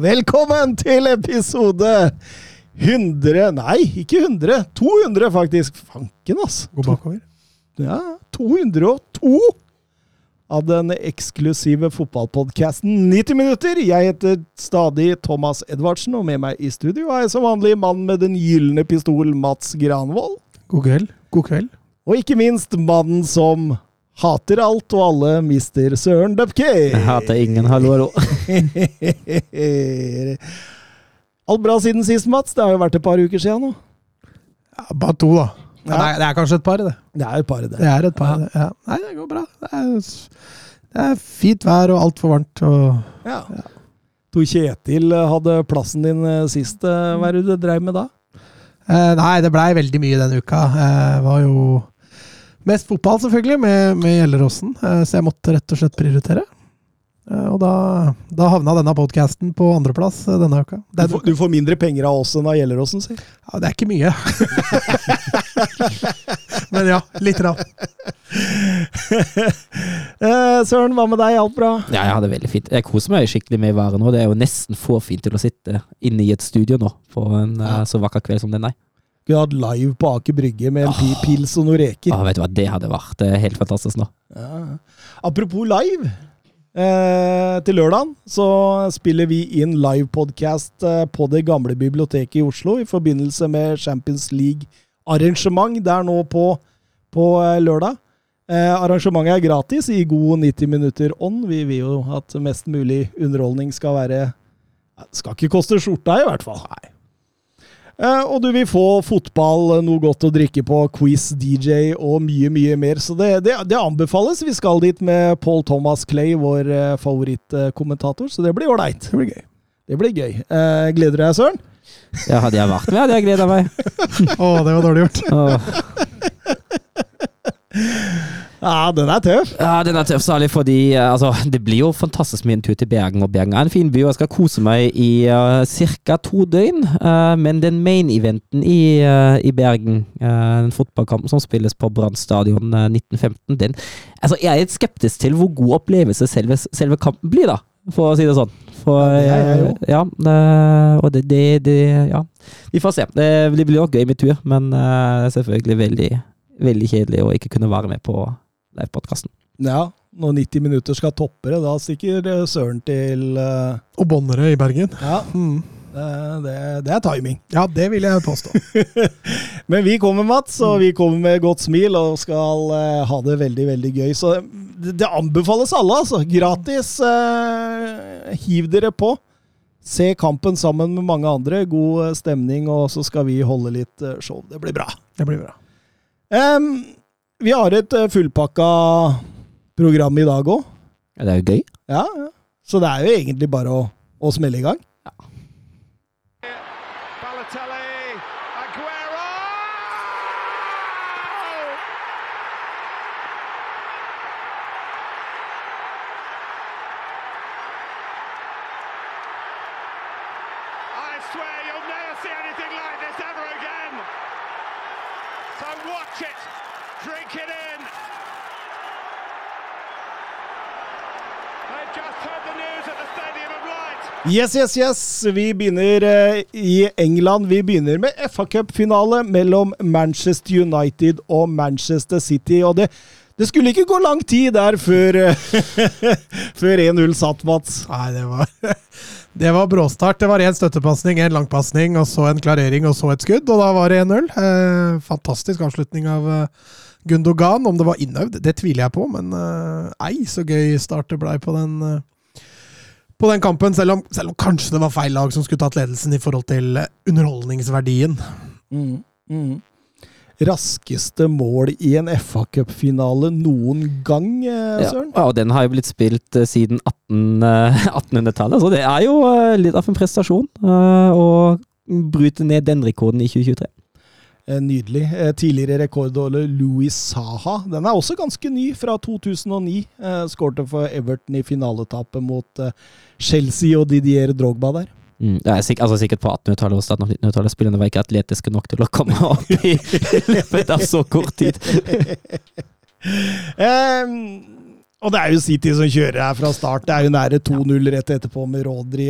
Velkommen til episode 100 Nei, ikke 100. 200, faktisk. Fanken, altså. Gå bakover. Ja, 202 av den eksklusive fotballpodkasten 90 minutter. Jeg heter stadig Thomas Edvardsen, og med meg i studio er jeg som vanlig mannen med den gylne pistol, Mats Granvold. God kveld. God kveld. Og ikke minst mannen som hater alt og alle, mister Søren Dupke. Jeg hater ingen, hallo, hallo. Alt bra siden sist, Mats? Det har jo vært et par uker siden nå. Ja, bare to, da. Ja. Det, er, det er kanskje et par, det. Det er et par, det. Det er et par, det. Ja. Nei, det går bra. Det er, det er fint vær og altfor varmt. Og Ja. Tor Kjetil hadde plassen din eh, sist. eh, Hva er det du dreiv med da? eh, nei, det blei veldig mye denne uka. Eh, var jo mest fotball, selvfølgelig, med, med Gjelleråsen. Eh, så jeg måtte rett og slett prioritere. Eh, og da, da havna denne podkasten på andreplass eh, denne uka. Du får, du får mindre penger av oss enn av Gjelleråsen, si. Ja, det er ikke mye. Men ja, lite grann. Eh, Søren, hva med deg? Alt bra? Ja, jeg har det veldig fint. Jeg koser meg skikkelig med været nå. Det er jo nesten for fint til å sitte inne i et studio nå på en ja. så vakker kveld som den er. Kunne hatt live på Aker Brygge med en oh. pils og noen reker. Oh, vet du hva, det hadde vært eh, helt fantastisk nå. Ja. Apropos live. Eh, til lørdagen så spiller vi inn livepodkast eh, på det gamle biblioteket i Oslo i forbindelse med Champions League-arrangement der nå på, på eh, lørdag. Eh, arrangementet er gratis i god 90 minutter ånd. Vi vil jo at mest mulig underholdning skal være Det skal ikke koste skjorta, i hvert fall. Eh, og du vil få fotball, eh, noe godt å drikke på, quiz, DJ og mye, mye mer. Så det, det, det anbefales. Vi skal dit med Paul Thomas Clay, vår eh, favorittkommentator, så det blir ålreit. Det blir gøy. Det blir gøy. Eh, gleder du deg, Søren? Ja, hadde jeg vært med, hadde jeg gleda meg. Å, det var dårlig gjort. Åh. Ja, den er tøff. Ja, den er tøff, særlig fordi eh, altså, det blir jo fantastisk med en tur til Bergen. Og Bergen er en fin by, og jeg skal kose meg i uh, ca. to døgn. Uh, men den main eventen i, uh, i Bergen, uh, den fotballkampen som spilles på Brann stadion eh, 1915, den altså, Jeg er litt skeptisk til hvor god opplevelse selve, selve kampen blir, da, for å si det sånn. For, Ja, eh, ja, og det, det, det Ja. Vi får se. Det, blir nok gøy med tur, men eh, selvfølgelig veldig, veldig kjedelig å ikke kunne være med på livepodkasten. Ja, når 90 minutter skal toppe det, da stikker eh, Søren til uh... Og Bonnerød i Bergen. Ja, Mm. det, det, det er timing. Ja, det vil jeg påstå. Men vi kommer, Mats, og vi kommer med godt smil og skal uh, ha det veldig, veldig gøy. Så det, det anbefales alle, altså. Gratis. Uh, hiv dere på. Se kampen sammen med mange andre. God stemning, og så skal vi holde litt show. Det blir bra. Det blir bra. Em, vi har et eh, fullpakka program i dag òg. Ja, det er jo gøy. Ja, ja. Så det er jo egentlig bare å, å smelle i gang. Yes, yes, yes. Vi begynner eh, i England. Vi begynner med FA Cup-finale mellom Manchester United og Manchester City. Og det, det skulle ikke gå lang tid der før, eh, før 1-0 satt, Mats. Nei, det var Det var bråstart. Det var én støttepasning, én langpasning, og så en klarering, og så et skudd, og da var det 1-0. Eh, fantastisk avslutning av eh, Gundogan. Om det var innøvd, det tviler jeg på, men eh, ei, så gøy start det blei på den eh, på den kampen, selv om, selv om kanskje det var feil lag som skulle tatt ledelsen i forhold til eh, underholdningsverdien. Mm, mm. raskeste mål i en FA Cup-finale noen gang, Søren? Ja, og den har jo blitt spilt eh, siden 18, eh, 1800-tallet, så det er jo eh, litt av en prestasjon eh, å bryte ned den rekorden i 2023. Eh, Nydelig. Eh, Tidligere rekordholder Louis Saha. Den er også ganske ny, fra 2009. Eh, Skårte for Everton i finaletapet mot Chelsea og Didier Drogba der. Mm, det er sikk, altså sikkert på 1800-tallet og starten av 1900-tallet. Spillerne var ikke atletiske nok til å komme opp i løpet av så kort tid. Ehm, og det er jo City som kjører her fra start. Det er jo nære 2-0 rett etterpå med Rodri.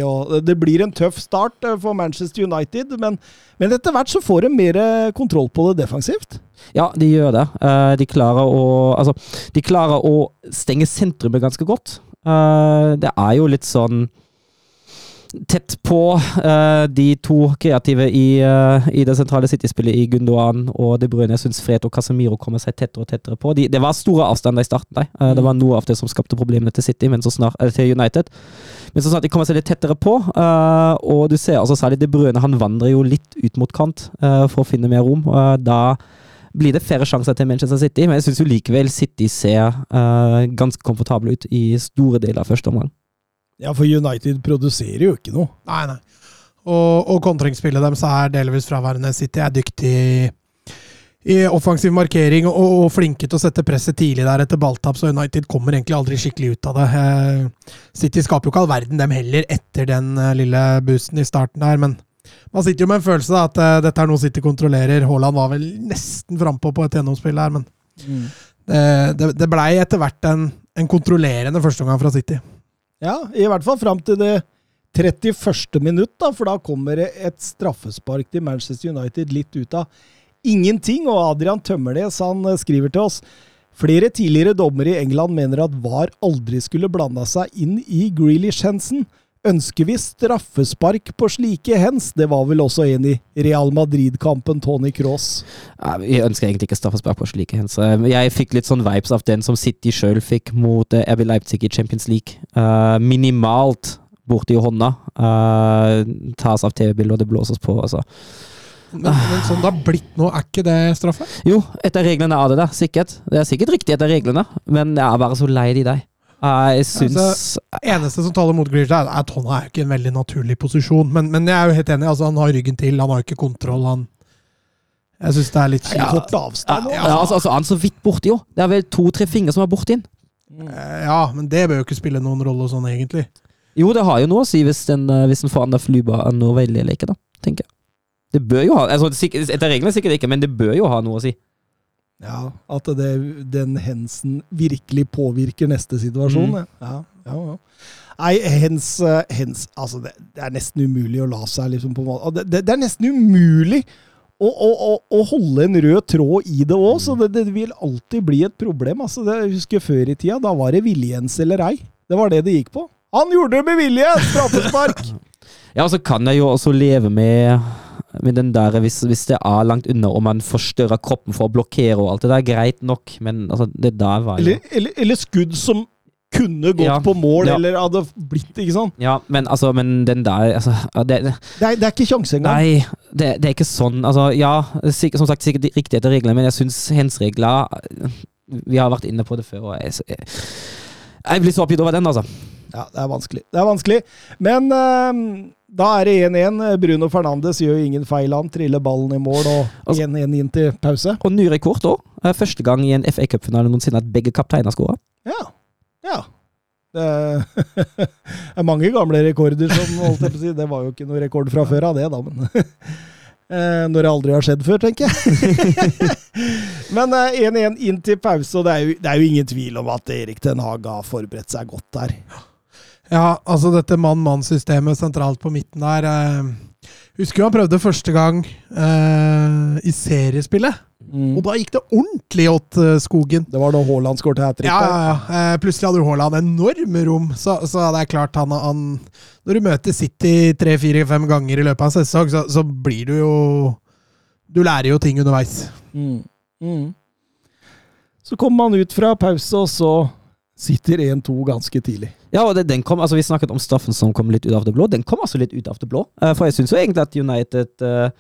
Det blir en tøff start eh, for Manchester United, men, men etter hvert så får de mer eh, kontroll på det defensivt. Ja, de gjør det. Eh, de, klarer å, altså, de klarer å stenge sentrumet ganske godt. Det er jo litt sånn tett på uh, de to kreative i, uh, i det sentrale City-spillet i Gundogan og De Bruyne. Jeg syns Fred og Casemiro kommer seg tettere og tettere på. De, det var store avstander i starten. Der. mm. det var noe av det som skapte problemene til City, men så snart, til United. Men så snart de kommer seg litt tettere på, og du ser altså særlig De Bruyne, han vandrer jo litt ut mot kant for å finne mer rom. Da blir det færre sjanser til Manchester City, men jeg syns likevel City ser ganske komfortable ut i store deler av første omgang. Ja, for United produserer jo ikke noe. Nei, nei. Og, og kontringsspillet deres er delvis fraværende. City er dyktig i, offensiv markering og, og flinke til å sette presset tidlig der etter balltap, så United kommer egentlig aldri skikkelig ut av det. Eh, City skaper jo ikke all verden, dem heller, etter den eh, lille boosten i starten der, men man sitter jo med en følelse da, at eh, dette er noe City kontrollerer. Haaland var vel nesten frampå på et gjennomspill her, men det, det, det blei etter hvert en, en kontrollerende førsteomgang fra City. Ja, i hvert fall fram til det 31. minutt, da, for da kommer det et straffespark til Manchester United litt ut av ingenting. Og Adrian Tømmernes han eh, skriver til oss flere tidligere dommere i England mener at VAR aldri skulle blanda seg inn i Grealish-hensen. Ønsker vi straffespark på slike hens? Det var vel også en i Real Madrid-kampen, Tony Cross. Ja, Jeg ønsker egentlig ikke straffespark på slike hens. Jeg fikk litt sånn vibes av den som City sjøl fikk mot eh, RB Leipzig i Champions League. Eh, minimalt borti hånda. Uh, tas av TV-bildet, og det blåses på. Altså. Men, men sånn det har blitt nå, er ikke det straffe? Jo, etter reglene er det det, sikkert. Det er sikkert riktig etter reglene, men jeg er bare så lei de deg. Jeg syns Altså, Eneste som taler mot Grealish, er at han er ikke en veldig naturlig posisjon. Men, men jeg er jo helt enig. altså Han har ryggen til, han har ikke kontroll. han Jeg syns det er litt Ja. Kort avstand. ja, altså, altså, Han er så vidt borti, jo. Det er vel to-tre fingre som er borti den. Eh, Ja, men det bør jo ikke spille noen rolle sånn, egentlig. Jo, det har jo noe å si hvis en, eh, hvis en får andre flybanen noe veldig leke, da, tenker jeg. Det bør jo ha altså, Etter reglene sikkert ikke, men det bør jo ha noe å si. Ja, At det, den hensen virkelig påvirker neste situasjon. Mm. Ja, ja, ja. Nei, hens, hens Altså, det, det er nesten umulig å la seg liksom på Det, det, det er nesten umulig å, å, å, å holde en rød tråd i det òg, så det, det vil alltid bli et problem. Altså, det, jeg husker Før i tida, da var det viljens eller ei. Det var det det gikk på. Han gjorde det med vilje! Straffespark! Ja, og så kan jeg jo også leve med, med den der hvis, hvis det er langt unna og man forstørrer kroppen for å blokkere og alt det der, greit nok, men altså, det der var jo eller, eller, eller skudd som kunne gått Ja, på mål, ja. eller hadde blitt Ikke sant? Ja, men altså, men den der altså, det, det, Det er, det er ikke sjanse engang. Nei, det, det er ikke sånn. Altså, ja, som sagt, sikkert riktig etter reglene, men jeg syns hens-regler Vi har vært inne på det før, og jeg, jeg, jeg blir så oppgitt over den, altså. Ja, det er vanskelig. Det er vanskelig. Men eh, da er det 1-1. Bruno Fernandes gjør ingen feil. Han triller ballen i mål, og Altså- 1-1 inn til pause. Og ny rekord òg. Første gang i en FA Cup-finale noensinne at begge kapteiner skåra. Ja. Ja. Det er mange gamle rekorder som holdt jeg på å si. Det var jo ikke noe rekord fra før av det, da, men eh, Når det aldri har skjedd før, tenker jeg. men eh, 1-1 inn til pause, og det er, jo, det er jo ingen tvil om at Erik Den Haag har forberedt seg godt der. Ja, altså dette mann-mann-systemet sentralt på midten der eh, Husker jo han prøvde første gang eh, i seriespillet. Og da gikk det ordentlig åt eh, skogen. Det var da Haaland skåret hat trick. Ja, ja, ja. Eh, plutselig hadde jo Haaland enorme rom, så, så det er klart han, han Når du møter City tre-fire-fem ganger i løpet av en sesong, så, så blir du jo Du lærer jo ting underveis. Mm. Mm. Så kommer man ut fra pause, og så sitter 1-2 ganske tidlig. Ja, og det, den kom, altså Vi snakket om straffen som kom litt ut av det blå. Den kom altså litt ut av det blå. Eh, for jeg syns jo egentlig at United uh,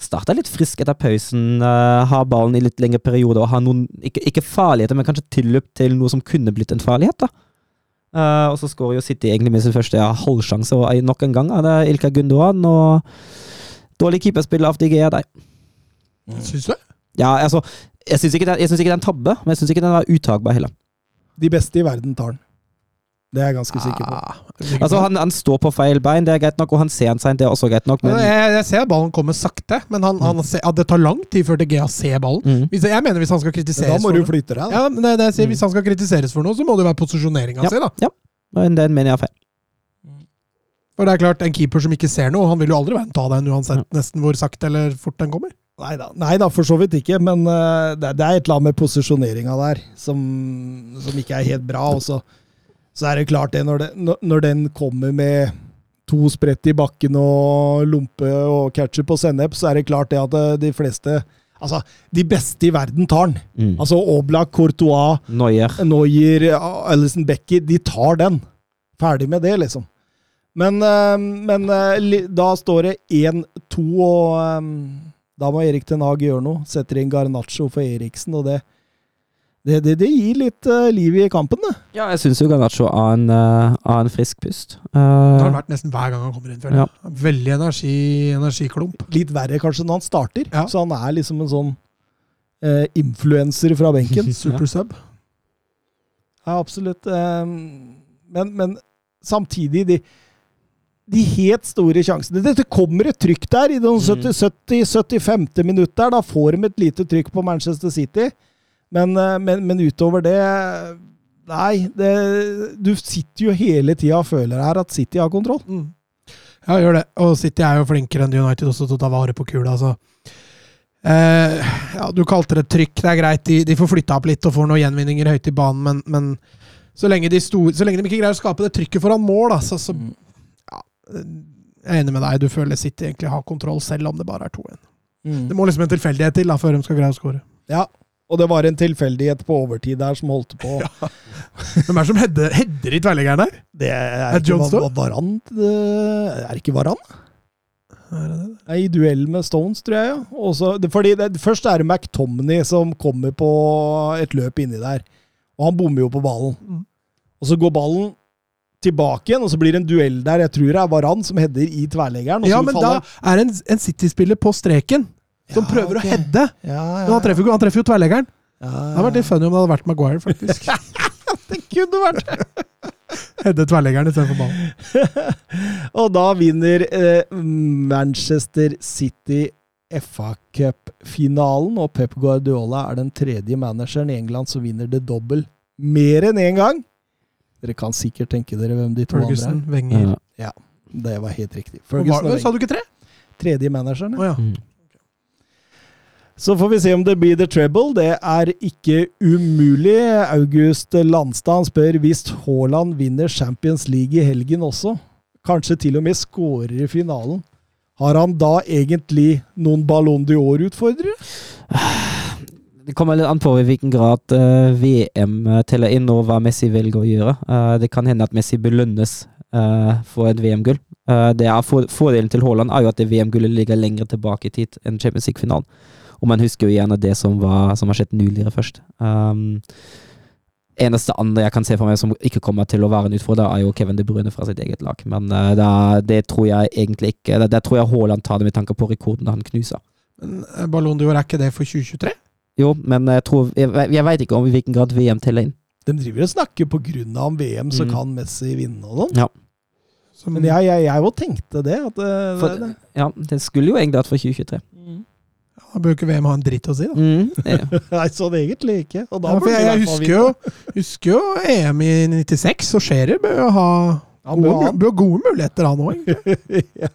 Starta litt frisk etter pausen, uh, har ballen i litt lengre perioder og har noen, ikke, ikke farligheter, men kanskje tilløp til noe som kunne blitt en farlighet. da. Uh, og så skårer jo City egentlig med sin første ja, halvsjanse, og eh, nok en gang er det Ilka Gundogan og dårlig keeperspill av DG er deg. Syns du? Ja, altså, jeg syns ikke, det- synes ikke det er en tabbe, men jeg syns ikke den var utagbar heller. De beste i verden tar den. Det er jeg ganske sikker på. Ah, er sikker Altså, på han, han står på feil bein, det er greit nok, og han ser han seint, det er også greit nok, men Men jeg, jeg ser ballen kommer sakte, men han, han ser, at det tar lang tid før DGA ser ballen. mm. Hvis, jeg mener hvis han skal Men kritiseres da må for du flytte deg, da. ja, det, det jeg Hvis han skal kritiseres for noe, så må det være posisjoneringa si. da. Men den mener jeg er feil. For det er klart, En keeper som ikke ser noe, han vil jo aldri ta den uansett nesten hvor sakte eller fort den kommer. Nei da, nei da, for så vidt ikke. Men uh, det, det er et eller annet med posisjoneringa der som, som ikke er helt bra. Og så, så er det klart det når, det, når- den kommer med to sprett i bakken og lompe og ketsjup og sennep, så er det klart det at eh, de fleste Altså, de beste i verden tar den. Mm. Altså Oblak, Courtois, Neuer. Neuer, Alison Becker, de tar den. Ferdig med det, liksom. Men, uh, men uh, da står det 1-2, og da må Erik Ten Hag gjøre noe. Setter inn Garnaccio for Eriksen, og det, det, det, det gir litt uh, liv i kampen, det. Ja, jeg syns jo Garnaccio har en, uh, en frisk pust. Det har Uh, han vært nesten hver gang han kommer inn. føler jeg. Veldig energi, energiklump. Litt verre kanskje når han starter. Ja. Så han er liksom en sånn uh, influenser fra benken. Super sub. Ja, absolutt. Men, men samtidig, de, de helt store sjansene Det, det kommer et trykk der i den 70-75. minutt der. Da får de et lite trykk på Manchester City. Men, eh, men, men utover det Nei, det, du sitter jo hele tida og føler her at City har kontroll. Mm. Ja, gjør det. Og City er jo flinkere enn United også til å ta vare på kula. Så. Eh, ja, du kalte det trykk, det er greit. De, de får flytta opp litt og får noen gjenvinninger høyt i banen, men, men så, lenge de sto, så lenge de ikke greier å skape det trykket foran mål, da, så, så Mm. Jeg er enig med deg. Du føler City egentlig har kontroll, selv om det bare er 2-1. Mm. Det må liksom en tilfeldighet til da, før de skal greie å skåre. Ja, og det var en tilfeldighet på overtid der som holdt på. Hvem er det som header, header i tverrliggeren der? Det er, Er ikke var, Va- Varan det- Er ikke Varan? Er det det? Nei, I duell med Stones, tror jeg. ja. Også, det, fordi det, Først er det McTomney som kommer på et løp inni der. Og han bommer jo på ballen. Mm. Og så går ballen tilbake igjen, og så blir det en duell der. Jeg tror det er Varan som header i tverrleggeren. Ja, men men da er det en, en City-spiller på streken som Ja, prøver okay. å heade. ja, ja, Men han treffer, han treffer jo tverrleggeren. ja, Det hadde vært litt funny om det hadde vært Maguire, faktisk. Det kunne vært Hedde tverrleggeren istedenfor ballen. Og da vinner eh, Manchester City FA Cup-finalen, og Pep Guardiola er den tredje manageren i England som vinner det dobbel mer enn én gang. Dere kan sikkert tenke dere hvem de to Ferguson, andre Wenger ja. er. Det var helt riktig. Ferguson og Wenger. Sa du ikke tre? Tredje manageren. Oh, ja. ja. Mm. Så får vi se om det blir the treble. Det er ikke umulig. August Landstad spør hvis Haaland vinner Champions League i helgen også, kanskje til og med skårer i finalen, har han da egentlig noen Ballon d'Or-utfordrere? Det kommer litt an på i hvilken grad uh, VM teller inn, og hva Messi velger å gjøre. Uh, det kan hende at Messi belønnes uh, for et VM-gull. Eh, for, fordelen til Haaland er jo at det VM-gullet ligger lenger tilbake i tid enn Champions League-finalen. Og man husker jo gjerne det som, var, som har skjedd nyligere først. Um, eneste andre jeg kan se for meg som ikke kommer til å være en utfordrer, er jo Kevin De Bruyne fra sitt eget lag. Men uh, da, det tror jeg egentlig ikke Der, der tror jeg Haaland tar det med tanke på rekorden han knuser. Eh, Ballon d'Or er ikke det for 2023? Jo, men jeg tror Jeg, jeg veit ikke om i hvilken grad VM teller inn. De driver og snakker på grunn av VM, så Mm. kan Messi vinne og sånn. Ja. Men jeg, jeg, jeg jo tenkte det. At det, For, det, ja, det skulle jo egentlig vært for 2023. Da bør jo ikke VM ha en dritt å si, da. Mm, ja. Nei, sånn egentlig ikke. Og da Ja, for jeg, jeg husker jo, husker jo EM i 96, og Scherer bør jo ha Han bør ha- bør ha gode muligheter, han òg. ja.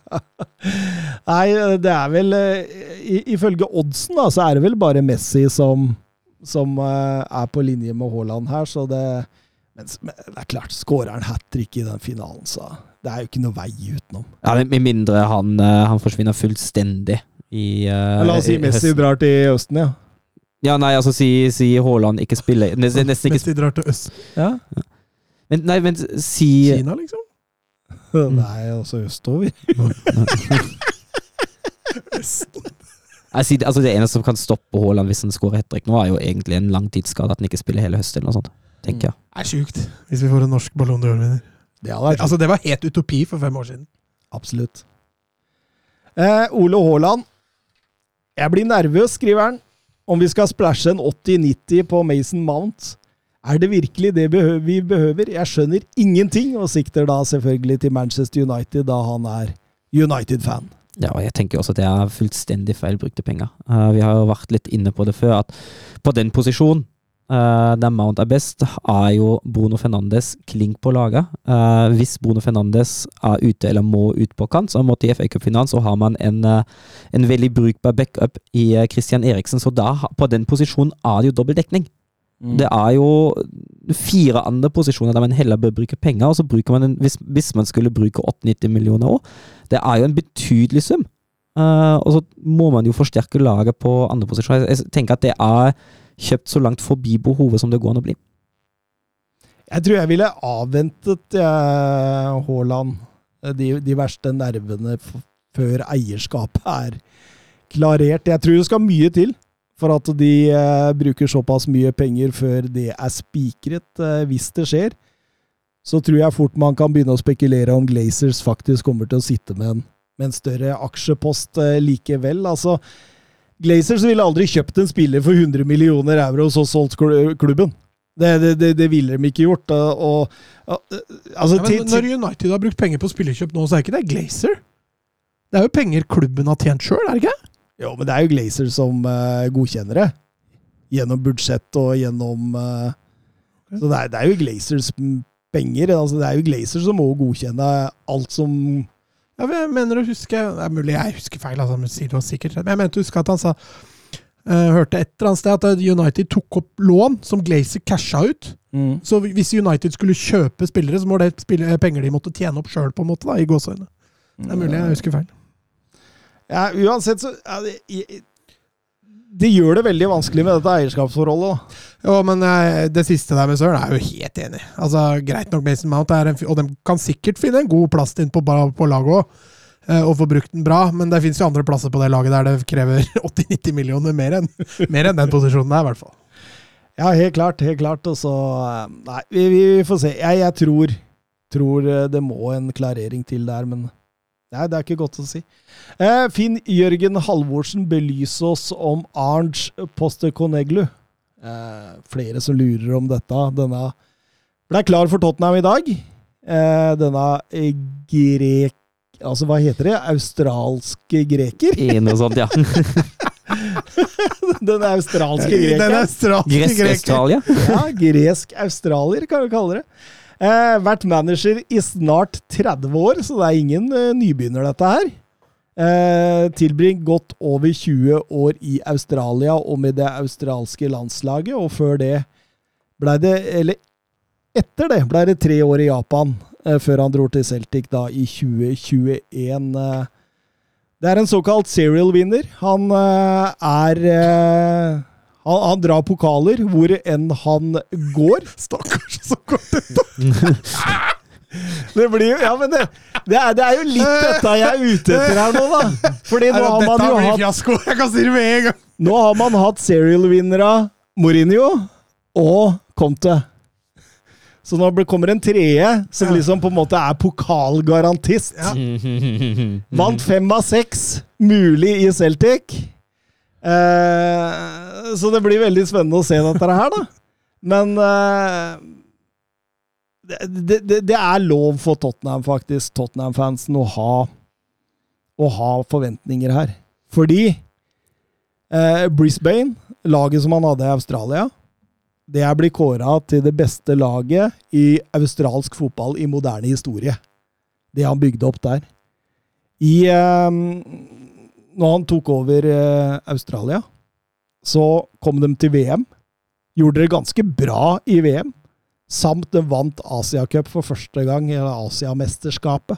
Nei, det er vel eh, Ifølge oddsen da, så er det vel bare Messi som, som eh, er på linje med Haaland her, så det Men det er klart, skårer han hat trick i den finalen, så det er jo ikke noe vei utenom. ja, Med mindre han, eh, han forsvinner fullstendig i uh, La oss si Messi høsten. drar til Østen, ja. Ja, nei, altså si, si Haaland ikke spiller Nesten, nesten ikke Messi drar til øst. ja. Men, Nei, men si Kina, liksom. Nei, altså østover. Østen. det- altså det eneste som kan stoppe Haaland hvis han skårer hat trick nå, er jo egentlig en langtidsskade, at han ikke spiller hele høsten eller noe sånt. tenker jeg. Det er sjukt hvis vi får en norsk Ballon d'Or-vinner. Det hadde Altså, det var helt utopi for fem år siden. Absolutt. Eh, Ole Haaland. Jeg blir nervøs, skriver han, om vi skal splæsje en 80-90 på Mason Mount. Er det virkelig det vi behøver? Jeg skjønner ingenting, og sikter da selvfølgelig til Manchester United, da han er United-fan. Ja, og jeg tenker også at det er fullstendig feilbrukte penger. Uh, vi har jo vært litt inne på det før, at på den posisjonen Uh, der Mount er best, er jo Bruno Fernandes klink på laget. Uh, hvis Bruno Fernandes er ute eller må ut på kant, så i FA Cup Finans, så har man en, uh, en veldig brukbar backup i Christian Eriksen, så da, på den posisjonen er det jo dobbel dekning. Det er jo fire andre posisjoner der man heller bør bruke penger, og så bruker man en, hvis, hvis man skulle bruke 8-90 millioner òg, det er jo en betydelig sum. Uh, og så må man jo forsterke laget på andre posisjoner. Jeg, jeg tenker at det er kjøpt så langt forbi behovet som det går an å bli. Jeg tror jeg ville avventet jeg, Haaland de, de verste nervene f før eierskapet er klarert. Jeg tror det skal mye til for at de eh, bruker såpass mye penger før det er spikret. Eh, hvis det skjer, så tror jeg fort man kan begynne å spekulere om Glazers faktisk kommer til å sitte med en, med en større aksjepost eh, likevel. Altså, Glazers ville aldri kjøpt en spiller for 100 millioner euro og så solgt klubben. Det, det, det, ville de ikke gjort. Og, og, og, altså, Ja, men når United har brukt penger på spillerkjøp nå, så er ikke det Glazer. Det er jo penger klubben har tjent sjøl, er det ikke? Jo, men det er jo Glazer som uh, godkjenner det. Gjennom budsjett og gjennom eh, Så det er, det er jo Glazers penger. Altså, det er jo Glazer som må godkjenne alt som Ja, men jeg mener å huske Det er mulig jeg husker feil, altså, men sier det sikkert. Men jeg mente å huske at han sa uh, Hørte et eller annet sted at United tok opp lån som Glazer casha ut. Så hvis United skulle kjøpe spillere, så må det spille, penger de måtte tjene opp sjøl, på en måte, da, i gåseøyne. Det er mulig jeg husker feil. Ja, uansett så ja, det, det gjør det veldig vanskelig med dette eierskapsforholdet. da. Jo, men eh, det siste der med Søren er jo helt enig. Altså, greit nok Mason Mount, er en, og de kan sikkert finne en god plass inn på, på laget òg. Og få brukt den bra, men det fins jo andre plasser på det laget der det krever 80-90 millioner mer enn mer enn den posisjonen der, i hvert fall. Ja, helt klart. helt klart. Og så eh, Nei, vi, vi får se. Jeg, jeg tror, tror eh, det må en klarering til der, men Nei, det er ikke godt å si. Eh, Finn Jørgen Halvorsen belyser oss om Arnj Posteconeglu. Eh, flere som lurer om dette. Denne ble klar for Tottenham i dag. Eh, denne grek... Altså, hva heter det? Australske greker? Noe sånt, ja. Den australske greker. Den australske greker. Gresk-Australia. Ja, gresk australier, kan vi kalle det. Eh, vært manager i snart 30 år, så det er ingen eh, nybegynner, dette her. Eh, tilbringt godt over 20 år i Australia og med det australske landslaget, og før det blei det Eller etter det blei det tre år i Japan, eh, før han dro til Celtic da i 2021. Eh, det er en såkalt serial winner. Han eh, er eh, han, han drar pokaler hvor enn han går. Stakkars, så kort ut! Det blir jo Ja, men det, det, er, det er jo litt dette jeg er ute etter her nå, da. Fordi nå har man jo hatt fiasko! Jeg kan si det med en gang! Nå har man hatt serial-vinnere Mourinho og Conte. Så nå blir- kommer en tredje, som liksom på en måte er pokalgarantist. Ja. Vant fem av seks, mulig i Celtic. Eh, så det blir veldig spennende å se dette her, da. Men eh, det, det, det er lov for Tottenham, faktisk, Tottenham-fansen, å ha, å ha forventninger her. Fordi eh, Brisbane, laget som han hadde i Australia, det er blitt kåra til det beste laget i australsk fotball i moderne historie. Det han bygde opp der. I eh, Når han tok over eh, Australia, så kom de til VM. Gjorde det ganske bra i VM. Samt de vant Asiacup for første gang, eller Asiamesterskapet,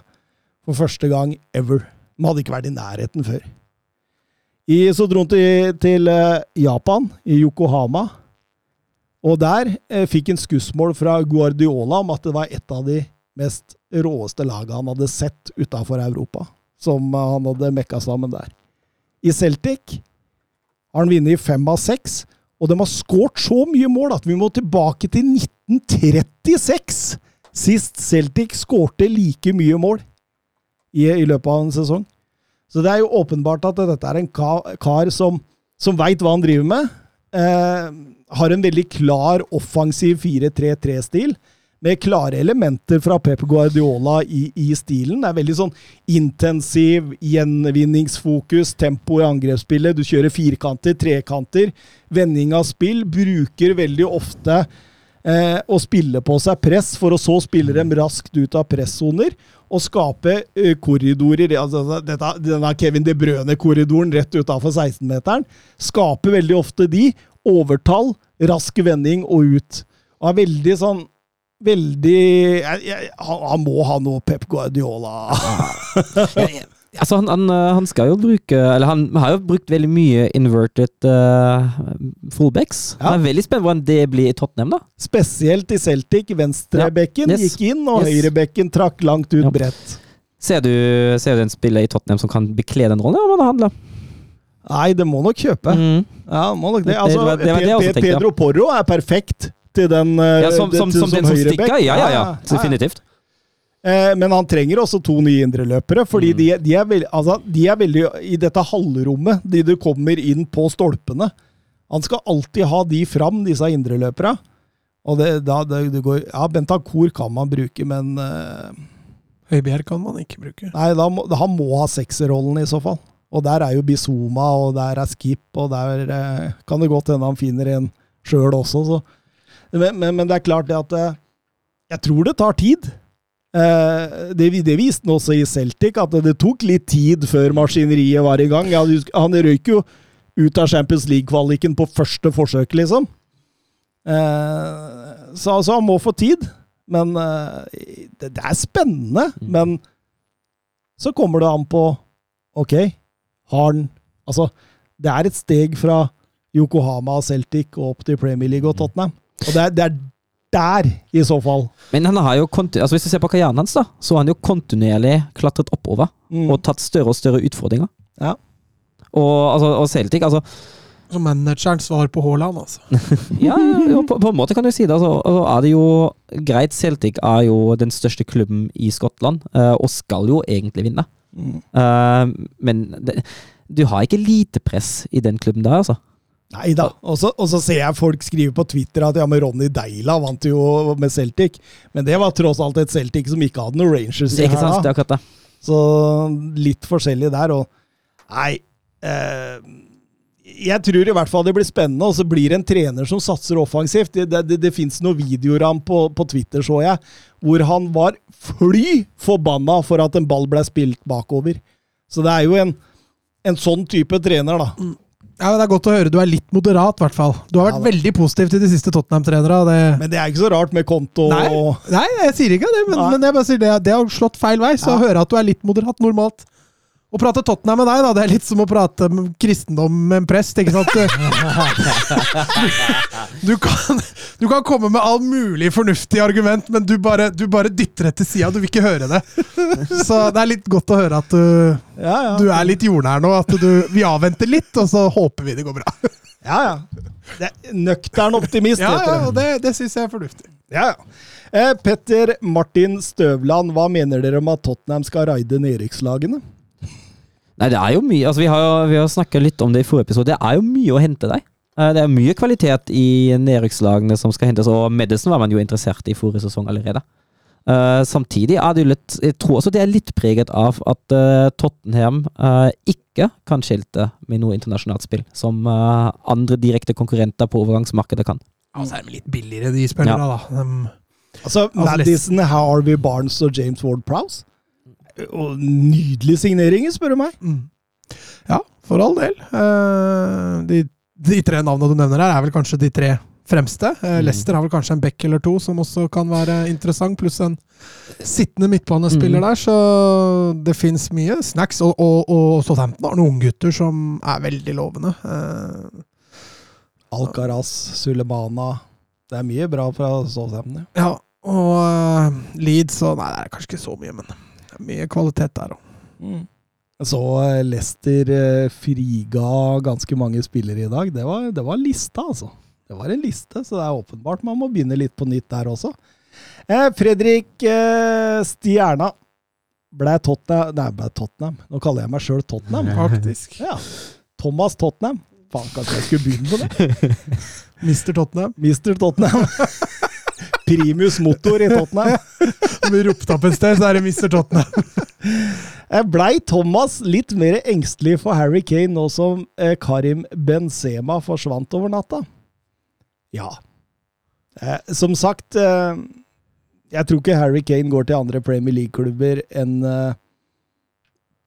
for første gang ever. De hadde ikke vært i nærheten før. I, så dro han til, til eh, Japan, i Yokohama. Og der eh, fikk han skussmål fra Guardiola om at det var et av de mest råeste lagene han hadde sett utafor Europa. Som eh, han hadde mekka sammen der. I Celtic har han vunnet fem av seks. Og de har skåret så mye mål at vi må tilbake til 1936! Sist Celtic skårte like mye mål i, i løpet av en sesong. Så det er jo åpenbart at dette er en ka- kar som, som veit hva han driver med. Eh, har en veldig klar offensiv 4-3-3-stil. Med klare elementer fra Pep Guardiola i, i stilen. Det er veldig sånn intensiv, gjenvinningsfokus, tempo i angrepsspillet. Du kjører firkanter, trekanter. Vending av spill. Bruker veldig ofte eh, å spille på seg press, for å så spille dem raskt ut av pressoner. Og skape eh, korridorer. Altså, dette, denne Kevin De Brøne-korridoren rett utafor 16-meteren. Skaper veldig ofte de. Overtall, rask vending og ut. Og er veldig sånn Veldig jeg, jeg, han, han må ha noe Pep Guardiola. Altså, han, han, eh, han skal jo bruke Eller han har jo brukt veldig mye inverted uh, fullbacks. Ja. Jeg er veldig spent hvordan det blir i Tottenham, da. Spesielt i Celtic. Venstrebekken Ja, yes. gikk inn, og Yes. høyrebekken trakk langt ut Ja. bredt. Ser du, ser du en spiller i Tottenham som kan bekle den rollen, eller må det handle? Nei, det må nok kjøpe. Mm. Ja, må nok det. Altså, det var- det var det. Pedro Porro er perfekt til den eh, Ja, som, som, som, som den som høyrebekk. stikker? Ja, ja, ja. ja. Definitivt. Eh, Men han trenger også to nye indreløpere, fordi Mm. de, de, er veld, altså, de er veldig I dette halvrommet, de du kommer inn på stolpene Han skal alltid ha de fram, disse indreløperne. Og det, da, det, det går, ja, Bentancour kan man bruke, men uh, Høibjerg kan man ikke bruke. Nei, da må, han må ha sekserrollen i så fall. Og der er jo Bizoma, og der er Skip, og der uh, kan det godt hende han finner en sjøl også, så. Men, men, men det er klart det at eh, Jeg tror det tar tid. Eh, det, det viste han også i Celtic, at det, tok litt tid før maskineriet var i gang. Han røyk jo ut av Champions League-kvaliken på første forsøk, liksom. Eh, så altså, han må få tid. Men det, det er spennende. Mm. Men så kommer det an på Ok, har han Altså, det er et steg fra Yokohama og Celtic og opp til Premier League og Tottenham. Og det er, det er der, i så fall. Men han har jo altså hvis du ser på karrieren hans, da, så har han jo kontinuerlig klatret oppover Mm. og tatt større og større utfordringer. Ja. Og, altså, og Celtic altså, Som managerens svar på Haaland, altså. Ja, ja, på, på en måte kan du si det. Altså, altså er det jo greit, Celtic er jo den største klubben i Skottland, eh, og skal jo egentlig vinne. Mm. Uh, men det, du har ikke lite press i den klubben der, altså. Nei da. Og så ser jeg folk skrive på Twitter at ja, men Ronny Deila vant jo med Celtic. Men det var tross alt et Celtic som ikke hadde noe Rangers i er her da. det. Så litt forskjellig der. Og nei eh, Jeg tror i hvert fall det blir spennende, og så blir det en trener som satser offensivt. Det, det, det, det fins noen videoer av ham på, på Twitter, så jeg, hvor han var fly forbanna for at en ball ble spilt bakover. Så det er jo en, en sånn type trener, da. Ja, men Det er godt å høre. Du er litt moderat, i hvert fall. Du har vært ja, veldig positiv til de siste Tottenham-trenere. Det... Men det er ikke så rart med konto Nei, og nei, jeg sier ikke det, men, men jeg bare sier det, det har slått feil vei. Så Ja. å høre at du er litt moderat normalt Å prate Tottenham med deg, da, det er litt som å prate kristendom med en prest. ikke sant? Du, du, kan, du kan komme med all mulig fornuftig argument, men du bare, du bare dytter det til sida. Du vil ikke høre det. Så det er litt godt å høre at du, Ja, ja. du er litt jordnær nå. At du, vi avventer litt, og så håper vi det går bra. Ja, ja. Det er nøktern optimist, Ja, heter ja, det. og det, det syns jeg er fornuftig. Ja, ja. Eh, Petter Martin Støvland, hva mener dere om at Tottenham skal raide nedrykkslagene? Nei, det er jo mye altså Vi har, vi har snakka litt om det i forrige episode. Det er jo mye å hente der. Eh, Det er mye kvalitet i nedrykkslagene som skal hentes, og Medison var man jo interessert i forrige sesong allerede. Uh, samtidig er det jo litt Jeg tror også det er litt preget av at uh, Tottenham uh, ikke kan skilte med noe internasjonalt spill, som andre direkte konkurrenter på overgangsmarkedet kan. Og så er de litt billigere, de spillerne, da. De, Altså, Altså, Madison, Harvey Barnes og James Ward Prowse? Og nydelige signeringer, spør du meg. Mm. Ja, for all del. Eh, de, de tre navnene du nevner her, er vel kanskje de tre fremste. Uh, Mm. Leicester har vel kanskje en back eller to som også kan være interessant, pluss en sittende midtbanespiller Mm. der, så det fins mye snacks. Og, og, og Southampton har noen gutter som er veldig lovende. Eh, Alcaraz, Sulemana Det er mye bra fra Southampton. ja. og eh, Leeds og Nei, det er kanskje ikke så mye, men mye kvalitet der òg. Mm. Så Lester eh, friga ganske mange spillere i dag. Det var, det var lista, altså. Det var en liste, så det er åpenbart man må begynne litt på nytt der også. Eh, Fredrik eh, Stjerna ble Tottenham Nei, ble Tottenham. Nå kaller jeg meg sjøl Tottenham. Faktisk. Ja. Thomas Tottenham. Faen, kanskje jeg skulle begynne på det? Mr. Tottenham. Mr. Tottenham. Primus motor i Tottenham. Om du ropte opp et sted, så er det Mr. Tottenham. Blei Thomas litt mer engstelig for Harry Kane nå som eh, Karim Benzema forsvant over natta? Ja. Eh, som sagt, eh, jeg tror ikke Harry Kane går til andre Premier League-klubber enn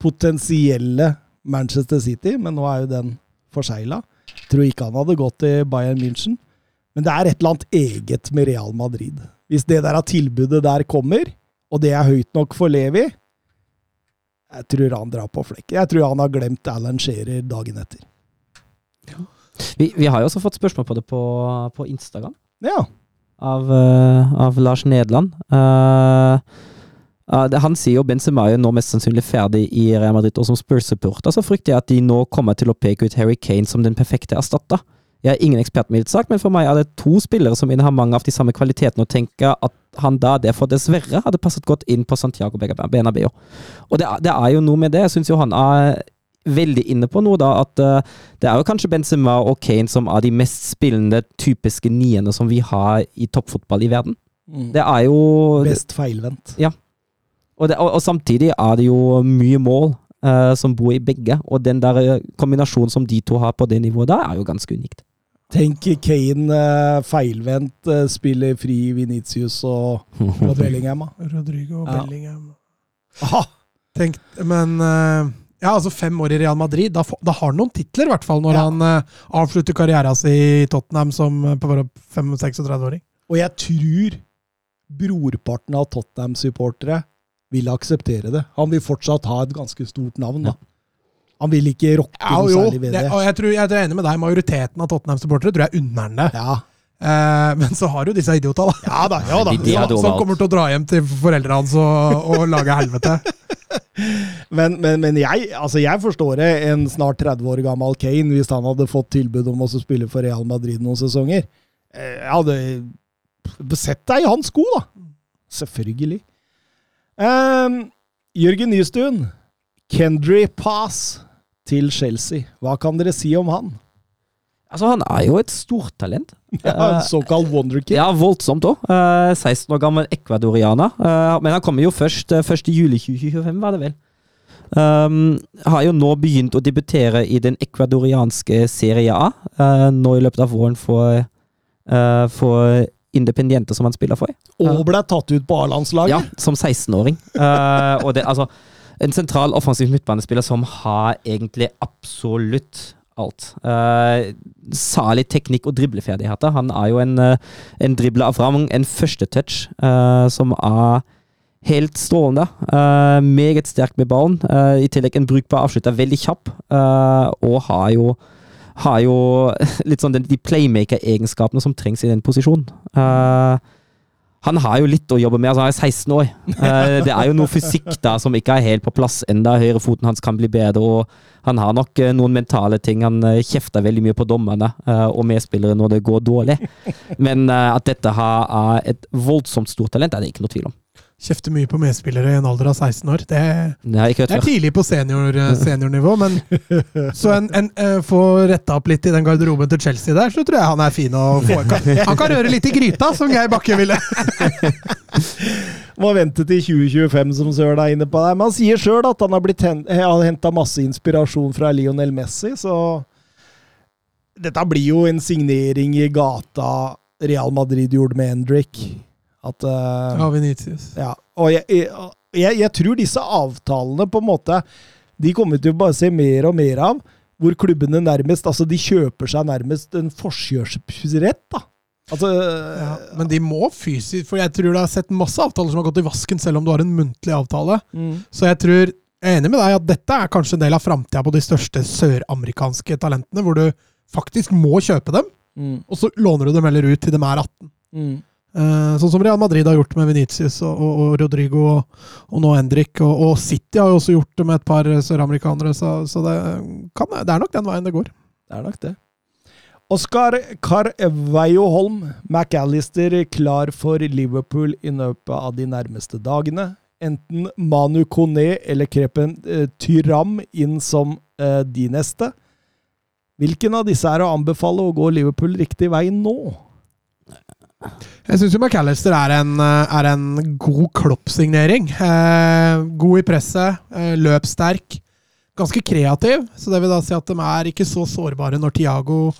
potensielle Manchester City, men nå er jo den forsegla. Tror ikke han hadde gått til Bayern München. Men det er et eller annet eget med Real Madrid. Hvis det der tilbudet der kommer, og det er høyt nok for Levi, jeg tror han drar på flekken. Jeg tror han har glemt Alan Shearer dagen etter. Vi, vi har jo også fått spørsmål på det på, på Instagram. Ja. av, uh, av Lars Nederland. Uh, Uh, det, han sier jo Benzema er nå mest sannsynlig ferdig i Real Madrid, og som Spurs-supporter så frykter jeg at de nå kommer til å peke ut Harry Kane som den perfekte erstatter. Jeg er ingen ekspert, mildt sagt, men for meg er det to spillere som innehar mange av de samme kvalitetene, og tenker at han da derfor dessverre hadde passet godt inn på Santiago Bernabeu. Og det, er- det er jo noe med det. Jeg syns jo han er veldig inne på noe, da. At eh, det er jo kanskje Benzema og Kane som er de mest spillende typiske niende som vi har i toppfotball i verden. Det er jo Best feilvendt. og, det, og, og samtidig er det jo mye mål eh, som bor i begge, og den der eh, kombinasjonen som de to har på det nivået der, er jo ganske unikt. Tenk Kane uh, feilvendt, uh, spiller fri Venitius og, og Bellingham. Rodrigo Rodrigo Ja. Bellingham. Aha! Tenk, men uh, ja, altså fem år i Real Madrid, da, da har han noen titler, i hvert fall, når Ja. han avslutter karrieren sin i Tottenham som uh, 35-36-åring. Og jeg tror brorparten av Tottenham-supportere vil akseptere det. Han vil fortsatt ha et ganske stort navn, da. Han vil ikke rokke Ja, noe jo, særlig ved det, det. og jeg, tror, jeg er enig med deg. Majoriteten av Tottenham-supportere tror jeg unner han det. Ja, Eh, men så har du disse idiotene, da. ja da. Ja, da. De- de som, som kommer til å dra hjem til foreldrene hans og, og lage helvete. Men, men, men jeg, altså jeg forstår det. En snart 30 år gammel Kane, hvis han hadde fått tilbud om å spille for Real Madrid noen sesonger eh, Jeg hadde sett deg i hans sko, da. Selvfølgelig. Ehm, Jørgen Nystuen. Kendry Pass til Chelsea. Hva kan dere si om han? Altså, han er jo et stortalent. Ja, en såkalt wonderkid. Ja, voldsomt òg. 16 år gammel ecuadorianer. Eh, men han kommer jo først uh, 1. juli 2025, var det vel. Um, har jo nå begynt å debutere i den ecuadorianske Serie A. eh, nå i løpet av våren for, for Independiente, som han spiller for. Og ble tatt ut på A-landslaget. Ja, som 16-åring. Eh, og det, altså, en sentral offensiv midtbanespiller som har egentlig absolutt alt. Uh, Særlig teknikk og dribleferdigheter. Han er jo en, uh, en dribler av rang, en førstetouch, uh, som er helt strålende. Uh, meget sterk med ballen. Eh, I tillegg en brukbar avslutter, veldig kjapp, eh, og har jo har jo litt sånn de playmaker-egenskapene som trengs i den posisjonen. Eh, han har jo litt å jobbe med. altså Han er 16 år. Eh, det er jo noe fysikk da som ikke er helt på plass enda. Høyrefoten hans kan bli bedre, og han har nok eh, noen mentale ting. Han eh, kjefter veldig mye på dommerne og medspillere når det går dårlig. Men at dette har, er et voldsomt stort talent, er det ikke noe tvil om. Kjefter mye på medspillere i en alder av 16 år. Det, Nei, det er tidlig på senior, eh, seniornivå, men så en, en eh, få retta opp litt i den garderoben til Chelsea der, så tror jeg han er fin å få. Kan, han kan røre litt i gryta, som Geir Bakke ville. Må vente til 2025, som Søren er inne på der. Men han sier sjøl at han har, blitt henta masse inspirasjon fra Lionel Messi, så Dette blir jo en signering i gata Real Madrid gjorde med Endrick. At uh, Ja, Venitius. Ja, og jeg, jeg, jeg tror disse avtalene på en måte De kommer til å bare se mer og mer av. Hvor klubbene nærmest Altså, de kjøper seg nærmest en forkjørsrett, da. Altså Ja, men de må fysisk For jeg tror du har sett masse avtaler som har gått i vasken, selv om du har en muntlig avtale. mm. Så jeg tror jeg er enig med deg at dette er kanskje en del av framtida på de største søramerikanske talentene, hvor du faktisk må kjøpe dem, Mm. og så låner du dem heller ut til de er 18. Mm. Eh, sånn som Real Madrid har gjort med Venitius og, og, og Rodrigo og, og nå Endrik. Og, City har jo også gjort det med et par søramerikanere, så, så det, kan, det er nok den veien det går. Det er nok det. Oskar Carveio Holm, McAllister klar for Liverpool i løpet av de nærmeste dagene. Enten Manu Kone eller Krepen eh, Tyram inn som eh, de neste. Hvilken av disse er å anbefale å gå Liverpool riktig vei nå? Jeg syns McAllister er en, eh, er en god Klopp-signering. Eh, god i presset, eh, løpssterk, ganske kreativ. Så det vil da si at de er ikke så sårbare når Tiago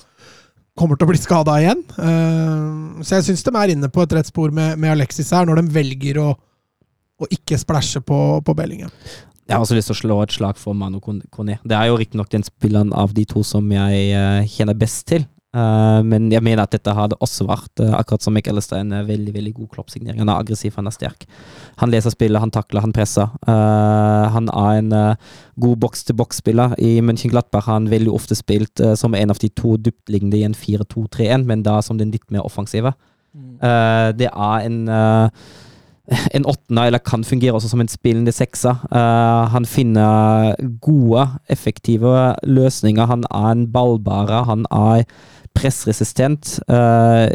kommer til å bli skada igjen. Eh, så jeg syns de er inne på et rett spor med, med Alexis her, når de velger å, å ikke splæsje på, på Bellingham. Jeg har også lyst til å slå et slag for Manu Kone. Det er jo riktignok den spilleren av de to som jeg uh, kjenner best til. Uh, men jeg mener at dette hadde også vært, uh, akkurat som McAllister, en uh, veldig veldig god kloppsignering. Han er aggressiv, han er sterk. Han leser spillet, han takler, han presser. han er en god boks-til-boks-spiller. I München-Glattberg har han veldig ofte spilt som en av de to dyptliggende i en 4-2-3-1, men da som den litt mer offensive. Mm. det er en en åttende, eller kan fungere også som en spillende sekser. Uh, han finner gode, effektive løsninger. Han er en ballbare, han er pressresistent. Uh,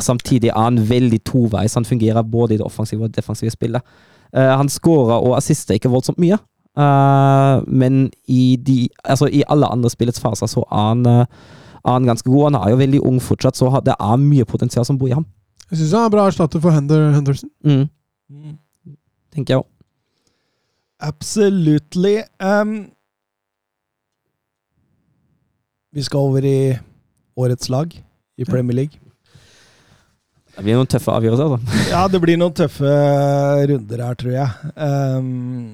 samtidig er han veldig toveis. Han fungerer både i det offensive og defensive spillet. Uh, han skårer og assister ikke voldsomt mye, men i, de, altså i, alle andre spillets faser så er han, er han ganske god. Han er jo veldig ung fortsatt, så det er mye potensial som bor i ham. Jeg syns han er bra erstatter for Hender Henderson. Mm. Tenker jeg òg. Absolutely. Um, vi skal over i årets lag i Premier League. Det blir noen tøffe avgjørelser, da. ja, det blir noen tøffe runder her, tror jeg. Um,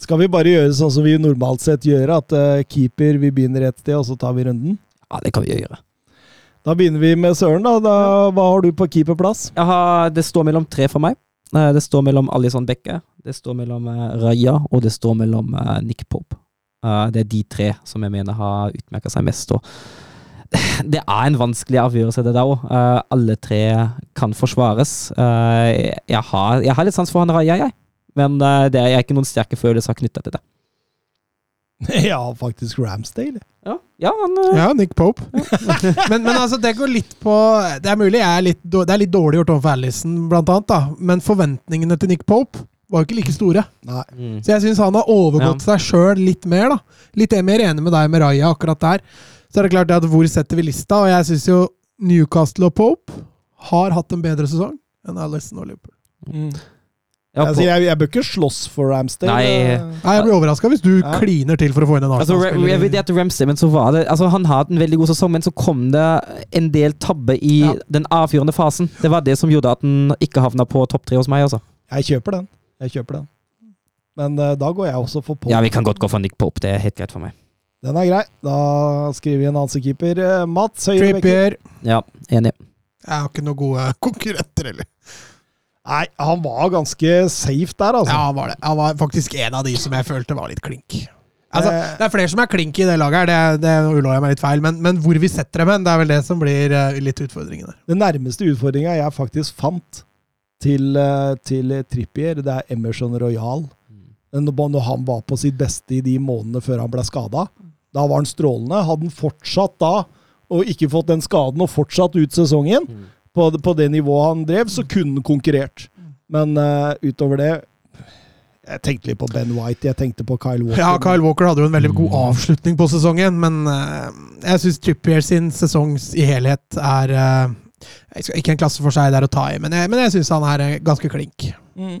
skal vi bare gjøre sånn som vi normalt sett gjør, at uh, keeper vi begynner et sted, og så tar vi runden? Ja, det kan vi gjøre. Da begynner vi med Søren. da. da hva har du på keeperplass? Har, det står mellom tre for meg. Eh, det står mellom Alison Bekke, det står mellom uh, Raja, og det står mellom Nick Pope. Det er de tre som jeg mener har utmerka seg mest. Og det er en vanskelig avgjørelse, det der òg. alle tre kan forsvares. Jeg har, jeg, har, litt sans for han Raja, jeg. Men det er ikke noen sterke følelser knytta til det. ja, faktisk Ramsdale. Ja, ja, han, ja Nick Pope. Ja. men, men, altså, det går litt på Det er mulig jeg er litt, det er litt dårlig gjort overfor Alison, blant annet, da. men forventningene til Nick Pope var jo ikke like store. Mm. Så jeg syns han har overgått ja. seg sjøl litt mer. da. Litt mer enig med deg med Raja akkurat der. Så er det klart at hvor setter vi lista? Og jeg syns jo Newcastle og Pope har hatt en bedre sesong enn Alison og Liverpool. Mm. Ja, altså, jeg, jeg, bør ikke slåss for Ramsdale. Nei, Nei Jeg blir overraska hvis du ja. kliner til for å få inn en Arsenal-spiller. Altså, jeg vurderte Ramsdale, men så var det altså, Han har en veldig god sesong, men så kom det en del tabbe i ja. den avgjørende fasen. Det var det som gjorde at han ikke havna på topp tre hos meg. Altså. Jeg kjøper den. Jeg kjøper den. Men uh, da går jeg også for Pope. Ja, vi kan godt gå for Nick Pope. Det er helt greit for meg. Den er grei. Da skriver vi en annen keeper. Mats Trippier. Ja, enig. Jeg har ikke noen gode konkurrenter, heller. Nei, han var ganske safe der, altså. Ja, han var det. Han var faktisk en av de som jeg følte var litt klink. Altså, eh. det er flere som er klink i det laget, her, det, det ullår jeg meg litt feil, men, men, hvor vi setter dem hen, det er vel det som blir uh, litt utfordringen der. Den nærmeste utfordringa jeg faktisk fant til, til Trippier, det er Emerson Royal. Mm. Når han var på sitt beste i de månedene før han ble skada. Da var han strålende. Hadde han fortsatt da, og ikke fått den skaden, og fortsatt ut sesongen, mm på, på, det nivået han drev, så kunne han konkurrert. Men uh, utover det Jeg tenkte litt på Ben White, jeg tenkte på Kyle Walker. Ja, Kyle Walker hadde jo en veldig god avslutning på sesongen, men uh, jeg syns Trippier sin sesong i helhet er uh, Ikke en klasse for seg der å ta i, men jeg, men jeg syns han er ganske klink. Mm.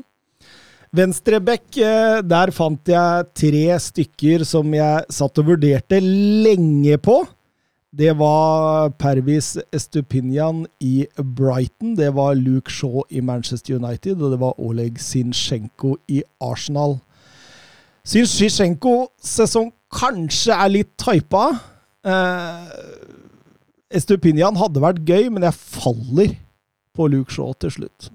Venstrebekk, der fant jeg tre stykker som jeg satt og vurderte lenge på. Det var Pervis Estupinian i Brighton, det var Luke Shaw i Manchester United, og det var Oleg Sinchenko i Arsenal. Zinchenko sesong kanskje er litt typa. Eh, Estupinian hadde vært gøy, men jeg faller på Luke Shaw til slutt.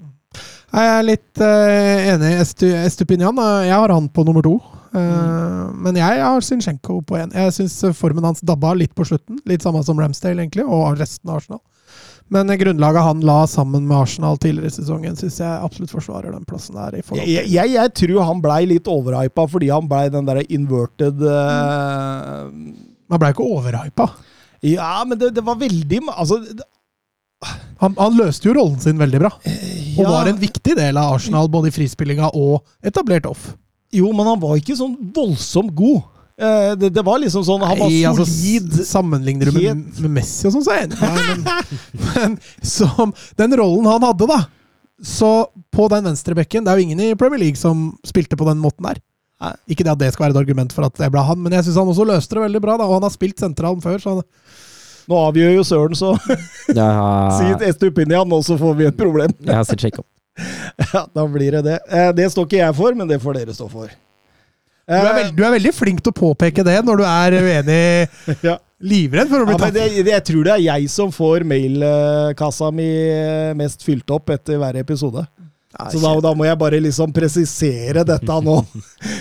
Jeg er litt uh, enig. Estu, Estupinian, jeg har han på nummer to. Uh, men jeg har Zinchenko på én. Jeg syns formen hans dabba litt på slutten. Litt samme som Ramsdale, egentlig, og resten av Arsenal. Men grunnlaget han la sammen med Arsenal tidligere i sesongen, syns jeg absolutt forsvarer den plassen der. i Jeg, jeg, jeg tror han blei litt overhypa fordi han blei den derre inverted uh... Man blei ikke overhypa. Ja, men det, det var veldig Altså, Han, han løste jo rollen sin veldig bra, og ja, var en viktig del av Arsenal både i frispillinga og etablert off. Jo, men han var ikke sånn voldsomt god. Eh, det, det var liksom sånn Han var Nei, altså, solid. s- sammenligner du med, med Messi og sånn, så jeg. Men, men som den rollen han hadde, da Så på den venstrebekken Det er jo ingen i Premier League som spilte på den måten der. Nei. Ikke det at det skal være et argument for at det ble han, men jeg syns han også løste det veldig bra. da, Og han har spilt sentralen før, så han, Nå avgjør jo Søren, så si et Estupinian, og så får vi et problem. jeg har sett Jacob. Ja, Da blir det det. Eh, Det står ikke jeg for, men det får dere stå for. du, er Eh, veld, du er veldig flink til å påpeke det når du er uenig, Ja. livredd for å bli Ja, men tatt. det, det, jeg tror det er jeg som får mailkassa mi mest fylt opp etter hver episode. Så da, da må jeg bare liksom presisere dette nå.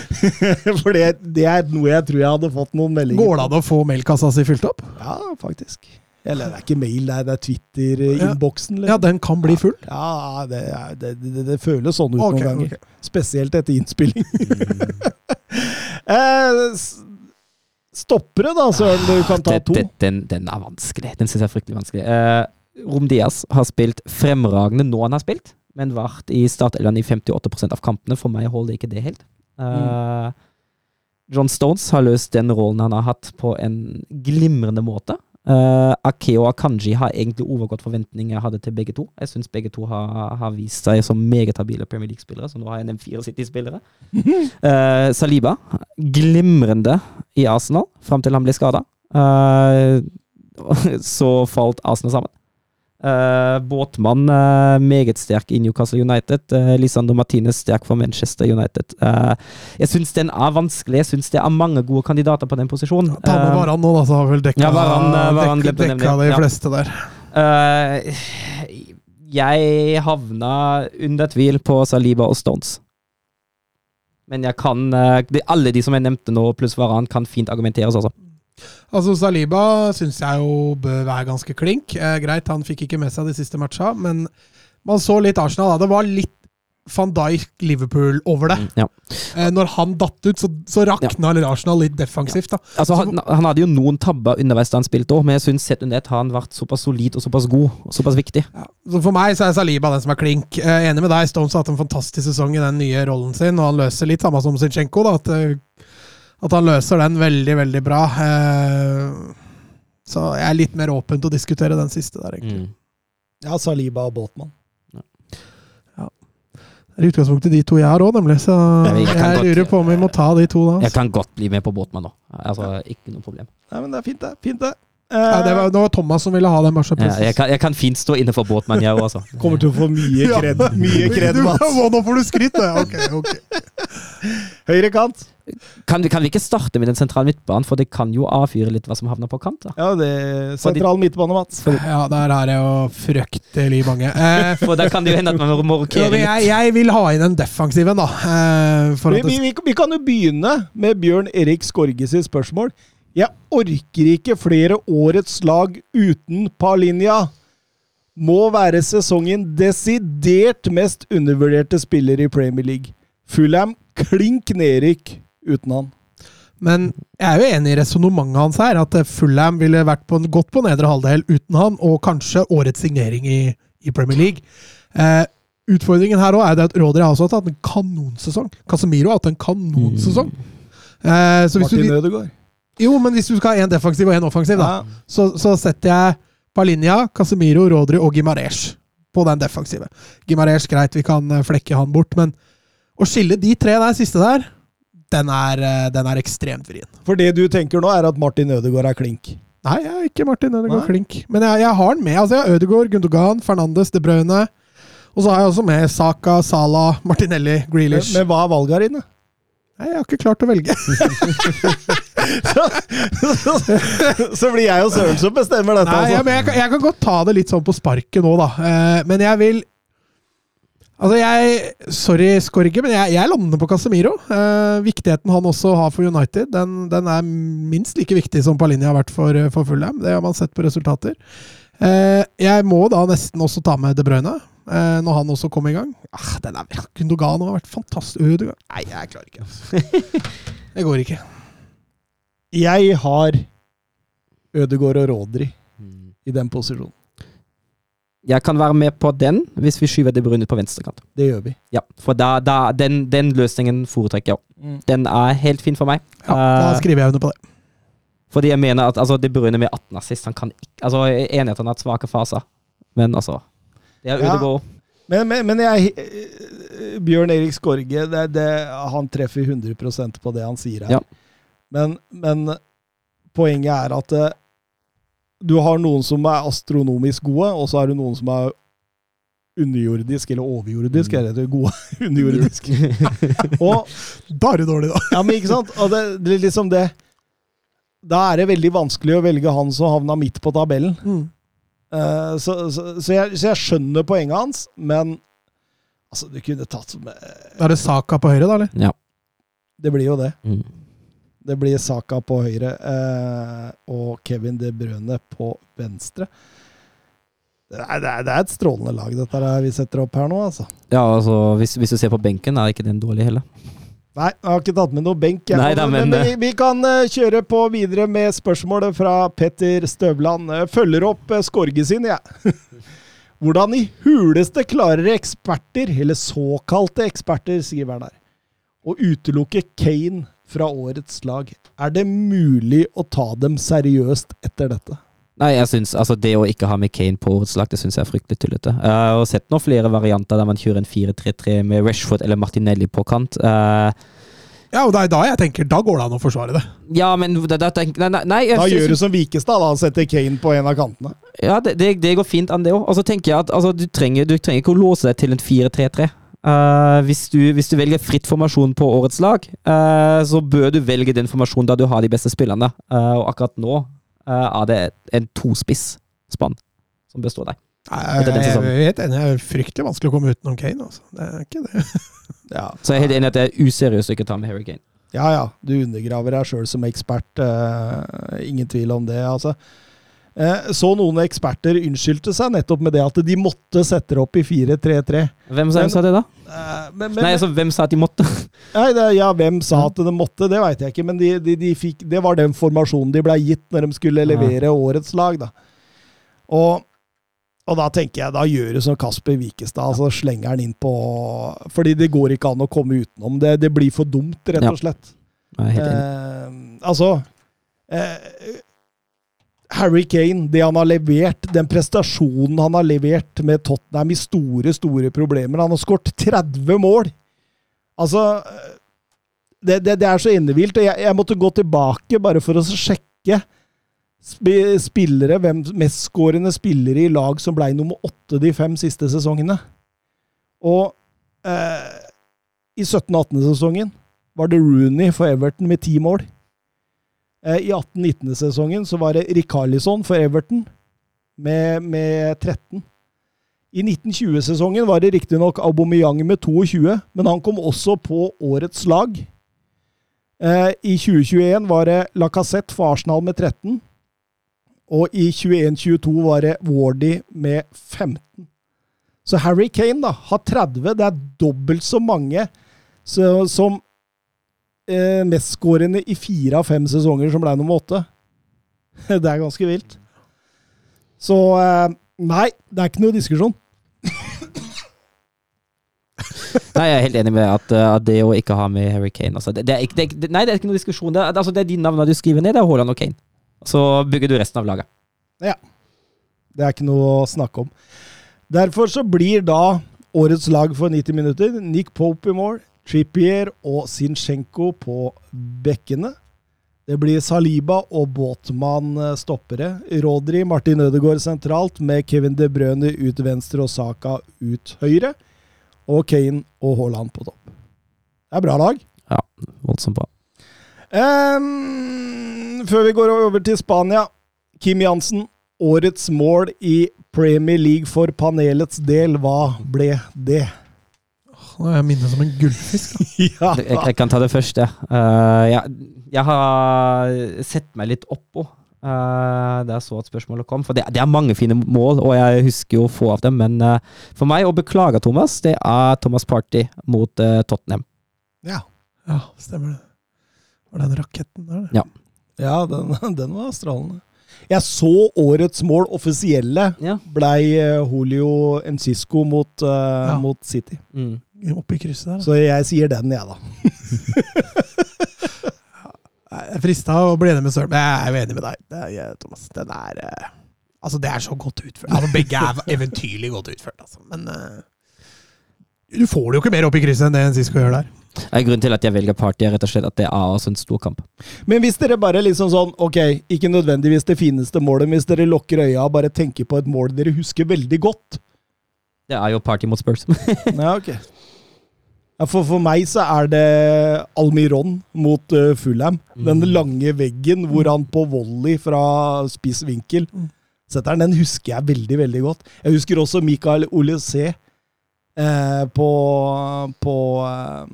For det, det er noe jeg tror jeg hadde fått noen meldinger Går det an å få mailkassa si fylt opp? Ja, faktisk. Eller det er ikke mail, det er, er Twitter-innboksen. Ja, den kan bli full. Ja, det, det, det, det føles sånn ut okay, noen ganger. Okay. Spesielt etter innspilling. eh, s- stoppere, da, Søren. Du kan ta to. det- Den, den er vanskelig. Den syns jeg er fryktelig vanskelig. Uh, Rom Diaz har spilt fremragende nå han har spilt, men vært i startelveren i 58% av kampene. For meg holder ikke det helt. Eh, John Stones har løst den rollen han har hatt, på en glimrende måte. Uh, og Akanji har egentlig overgått forventninger jeg hadde til begge to. Jeg syns begge to har, har vist seg som meget habile Premier League-spillere, så nå har jeg nevnt fire City-spillere. Uh, Saliba, glimrende i Arsenal fram til han ble skada. så falt Arsenal sammen. Eh, Båtmann uh, meget sterk i Newcastle United. Uh, Lisandro Martinez sterk for Manchester United. Jeg syns den er vanskelig. Jeg syns det er mange gode kandidater på den posisjonen. Ta med Varan nå, da, så har vel dekka, Ja, Varane- Varane dekka, dekka nevne, de ja. fleste der. Jeg havna under tvil på Saliba og Stones. Men jeg kan de, Alle de som jeg nevnte nå, pluss Varan, kan fint argumenteres også. Altså, Saliba syns jeg jo bør være ganske klink. Eh, greit, han fikk ikke med seg de siste matcha, men man så litt Arsenal. Da. Det var litt van Dijk Liverpool over det. Ja. Eh, når han datt ut, så, så rakna Arsenal litt defensivt. da. Altså, han, han hadde jo noen tabber underveis da han spilte òg, men jeg syns sett under ett har han vært såpass solid og såpass god og såpass viktig. Ja. Så For meg så er Saliba den som er klink. Eh, enig med deg, Stones har hatt en fantastisk sesong i den nye rollen sin, og han løser litt samme som Zinchenko. da, at, eh, at han løser den veldig, veldig bra. Eh, så jeg er litt mer åpen til å diskutere den siste der, egentlig. Ja, Saliba og Båtmann. Det er i utgangspunktet de to jeg har òg, nemlig. Så Jeg jeg, lurer godt- på om vi må ta de to da. Jeg kan godt bli med på Båtmann nå. Altså, ikke noe problem. Nei, men det er fint, det. Fint, det. Ja, det var, Eh, det var Thomas som ville ha den. bare så Ja, jeg, kan, jeg kan fint stå inne for Båtmann, jeg òg, altså. kommer til å få mye Ja. kred, mye kred Mats. Nå får du skryt, ja. Ok, ok. Høyre kant. Kan vi, kan vi ikke starte med den sentrale midtbanen, for det kan jo avfyre litt hva som havner på kant? da. Ja, det er Sentral midtbane, Mats. Ja, der er det jo fryktelig mange. Eh, For der kan det jo hende at man må rokere litt. jeg, jeg vil ha inn en defensiv en, da. Eh, for Vi, at det, vi, vi, vi kan jo begynne med Bjørn Erik Skorges spørsmål. Jeg orker ikke flere årets lag uten Palinja. Må være sesongen desidert mest undervurderte spiller i Premier League. Fulham klink nedrykk uten han. men jeg er jo enig i resonnementet hans her, at eh, Fulham ville vært på, en- godt på nedre halvdel uten han, og kanskje årets signering i, i Premier League. Eh, utfordringen her òg er at Rodri har også hatt en kanonsesong. Casemiro har hatt en kanonsesong. Eh, så hvis Martin Ødegaard. jo, men hvis du skal ha én defensiv og én offensiv, da, Ja. så, så setter jeg Palinja, Casemiro, Rodri og Gimarez på den defensive. Gimarez, greit, vi kan eh, flekke han bort, men å skille de tre der siste der, den er, eh, den er ekstremt vrien. For det du tenker nå, er at Martin Ødegaard er klink. Nei, jeg er ikke Martin Ødegaard Nei. klink. Men jeg, jeg har den med. Altså, jeg har Ødegaard, Gundogan, Fernandes, De Bruyne. Og så har jeg også med Saka, Sala, Martinelli, Grealish. men hva er valget her inne? Nei, jeg har ikke klart å velge. Så blir jeg og Søren som bestemmer dette. Nei, altså. ja, men jeg, kan, jeg kan godt ta det litt sånn på sparket nå, da. Eh, men jeg vil Altså, jeg Sorry, Skorge, men jeg, jeg lander på Casemiro. Eh, viktigheten han også har for United, den, den er minst like viktig som Palinja har vært for, for Fulham. Det har man sett på resultater. Eh, jeg må da nesten også ta med De Bruyne, eh, når han også kom i gang. Ah, den er Gundogan har vært fantastisk. Ødegaard. Nei, jeg klarer ikke. Det går ikke. Jeg har Ødegaard og Rodri i den posisjonen. Jeg kan være med på den, hvis vi skyver De Bruyne på venstrekant. Det gjør vi. Ja, for da, da, den, den løsningen foretrekker jeg òg. Den er helt fin for meg. Ja, da Eh, skriver jeg under på det. fordi jeg mener at altså, De Bruyne med 18 assist han kan ikke, altså, Enheten har svake faser, men altså Det er Ja. Ødegaard. Men, men, men jeg eh, Bjørn Erik Skorge, det, det, han treffer 100% på det han sier her. Ja. Men, men poenget er at eh, du har noen som er astronomisk gode, og så er du noen som er underjordisk, eller overjordisk, Mm. er det gode? underjordisk. og, Da er du dårlig, da. ja, men ikke sant? Og det, det er liksom det Da er det veldig vanskelig å velge han som havna midt på tabellen. Eh, så, så, så, jeg, så jeg skjønner poenget hans, men altså, du kunne tatt med Da er det Saka på høyre, da, eller? Ja. Det blir jo det. Mm. Det blir Saka på høyre eh, og Kevin De Brøne på venstre. Det er, det, er, det er et strålende lag, dette her vi setter opp her nå, altså. Ja, altså, hvis, hvis du ser på benken, er ikke den dårlig heller. Nei, jeg har ikke tatt med noe benk. Nei da, men, men, vi, vi kan eh, kjøre på videre med spørsmålet fra Petter Støvland. Eh, Følger opp skorget Skorge sin, jeg. Hvordan i huleste klarer eksperter, eller såkalte eksperter, skriver han der, å utelukke Kane fra årets lag? Er det mulig å ta dem seriøst etter dette? Nei, jeg synes, altså Det å ikke ha med Kane på årets lag, det syns jeg er fryktelig tullete. Jeg har sett noen flere varianter der man kjører en 4-3-3 med Rashford eller Martinelli på kant. Eh, Ja, og det er da jeg tenker da går det an å forsvare det. ja, men da, da, tenk- nei, nei, nei, jeg Da gjør du som Vikestad, da. Setter Kane på en av kantene. Ja, det, det, det går fint an, det òg. Og så tenker jeg at altså, du, trenger, du trenger ikke å låse deg til en 4-3-3. Eh, hvis, du, hvis du velger fritt formasjon på årets lag, uh, så bør du velge den formasjonen der du har de beste spillerne. Uh, og akkurat nå er det en tospiss-spann som består der. Jeg, Jeg sesongen. er helt enig. Det er fryktelig vanskelig å komme utenom Kane. Altså. Det er ikke det. Ja, Så jeg er helt enig at det er useriøst å ikke ta med Harry Kane. ja. ja. Du undergraver deg sjøl som ekspert. ingen tvil om det, altså. Eh, så noen eksperter unnskyldte seg nettopp med det at de måtte sette det opp i 4-3-3. Hvem sa, Men- sa det, da? Eh, men, men, Nei, altså, hvem sa at de måtte? Nei, det, ja, hvem sa at de måtte, det veit jeg ikke, men de, de, de fikk, det var den formasjonen de blei gitt når de skulle levere årets lag. Da. Og, og da tenker jeg, da gjør du som Kasper Wikestad, altså slenger han inn på Fordi det går ikke an å komme utenom. Det, det blir for dumt, rett og slett. Ja. Nei, helt enig. Eh, altså eh, Harry Kane, det han har levert, den prestasjonen han har levert med Tottenham i store, store problemer Han har skåret 30 mål! Altså eh, Det, det, det er så innevilt. Jeg, jeg måtte gå tilbake bare for å sjekke spillere, hvem mestskårende spillere i lag som ble nummer åtte de fem siste sesongene. Og eh, i 17-18-sesongen var det Rooney for Everton med ti mål. Eh, I 18-19-sesongen så var det Rikarlison for Everton med, med 13. I 1920-sesongen var det riktignok Aubameyang med 22, men han kom også på årets lag. Eh, I 2021 var det Lacassette for Arsenal med 13. Og i 21-22 var det Wardy med 15. Så Harry Kane da, har 30. Det er dobbelt så mange som eh, mestskårende i fire av fem sesonger som ble nummer åtte. Det er ganske vilt. Så eh, nei, det er ikke noe diskusjon. Nei, jeg er helt enig med at, uh, at det å ikke ha med Harry Kane altså, det, det er ikke, det, Nei, det er ikke noe diskusjon. Det altså, det er de navnene du skriver ned, det er Haaland og Kane. Så bygger du resten av laget. Ja. Det er ikke noe å snakke om. Derfor så blir da årets lag for 90 minutter Nick Pope i mål, Trippier og Zinchenko på bekkene. Det blir Saliba og Båtmann eh, stoppere. Rodri, Martin Ødegaard sentralt, med Kevin De Brøne ut venstre og Saka ut høyre. Og Kane og Haaland på topp. Det er bra lag. Ja, Voldsomt bra. Um, før vi går over til Spania. Kim Jansen, årets mål i Premier League for panelets del. Hva ble det? Nå er jeg minnet som en gullfisk. ja, Jeg, jeg kan ta det første. jeg. Eh, jeg, jeg har sett meg litt oppå uh, det er så at spørsmålet kom. For det, det, er mange fine mål, og jeg husker jo få av dem. Men uh, for meg, å beklage Thomas, det er Thomas Party mot uh, Tottenham. Ja. ja, stemmer det. Var den raketten der? Ja. Ja, den, den var strålende. Jeg så årets mål, offisielle, Ja. blei Julio Encisco mot, uh, Ja. mot City. Mm. Oppi krysset der. da. Så jeg sier den, jeg, da. Jeg er frista å bli enig med Søren, men jeg er jo enig med deg, det er, Thomas. Den er eh, Altså, det er så godt utført. Altså, begge er eventyrlig godt utført, altså. Men uh, du får det jo ikke mer opp i krysset enn det Sisko gjør der. er Grunnen til at jeg velger Party, er rett og slett at det er også en stor kamp. Men hvis dere bare liksom sånn Ok, ikke nødvendigvis det fineste målet, men hvis dere lukker øya og bare tenker på et mål dere husker veldig godt Det er jo Party mot Spurs. Ja, ok. Ja, for, for meg så er det Almiron mot uh, Fulham. Den Mm. lange veggen hvor han på volley fra spiss vinkel Mm. setter den. Den husker jeg veldig, veldig godt. Jeg husker også Mikael Olysé eh, på, på eh,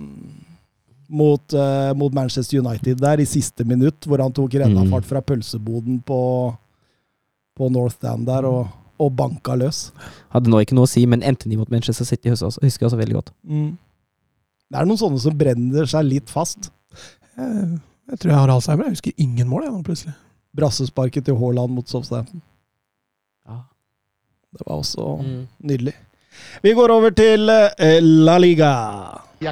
mot, eh, mot Manchester United der i siste minutt, hvor han tok rennafart fra pølseboden på, på North Stand der og, og banka løs. Hadde nå ikke noe å si, men Anthony mot Manchester City husker jeg også veldig godt. Mm. Det er noen sånne som brenner seg litt fast. Jeg, jeg tror jeg har Alzheimer. Jeg husker ingen mål, jeg nå, plutselig. Brassesparket til Haaland mot Southampton. Ja. Det var også Mm. nydelig. Vi går over til eh, La Liga. Ja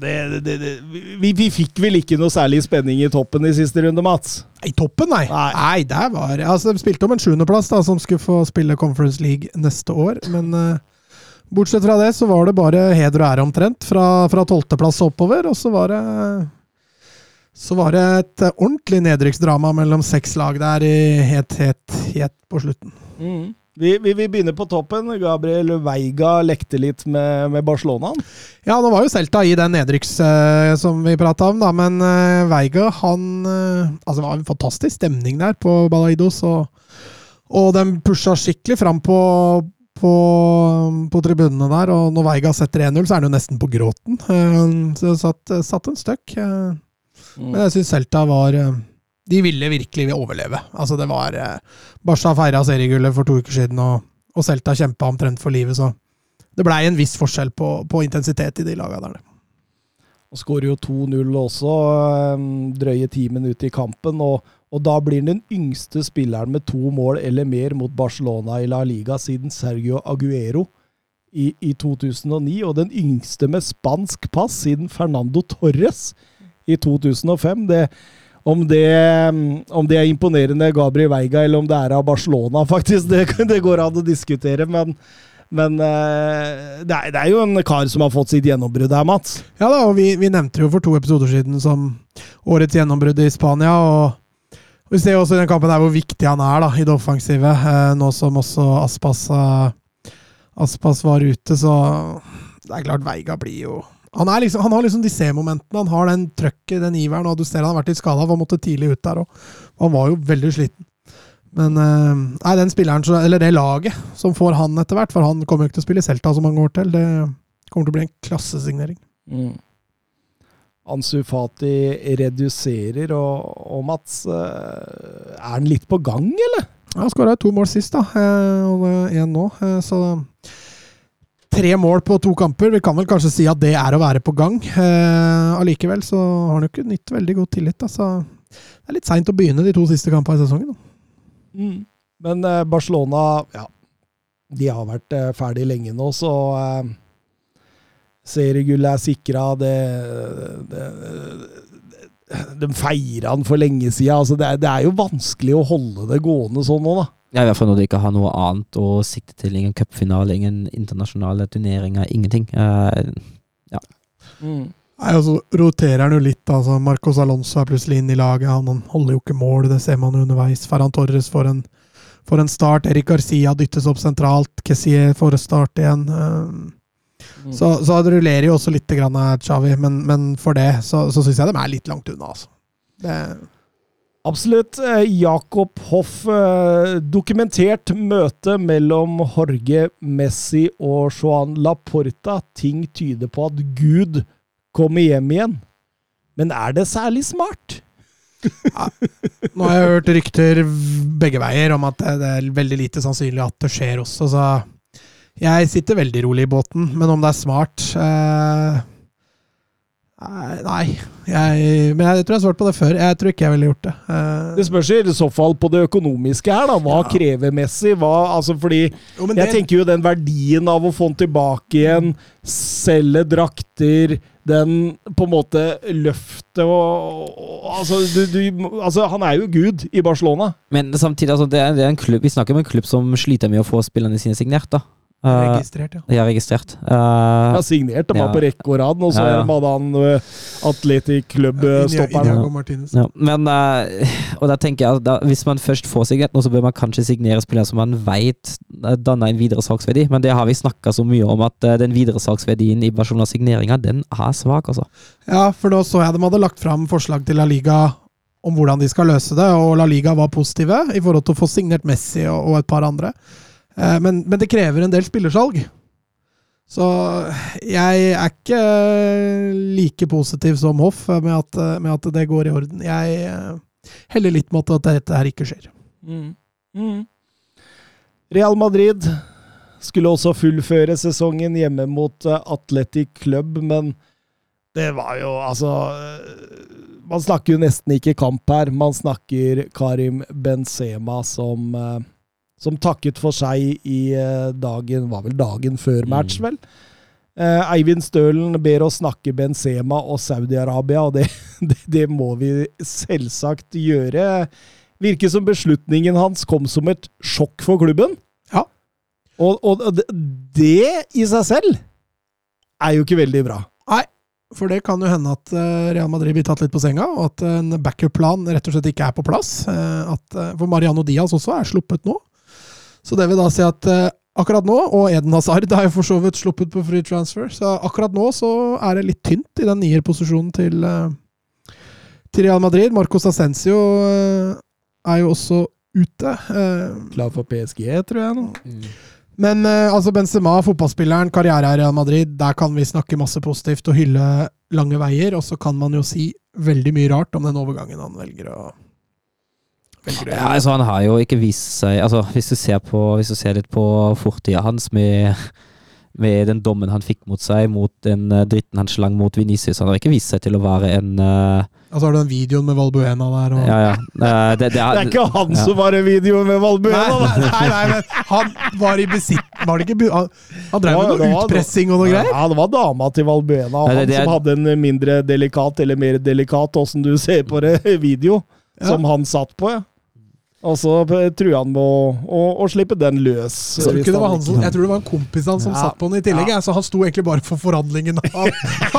det, det, det. Vi, vi fikk vel ikke noe særlig spenning i toppen i siste runde, Mats? I toppen, nei. Nei. Nei, der var Altså, De spilte om en sjuendeplass, da, som skulle få spille Conference League neste år. Men uh, bortsett fra det, så var det bare heder og ære omtrent. Fra, tolvteplass og oppover. Og så var det Så var det et ordentlig nedrykksdrama mellom seks lag der i helt, helt, helt på slutten. Vi, vi, vi begynner på toppen. Gabriel Veiga lekte litt med, med Barcelona. Ja, nå var jo Celta i den nedrykks eh, som vi prata om, da, men uh, Veiga, han eh, Altså, det var en fantastisk stemning der på Balaidos, og, og de pusha skikkelig fram på, på, på tribunene der. Og når Veiga setter 1-0, så er han jo nesten på gråten. Eh, så det satt, satt en støkk. eh. Men jeg syns Celta var eh, De ville virkelig overleve. Altså, det var eh, Barca feira seriegullet for to uker siden, og, og Celta kjempa omtrent for livet, så det blei en viss forskjell på, på intensitet i de laga der. Og skårer jo 2-0 også, eh, drøye ti minutter i kampen. Og, og da blir den yngste spilleren med to mål eller mer mot Barcelona i La Liga siden Sergio Aguero i, i 2009. Og den yngste med spansk pass siden Fernando Torres i 2005. Det, om, det, om det er imponerende Gabriel Veiga, eller om det er av Barcelona, faktisk, det, det går an å diskutere. Men, men eh, det, er, det er jo en kar som har fått sitt gjennombrudd her, Mats. Ja da, og vi, vi nevnte jo for to episoder siden som årets gjennombrudd i Spania. og Vi ser jo også i den kampen der hvor viktig han er da, i det offensive, eh, nå som også Aspas, eh, Aspas var ute. Så det er klart, Veiga blir jo Han, liksom, han har liksom de C-momentene, han har den trøkket, den iveren. og Du ser han har vært litt skada, han måtte tidlig ut der. òg. Han var jo veldig sliten. Men eh, nei, den spilleren, eller det laget som får han etter hvert, for han kommer jo ikke til å spille Celta så mange år til, det kommer til å bli en klassesignering. Ansu Fati reduserer, og, og Mats eh, Er han litt på gang, eller? Ja, Han skåra to mål sist, da. eh, Og én nå. Så tre mål på to kamper. Vi kan vel kanskje si at det er å være på gang. Eh, Allikevel så har han jo ikke nytt veldig god tillit. Da. Så det er litt seint å begynne de to siste kampene i sesongen. Da. Men eh, Barcelona, ja De har vært eh, ferdig lenge nå, så eh, Seriegullet er sikra. Det, det, De feira han for lenge siden. Altså, det, det er jo vanskelig å holde det gående sånn nå, da. Ja, I hvert fall når du ikke har noe annet å sikte til. Ingen cupfinale, ingen internasjonale turneringer, ingenting. Eh, Nei, altså, roterer han jo litt. altså Marcos Alonso er plutselig inne i laget. Han, han holder jo ikke mål, det ser man jo underveis. Ferran Torres får en, får en start. Erik Garcia dyttes opp sentralt. Kessier får start igjen. Uh, Mm. Så, så det rullerer jo også litt, grann, Xavi, men, men for det så, så syns jeg de er litt langt unna. Altså. Det, Absolutt. Eh, Jakob Hoff, eh, dokumentert møte mellom Jorge Messi og Joan Laporta. Ting tyder på at Gud kommer hjem igjen. Men er det særlig smart? Nå har jeg hørt rykter begge veier om at det er veldig lite sannsynlig at det skjer også, så jeg sitter veldig rolig i båten. Men om det er smart eh, Nei. Jeg, men jeg tror jeg har svart på det før. Jeg tror ikke jeg ville gjort det. Uh, Det spørs i så fall på det økonomiske her, da. Hva Ja. krever Messi? Hva, altså fordi jo, Jeg det- tenker jo den verdien av å få den tilbake igjen, selge drakter, den på en måte løftet og, og altså, du, du, altså, han er jo gud i Barcelona. Men samtidig, altså, det, er, det er en klubb, vi snakker om en klubb som sliter med å få spillerne sine signert. da. Eh, Registrert, ja. ja, registrert. Uh, ja, signert. signert var Ja. på rekke og rad, og så Ja, ja. hadde han uh, Atletic Inigo Club-stopperen. Martinez. ja. Men uh, Og da tenker jeg at da, hvis man først får signert noe, så bør man kanskje signere spillere som man vet eh, danner en videresalgsverdi. Men det har vi snakka så mye om, at uh, den videresalgsverdien i Barcelonas signeringer, den er svak, altså. Ja, for da så jeg de hadde lagt fram forslag til La Liga om hvordan de skal løse det, og La Liga var positive i forhold til å få signert Messi og, og et par andre. Eh, Men, men det krever en del spillersalg. Så jeg er ikke like positiv som Hoff med at, med at det går i orden. Jeg eh, heller litt mot at dette her ikke skjer. Mm. Mm. Real Madrid skulle også fullføre sesongen hjemme mot Atletic Athletic Club, men det var jo altså eh, Man snakker jo nesten ikke kamp her. Man snakker Karim Benzema som eh, som takket for seg i eh, dagen Var vel dagen før match, vel? Eh, Eivind Stølen ber oss snakke Benzema og Saudi-Arabia, og det, det, det må vi selvsagt gjøre. Virker som beslutningen hans kom som et sjokk for klubben. Ja. Og, og det, det i seg selv er jo ikke veldig bra. Nei, for det kan jo hende at eh, Real Madrid blir tatt litt på senga, og at en backup-plan rett og slett ikke er på plass. Eh, At, for Mariano Diaz også er sluppet nå. Så det vil da si at eh, akkurat nå, og Eden Hazard er jo for så vidt sluppet på free transfer, så akkurat nå så er det litt tynt i den nierposisjonen til, eh, til Real Madrid. Marcos Ascencio eh, er jo også ute. Eh, Klar for PSG, tror jeg nå. men eh, altså Benzema, fotballspilleren, karriere i Real Madrid, der kan vi snakke masse positivt og hylle lange veier, og så kan man jo si veldig mye rart om den overgangen han velger å Ja, altså Han har jo ikke vist seg altså Hvis du ser, på, hvis du ser litt på fortida hans med, med den dommen han fikk mot seg, mot den eh, dritten han slang mot Venicius Han har ikke vist seg til å være en uh, Altså har du den videoen med Valbuena der. Og... Ja, ja. Uh, det, det, Det er ikke han Ja. som var i videoen med Valbuena! nei, nei, nei, men han var i besitt... Var det ikke Han, han drev med noe utpressing og noe greier? Ja, det var dama til Valbuena, og Nei, det- han det er- som hadde en mindre delikat, eller mer delikat, åssen du ser på det, video, Ja. som han satt på, ja. Og så truer han med å, å, å slippe den løs. Jeg tror, det var han han som, jeg tror det var en kompis han som Ja. satt på den i tillegg. Ja. Så han sto egentlig bare for forhandlingen av,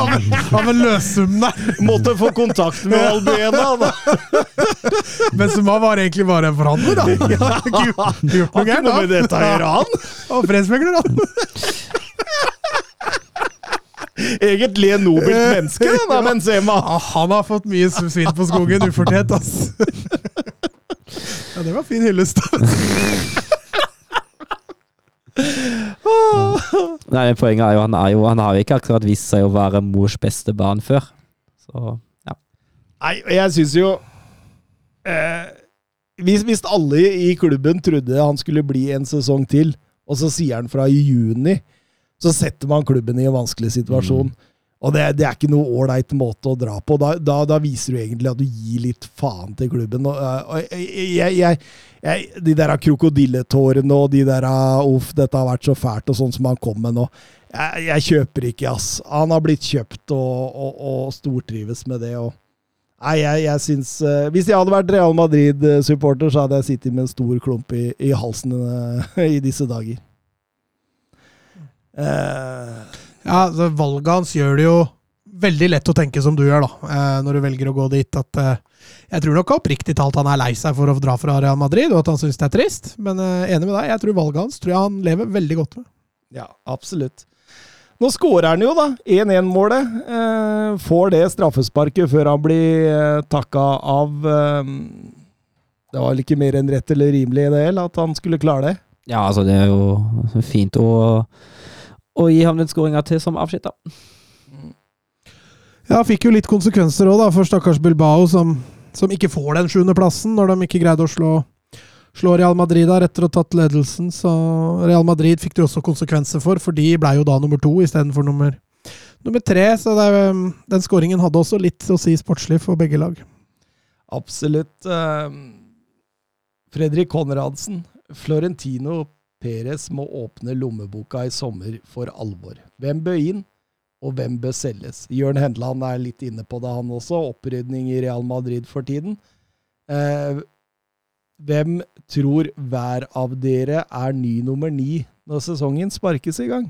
av, av en løssum der. Måtte få kontakt med Valbuena. Da. Benzema var egentlig bare en forhandler, da. Han ikke gjort- gjort noe gærent, da. med dette gjøre, han. Og fredsmegler, han. Egentlig en nobelt menneske, denne Benzema. Ja, han har fått mye svinn på skogen, ufortjent, ass. Ja, det var fin hyllest. nei, men poenget er jo han, er jo han har jo ikke akkurat vist seg å være mors beste barn før. Så ja. Nei, og jeg syns jo eh, hvis, hvis alle i klubben trodde han skulle bli en sesong til, og så sier han fra i juni, så setter man klubben i en vanskelig situasjon. Og det, det er ikke noe ålreit måte å dra på. Da, da, da viser du egentlig at du gir litt faen til klubben. Og, eh, og jeg, jeg, jeg, de der krokodilletårene og de der ah, Uff, dette har vært så fælt, og sånn som han kom med nå. Jeg, kjøper ikke, ass. Han har blitt kjøpt og, og, og stortrives med det. og Nei, jeg, jeg syns uh, Hvis jeg hadde vært Real Madrid-supporter, så hadde jeg sittet med en stor klump i, i halsen uh, i disse dager. Eh, Ja, så Valget hans gjør det jo veldig lett å tenke som du gjør, da, eh, når du velger å gå dit. At eh, jeg tror nok oppriktig talt han er lei seg for å dra fra Real Madrid, og at han syns det er trist. Men eh, enig med deg, jeg tror valget hans tror jeg han lever veldig godt med. Ja, absolutt. Nå skårer han jo, da. 1-1-målet. Eh, får det straffesparket før han blir eh, takka av Det var vel ikke mer enn rett eller rimelig i det hele at han skulle klare det. Ja, altså, det er jo fint å, å gi ham den skåringa til som avsnitt, da. Ja, fikk jo litt konsekvenser òg, for stakkars Bilbao, som, som ikke får den sjuendeplassen når de ikke greide å slå, slå Real Madrid der etter å ha tatt ledelsen. Så Real Madrid fikk det også konsekvenser for, for de ble jo da nummer to istedenfor nummer, nummer tre. Så det, um, den skåringen hadde også litt å si sportslig for begge lag. Absolutt. Eh, Fredrik Konradsen. Florentino Perez må åpne lommeboka i sommer for alvor. Hvem bør inn, og hvem bør selges? Jørn Hendeland er litt inne på det, han også. Opprydning i Real Madrid for tiden. Eh, hvem tror hver av dere er ny nummer ni når sesongen sparkes i gang?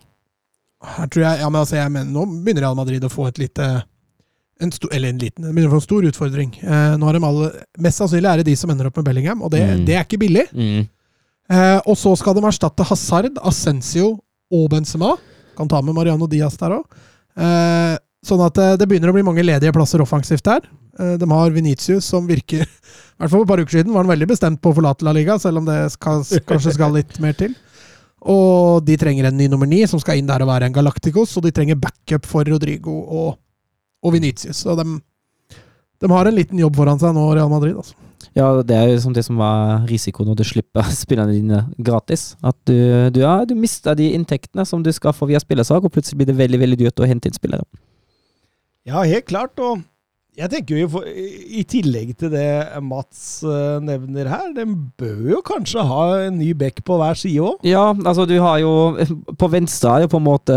Her tror jeg, ja, men altså, jeg mener, Nå begynner Real Madrid å få et lite en stor, Eller en liten, de begynner å få en stor utfordring. Eh, nå har de alle, Mest sannsynlig er det de som ender opp med Bellingham, og det, Mm. det er ikke billig. Mm. Eh, og så skal de erstatte Hazard, Ascencio og Benzema. Kan ta med Mariano Diaz der òg. Eh, sånn at eh, det begynner å bli mange ledige plasser offensivt der. Eh, de har Venitius som virker I hvert fall for et par uker siden var han veldig bestemt på å forlate La Liga, selv om det skal, kanskje skal litt mer til. Og de trenger en ny nummer ni, som skal inn der og være en Galacticos. Og de trenger backup for Rodrigo og, og Venitius. Så de, de har en liten jobb foran seg nå, Real Madrid. altså. Ja, det er jo som det som var risikoen når du slipper spillerne dine gratis. At du, du, ja, du mister de inntektene som du skal få via spillersak, og plutselig blir det veldig veldig dyrt å hente inn spillere. Ja, helt klart. Og jeg tenker jo, i i tillegg til det Mats eh, nevner her, den bør jo kanskje ha en ny bekk på hver side òg. Ja, altså du har jo På venstre er jo på en måte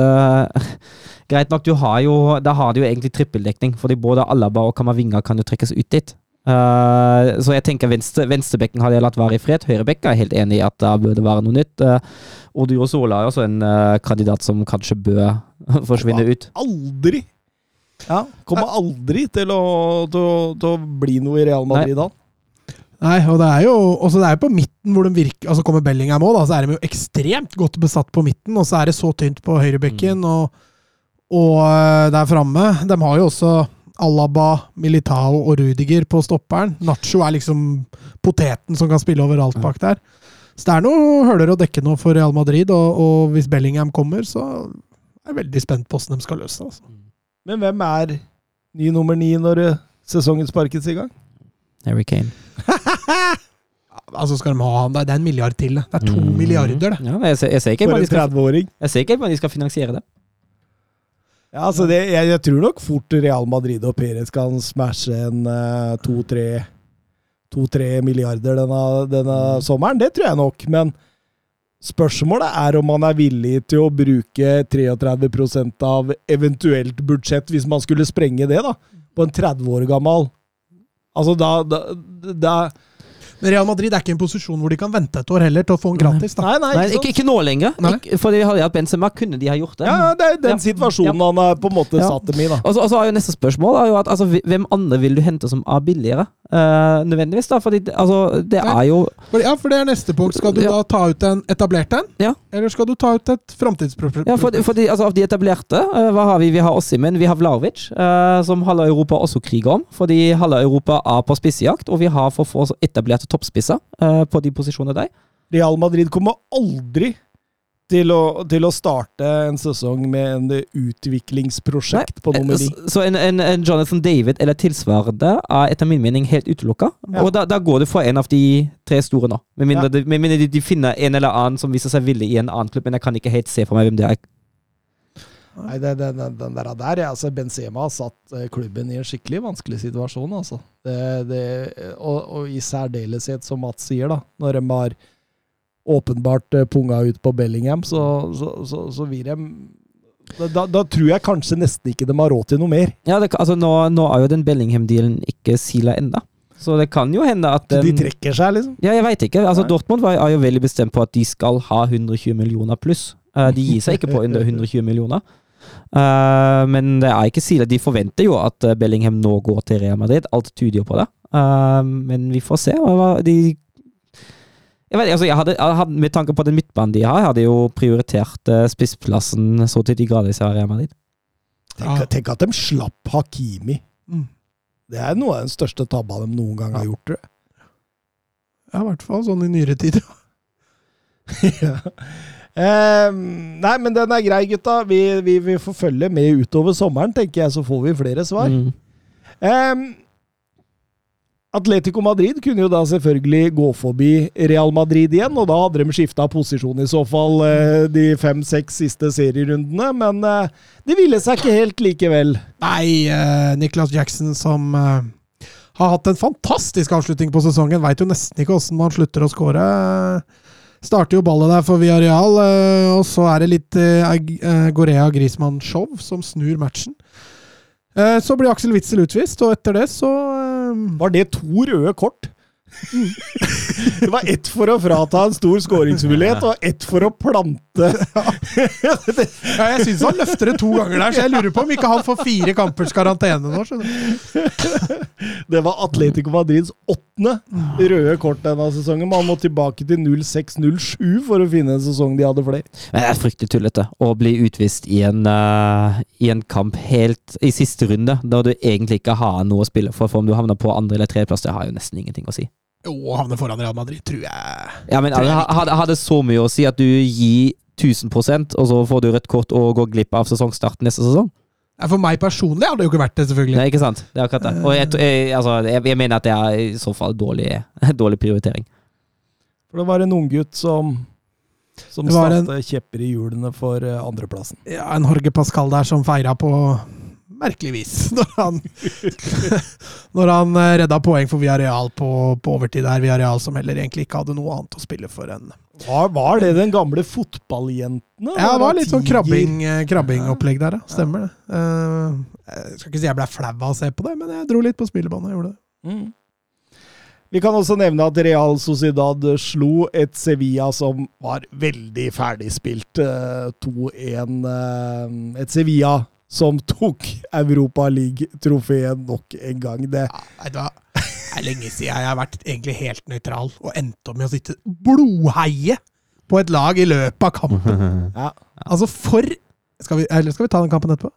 Greit nok, du har jo Da har du jo egentlig trippeldekning, fordi både Alaba og Kamavinga kan jo trekkes ut dit. Eh, så jeg tenker venstre, venstrebekken hadde jeg latt være i fred. Høyrebekken er jeg helt enig i at da bør det være noe nytt. Uh, Odio Sola er også en uh, kandidat som kanskje bør forsvinne ut. Aldri! Ja, Kommer aldri til å, til, å, til å bli noe i Real Madrid, da. Nei, og det er jo også det er på midten hvor de virker Altså kommer Bellingham òg, da, så er de jo ekstremt godt besatt på midten. Og så er det så tynt på høyrebekken og, og øh, der framme. De har jo også Alaba, Militao og Rudiger på stopperen. Nacho er liksom poteten som kan spille overalt bak der. Så det er noe høler å dekke nå for Real Madrid, og, og hvis Bellingham kommer, så er jeg veldig spent på hvordan de skal løse det. Altså. Men hvem er ny nummer ni når sesongen sparkes i gang? Harry Kane. altså skal de ha han der? Det er en milliard til, det. Det er to Mm. milliarder, det. Ja, jeg, ser, jeg, ser ikke hvordan de skal, jeg ser ikke hvordan de skal finansiere det. Ja, altså det, jeg, jeg tror nok fort Real Madrid og Perez kan smashe en to-tre to-tre milliarder denne, denne sommeren. Det tror jeg nok, men spørsmålet er om man er villig til å bruke 33% av eventuelt budsjett, hvis man skulle sprenge det, da, på en 30 år gammel. Altså, da, da, da Real Madrid er ikke i en posisjon hvor de kan vente et år heller til å få den gratis. da. Nei, nei, Nei, ikke ikke, nå lenger. Nei. Ikke, for de hadde hatt Benzema, kunne de ha gjort det. Ja, det er den Ja. situasjonen han er på en måte Ja. satt dem i, da. Og så er jo neste spørsmål er jo at altså, hvem andre vil du hente som er billigere? Uh, nødvendigvis, da. Fordi altså, det Nei. er jo ja, for det er neste punkt. Skal du Ja. da ta ut en etablert en? Ja. Eller skal du ta ut et framtidsprosjekt? Ja, for, fordi, altså, Av de etablerte, uh, hva har vi? Vi har Ossimen, vi har Vlaovic, uh, som halve Europa også kriger om. Fordi halve Europa er på spissejakt, og vi har for få etablerte toppspisser eh, på de posisjonene der. Real Madrid kommer aldri til å, til å starte en sesong med en utviklingsprosjekt på nummer ni. Eh, Så en, en, en Jonathan David eller tilsvarende er etter min mening helt utelukka. Ja. Og da, da går du for en av de tre store nå. Med mindre, Ja. de, med mindre de, de finner en eller annen som viser seg villig i en annen klubb, men jeg kan ikke helt se for meg hvem det er. Nei, den, den, den der, der ja, altså Benzema har satt eh, klubben i en skikkelig vanskelig situasjon. Altså. Det, det, og, og i særdeleshet, som Mats sier, da, når de har åpenbart eh, punga ut på Bellingham, så, så, så, så vil de da, da tror jeg kanskje nesten ikke de har råd til noe mer. Ja, det, altså nå, nå er jo den Bellingham-dealen ikke sila enda. Så det kan jo hende at den, de trekker seg, liksom. Ja, jeg veit ikke. Altså, Dortmund var, er jo veldig bestemt på at de skal ha 120 millioner pluss. Eh, de gir seg ikke på under 120 millioner. Eh, men det er ikke sikkert. De forventer jo at eh, Bellingham nå går til Real Madrid. Alt tyder jo på det. Uh, men vi får se. De jeg vet, altså jeg hadde, jeg hadde, Med tanke på den midtbanen de har, jeg hadde jo prioritert spissplassen så til de grader i Real Madrid. Tenk, Ja. tenk at de slapp Hakimi. Mm. Det er noe av den største tabba de noen gang har gjort. Ja, i hvert fall sånn i nyere tid. ja. Ehm, nei, men den er grei, gutta. Vi, vi, vi får følge med utover sommeren, tenker jeg, så får vi flere svar. Mm. Eh, Atletico Madrid kunne jo da selvfølgelig gå forbi Real Madrid igjen, og da hadde de skifta posisjon i så fall eh, de fem-seks siste serierundene, men eh, det ville seg ikke helt likevel. Nei, eh, Nicholas Jackson som eh, har hatt en fantastisk avslutning på sesongen. Veit jo nesten ikke åssen man slutter å skåre. Starter jo ballet der for Villarreal, eh, og så er det litt eh, eh, Gorea Grismann-show som snur matchen. Så blir Aksel Witzel utvist, og etter det så Var det to røde kort? det var ett for å frata en stor skåringsmulighet, og ett for å plante Ja, jeg syns han løfter det to ganger der, så jeg lurer på om ikke han får fire kampers karantene nå. skjønner du. Det var Atletico Madrids åttende røde kort denne sesongen. Man må tilbake til 06-07 for å finne en sesong de hadde flere. Men Det er fryktelig tullete å bli utvist i en, uh, i en kamp helt i siste runde, da du egentlig ikke har noe å spille for. For om du havner på andre- eller tredjeplass, det har jo nesten ingenting å si. Jo, havne foran Real Madrid, tror jeg. Ja, men jeg Hadde hadde så mye å si at du gir 1000% og så får du rødt kort og går glipp av sesongstarten neste sesong? Ja, For meg personlig hadde det jo ikke vært det, selvfølgelig. Nei, ikke sant? Det er akkurat det. Og jeg, jeg, altså, jeg, jeg mener at det er i så fall dårlig, dårlig prioritering. For det var en unggutt som som var en- satte kjepper i hjulene for eh, andreplassen. Ja, en Jorge Pascal der som feira på merkelig vis. Når han, når han eh, redda poeng for Villarreal på, på overtid der. Villarreal som heller egentlig ikke hadde noe annet å spille for enn Var, var det den gamle fotballjentene? Ja, det var litt sånn krabbingopplegg krabbing, eh, krabbingopplegg der, ja. Stemmer det. Eh, jeg skal ikke si jeg ble flau av å se på det, men jeg dro litt på spillebanen. Jeg gjorde det. Mm. Vi kan også nevne at Real Sociedad slo et Sevilla som var veldig ferdigspilt. eh, 2-1. eh, Et Sevilla som tok Europa League-trofeet nok en gang. Det, Ja, det, er lenge siden jeg har vært egentlig helt nøytral og endte opp med å sitte blodheie på et lag i løpet av kampen. ja. Altså, for skal vi, Eller skal vi ta den kampen etterpå?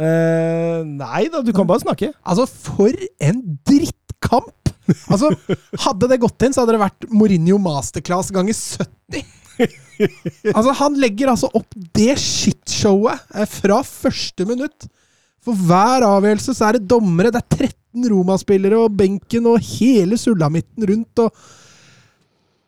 Eh, nei da, du kan bare snakke. Altså, for en drittkamp! Altså, Hadde det gått inn, så hadde det vært Mourinho masterclass ganger 70. Altså, Han legger altså opp det shitshowet eh, fra første minutt. For hver avgjørelse så er det dommere, det er 13 Roma-spillere og benken og hele sulamitten rundt. og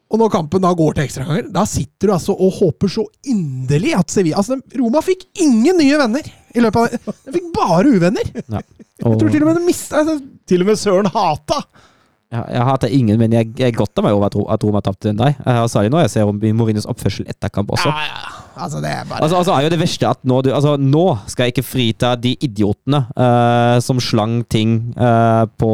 og når kampen da går til ekstraganger, da sitter du altså og håper så inderlig at Sevilla altså, Roma fikk ingen nye venner i løpet av det. De fikk bare uvenner. Ja. Jeg tror til og med de mista altså, Til og med Søren hata! Jeg hater ingen, men jeg, jeg godter meg over at, Ro- at Roma tapte den der. Har særlig når jeg ser om Mourinhos oppførsel etter kamp også. Ja, ja. Altså, det er bare Altså, altså er jo det verste at nå, du, altså, nå skal jeg ikke frita de idiotene uh, som slang ting uh, på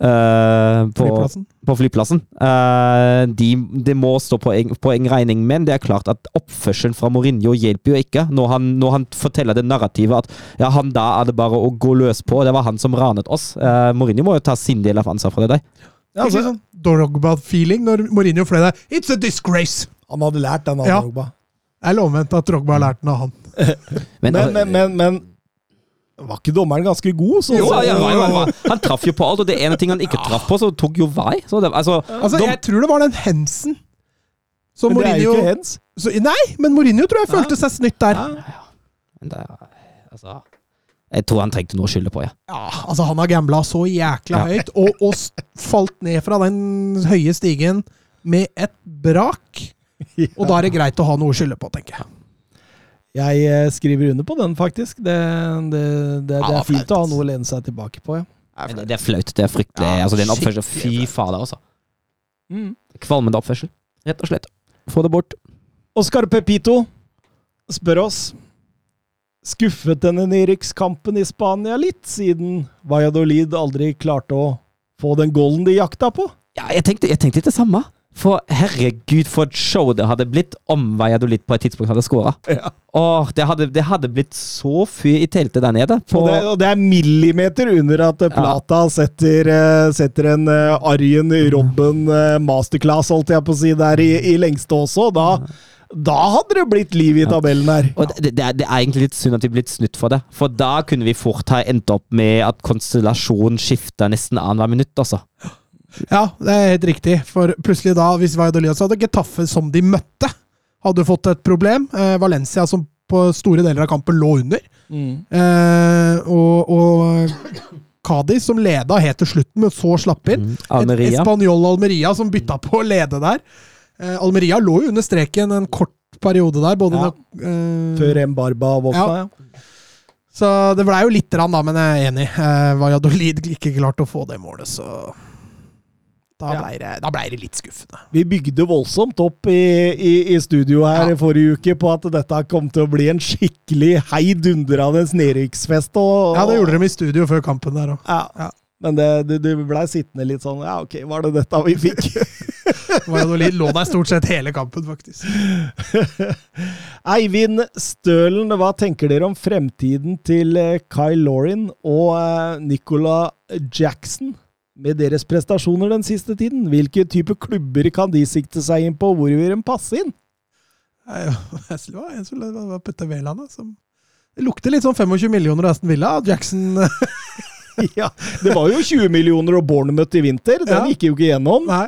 eh, på, flyplassen. på flyplassen. Eh, de, det må stå på en regning, men det er klart at oppførselen fra Mourinho hjelper jo ikke. Når han, når han forteller det narrativet at ja, han da er det bare å gå løs på, det var han som ranet oss. Uh, Mourinho må jo ta sin del av ansvaret for det der. Ja, altså, sånn Drogba-feeling når Mourinho fløy der. It's a disgrace! han hadde lært den av Ja. Drogba. Det er lovvendt at Drogba har lært den av han. Men, Men, men, men, men var ikke dommeren ganske god? Så, Jo, ja, ja, ja, ja. Han traff jo på alt, og det ene ting han ikke traff på, så tok jo vei. Så det, altså, Altså, Jeg tror det var den Hensen Så Men det er jo ikke hens. så, Nei, men Mourinho tror jeg Ja. følte seg snytt der. Ja. Men det, altså, jeg tror han trengte noe å skylde på, ja. Ja, altså Han har gambla så jækla Ja. høyt, og, og falt ned fra den høye stigen med et brak. Og da er det greit å ha noe å skylde på, tenker jeg. Jeg eh, skriver under på den, faktisk. Det, det, det, det Ja, er fint å ha noe å lene seg tilbake på, ja. Det, det er flaut. Det er fryktelig. Ja, altså, er en oppførsel. Fy fader, altså. Mm. Kvalmende oppførsel. Rett og slett. Få det bort. Oscar Pepito spør oss Skuffet denne nedrykkskampen i Spania litt, siden Valladolid aldri klarte å få den golden de jakta på? Ja, jeg tenkte, jeg tenkte det samme. For herregud, for et show det hadde blitt om Valladolid på et tidspunkt hadde skåra. Ja. Åh, det hadde, det hadde blitt så fyr i teltet der nede. Og det, og det er millimeter under at Plata Plata setter, eh, setter en eh, Arjen Robben eh, masterclass, holdt jeg på å si, der i, i lengste også. Da, da hadde det blitt liv i tabellen her. Og det, det, er, det er egentlig litt synd at vi er blitt snutt for det. For da kunne vi fort ha endt opp med at konstellasjonen skifta nesten annethvert minutt, altså. Ja, det er helt riktig. For plutselig da, hvis Valladolid hadde Getafe som de møtte, hadde fått et problem. Eh, Valencia som på store deler av kampen lå under. Eh, og, og Cádiz som leda helt til slutten, men så slapp inn. Mm. Almeria. Et Español Almeria som bytta på å lede der. Eh, Almeria lå jo under streken en kort periode der. Både Ja. da, eh, Før Mbarba våkna, ja. Så det blei jo lite grann, da, men jeg er enig. Eh, Valladolid ikke klarte å få det målet, så da blei det, ble det litt skuffende. Vi bygde voldsomt opp i, i, i studio her Ja. i forrige uke på at dette kom til å bli en skikkelig heidundrende nedrykksfest. Og, Ja, det gjorde de i studio før kampen der òg. Ja. Ja. Men det, det, det blei sittende litt sånn Ja, ok, var det dette vi fikk? Valladolid lå der stort sett hele kampen, faktisk. Eivind Stølen, hva tenker dere om fremtiden til eh, Kyle Lauren og eh, Nicola Jackson? Med deres prestasjoner den siste tiden, hvilke type klubber kan de sikte seg inn på? Hvor vil de passe inn? Det var en som var Petter Wæland, som Det lukter litt sånn 25 millioner Aston Villa. Jackson Ja, Det var jo 20 millioner og Bournemouth i vinter. Den Ja. gikk jo ikke gjennom. Nei.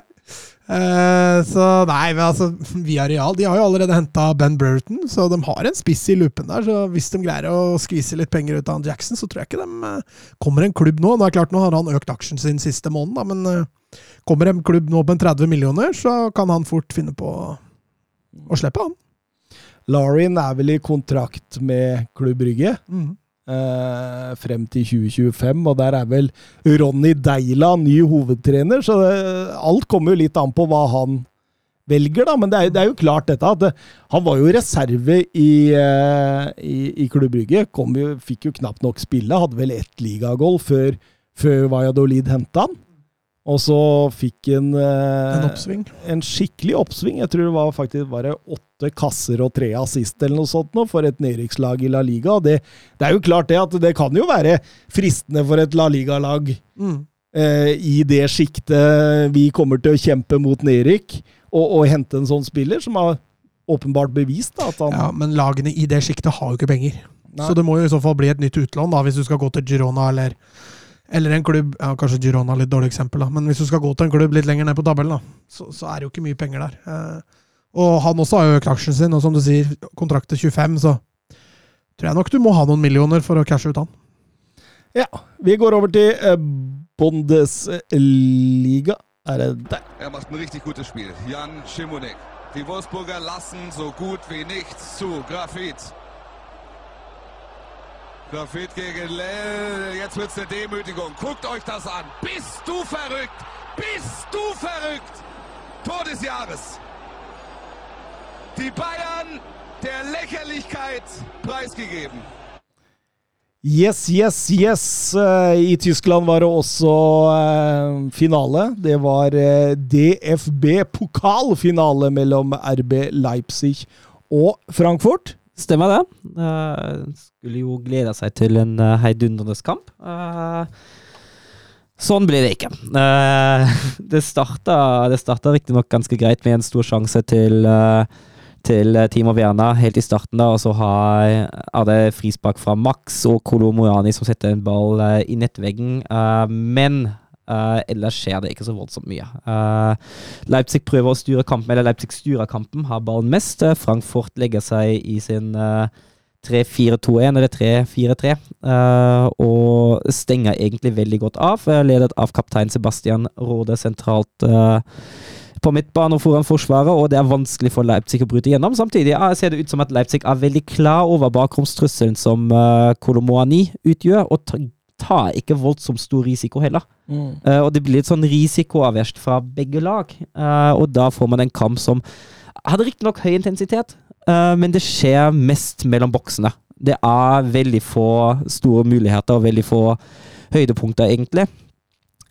Eh, så nei, men altså Via Real de har jo allerede henta Ben Brereton, så de har en spiss i loopen der. Så hvis de greier å skvise litt penger ut av han Jackson, så tror jeg ikke de eh, kommer en klubb nå. Det er klart, nå har han økt aksjen sin siste måneden, da, men eh, kommer en klubb nå på en 30 millioner, så kan han fort finne på å slippe han. Larin er vel i kontrakt med Klubb Rygge. Mm. Eh, frem til 2025, og der er vel Ronny Deila ny hovedtrener, så det, alt kommer jo litt an på hva han velger, da. Men det er, det er jo klart dette at det, han var jo reserve i, uh, i, i Klubb Brygge. Fikk jo knapt nok spille, hadde vel ett ligagolv før, før Valladolid henta han. Og så fikk han eh, En en skikkelig oppsving. Jeg tror det var faktisk bare åtte kasser og tre assist eller noe sånt nå for et nedrykkslag i La Liga. Det, det er jo klart det at det kan jo være fristende for et La Liga-lag Mm. eh, i det sjiktet vi kommer til å kjempe mot nedrykk, og, og hente en sånn spiller som har åpenbart bevist da, at han Ja, men lagene i det sjiktet har jo ikke penger. Nei. Så det må jo i så fall bli et nytt utlån, da, hvis du skal gå til Girona eller, eller en klubb ja, Kanskje Girona er litt dårlig eksempel, da, men hvis du skal gå til en klubb litt lenger ned på tabellen, da, så, så er det jo ikke mye penger der. Eh, og han også har jo økt aksjen sin, og som du sier, kontrakt til 25, så tror jeg nok du må ha noen millioner for å cashe ut han. Ja. Vi går over til eh, Bundesliga. Er det der? Er macht ein richtig gutes Spiel. Jan Schimonek. Die Wolfsburger lassen so gut wie nichts zu. Grafit. Grafit gegen Lell. Jetzt wird's eine Demütigung. Guckt euch das an. Bist du verrückt? Bist du verrückt? Tor des Jahres. Die Bayern der Lächerlichkeit preisgegeben. Yes, yes, yes. Eh, I Tyskland var det også eh, finale. Det var eh, DFB-pokalfinale mellom RB Leipzig og Frankfurt. Stemmer det. Uh, skulle jo glede seg til en uh, heidundrende kamp. Uh, sånn blir det ikke. Uh, det starta, det starta riktignok ganske greit med en stor sjanse til til Timo Werner helt i starten, da, og så har, er det frispark fra Max og Kolo Mojani som setter en ball i nettveggen. Men eh, ellers skjer det ikke så voldsomt mye. Uh, Leipzig prøver å styre kampen, eller Leipzig styrer kampen, har ballen mest. Eh, Frankfurt legger seg i sin eh, 3-4-2-1 eller 3-4-3, uh, og stenger egentlig veldig godt av. Ledet av kaptein Sebastian Råde sentralt uh, på midtbane og foran forsvaret, og det er vanskelig for Leipzig å bryte gjennom. Samtidig ser det ut som at Leipzig er veldig klar over bakromstrusselen som uh, Kolomoani utgjør, og ta- tar ikke voldsomt stor risiko heller. Eh, og det blir litt sånn risikoavverst fra begge lag. Uh, og da får man en kamp som hadde riktignok høy intensitet, uh, men det skjer mest mellom boksene. Det er veldig få store muligheter og veldig få høydepunkter, egentlig.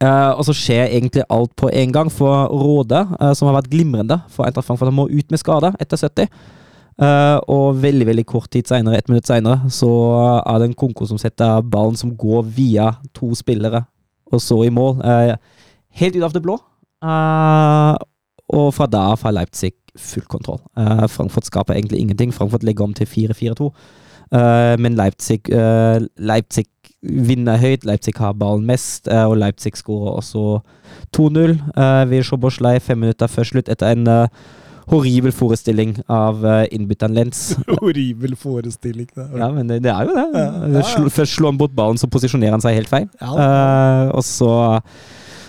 Uh, og så skjer egentlig alt på en gang for Råde, uh, som har vært glimrende for Eintracht Frankfurt. Han må ut med skade etter 70. Uh, og veldig veldig kort tid senere, ett minutt senere, så er det en Konko som setter ballen som går via to spillere, og så i mål. Eh, helt ut av det blå. Eh, og fra da av har Leipzig full kontroll. Eh, Frankfurt skaper egentlig ingenting. Frankfurt legger om til 4-4-2. Eh, men Leipzig, Leipzig vinner høyt. Leipzig har ballen mest, og Leipzig skårer også 2-0 uh, ved Schoboslei fem minutter før slutt, etter en horribel forestilling av uh, innbytteren Lens. Horribel forestilling. Det. Ja, men det, det er jo det. Ja, ja. Sl først slår han bort ballen, så posisjonerer han seg helt feil. Ja. Eh, og, så,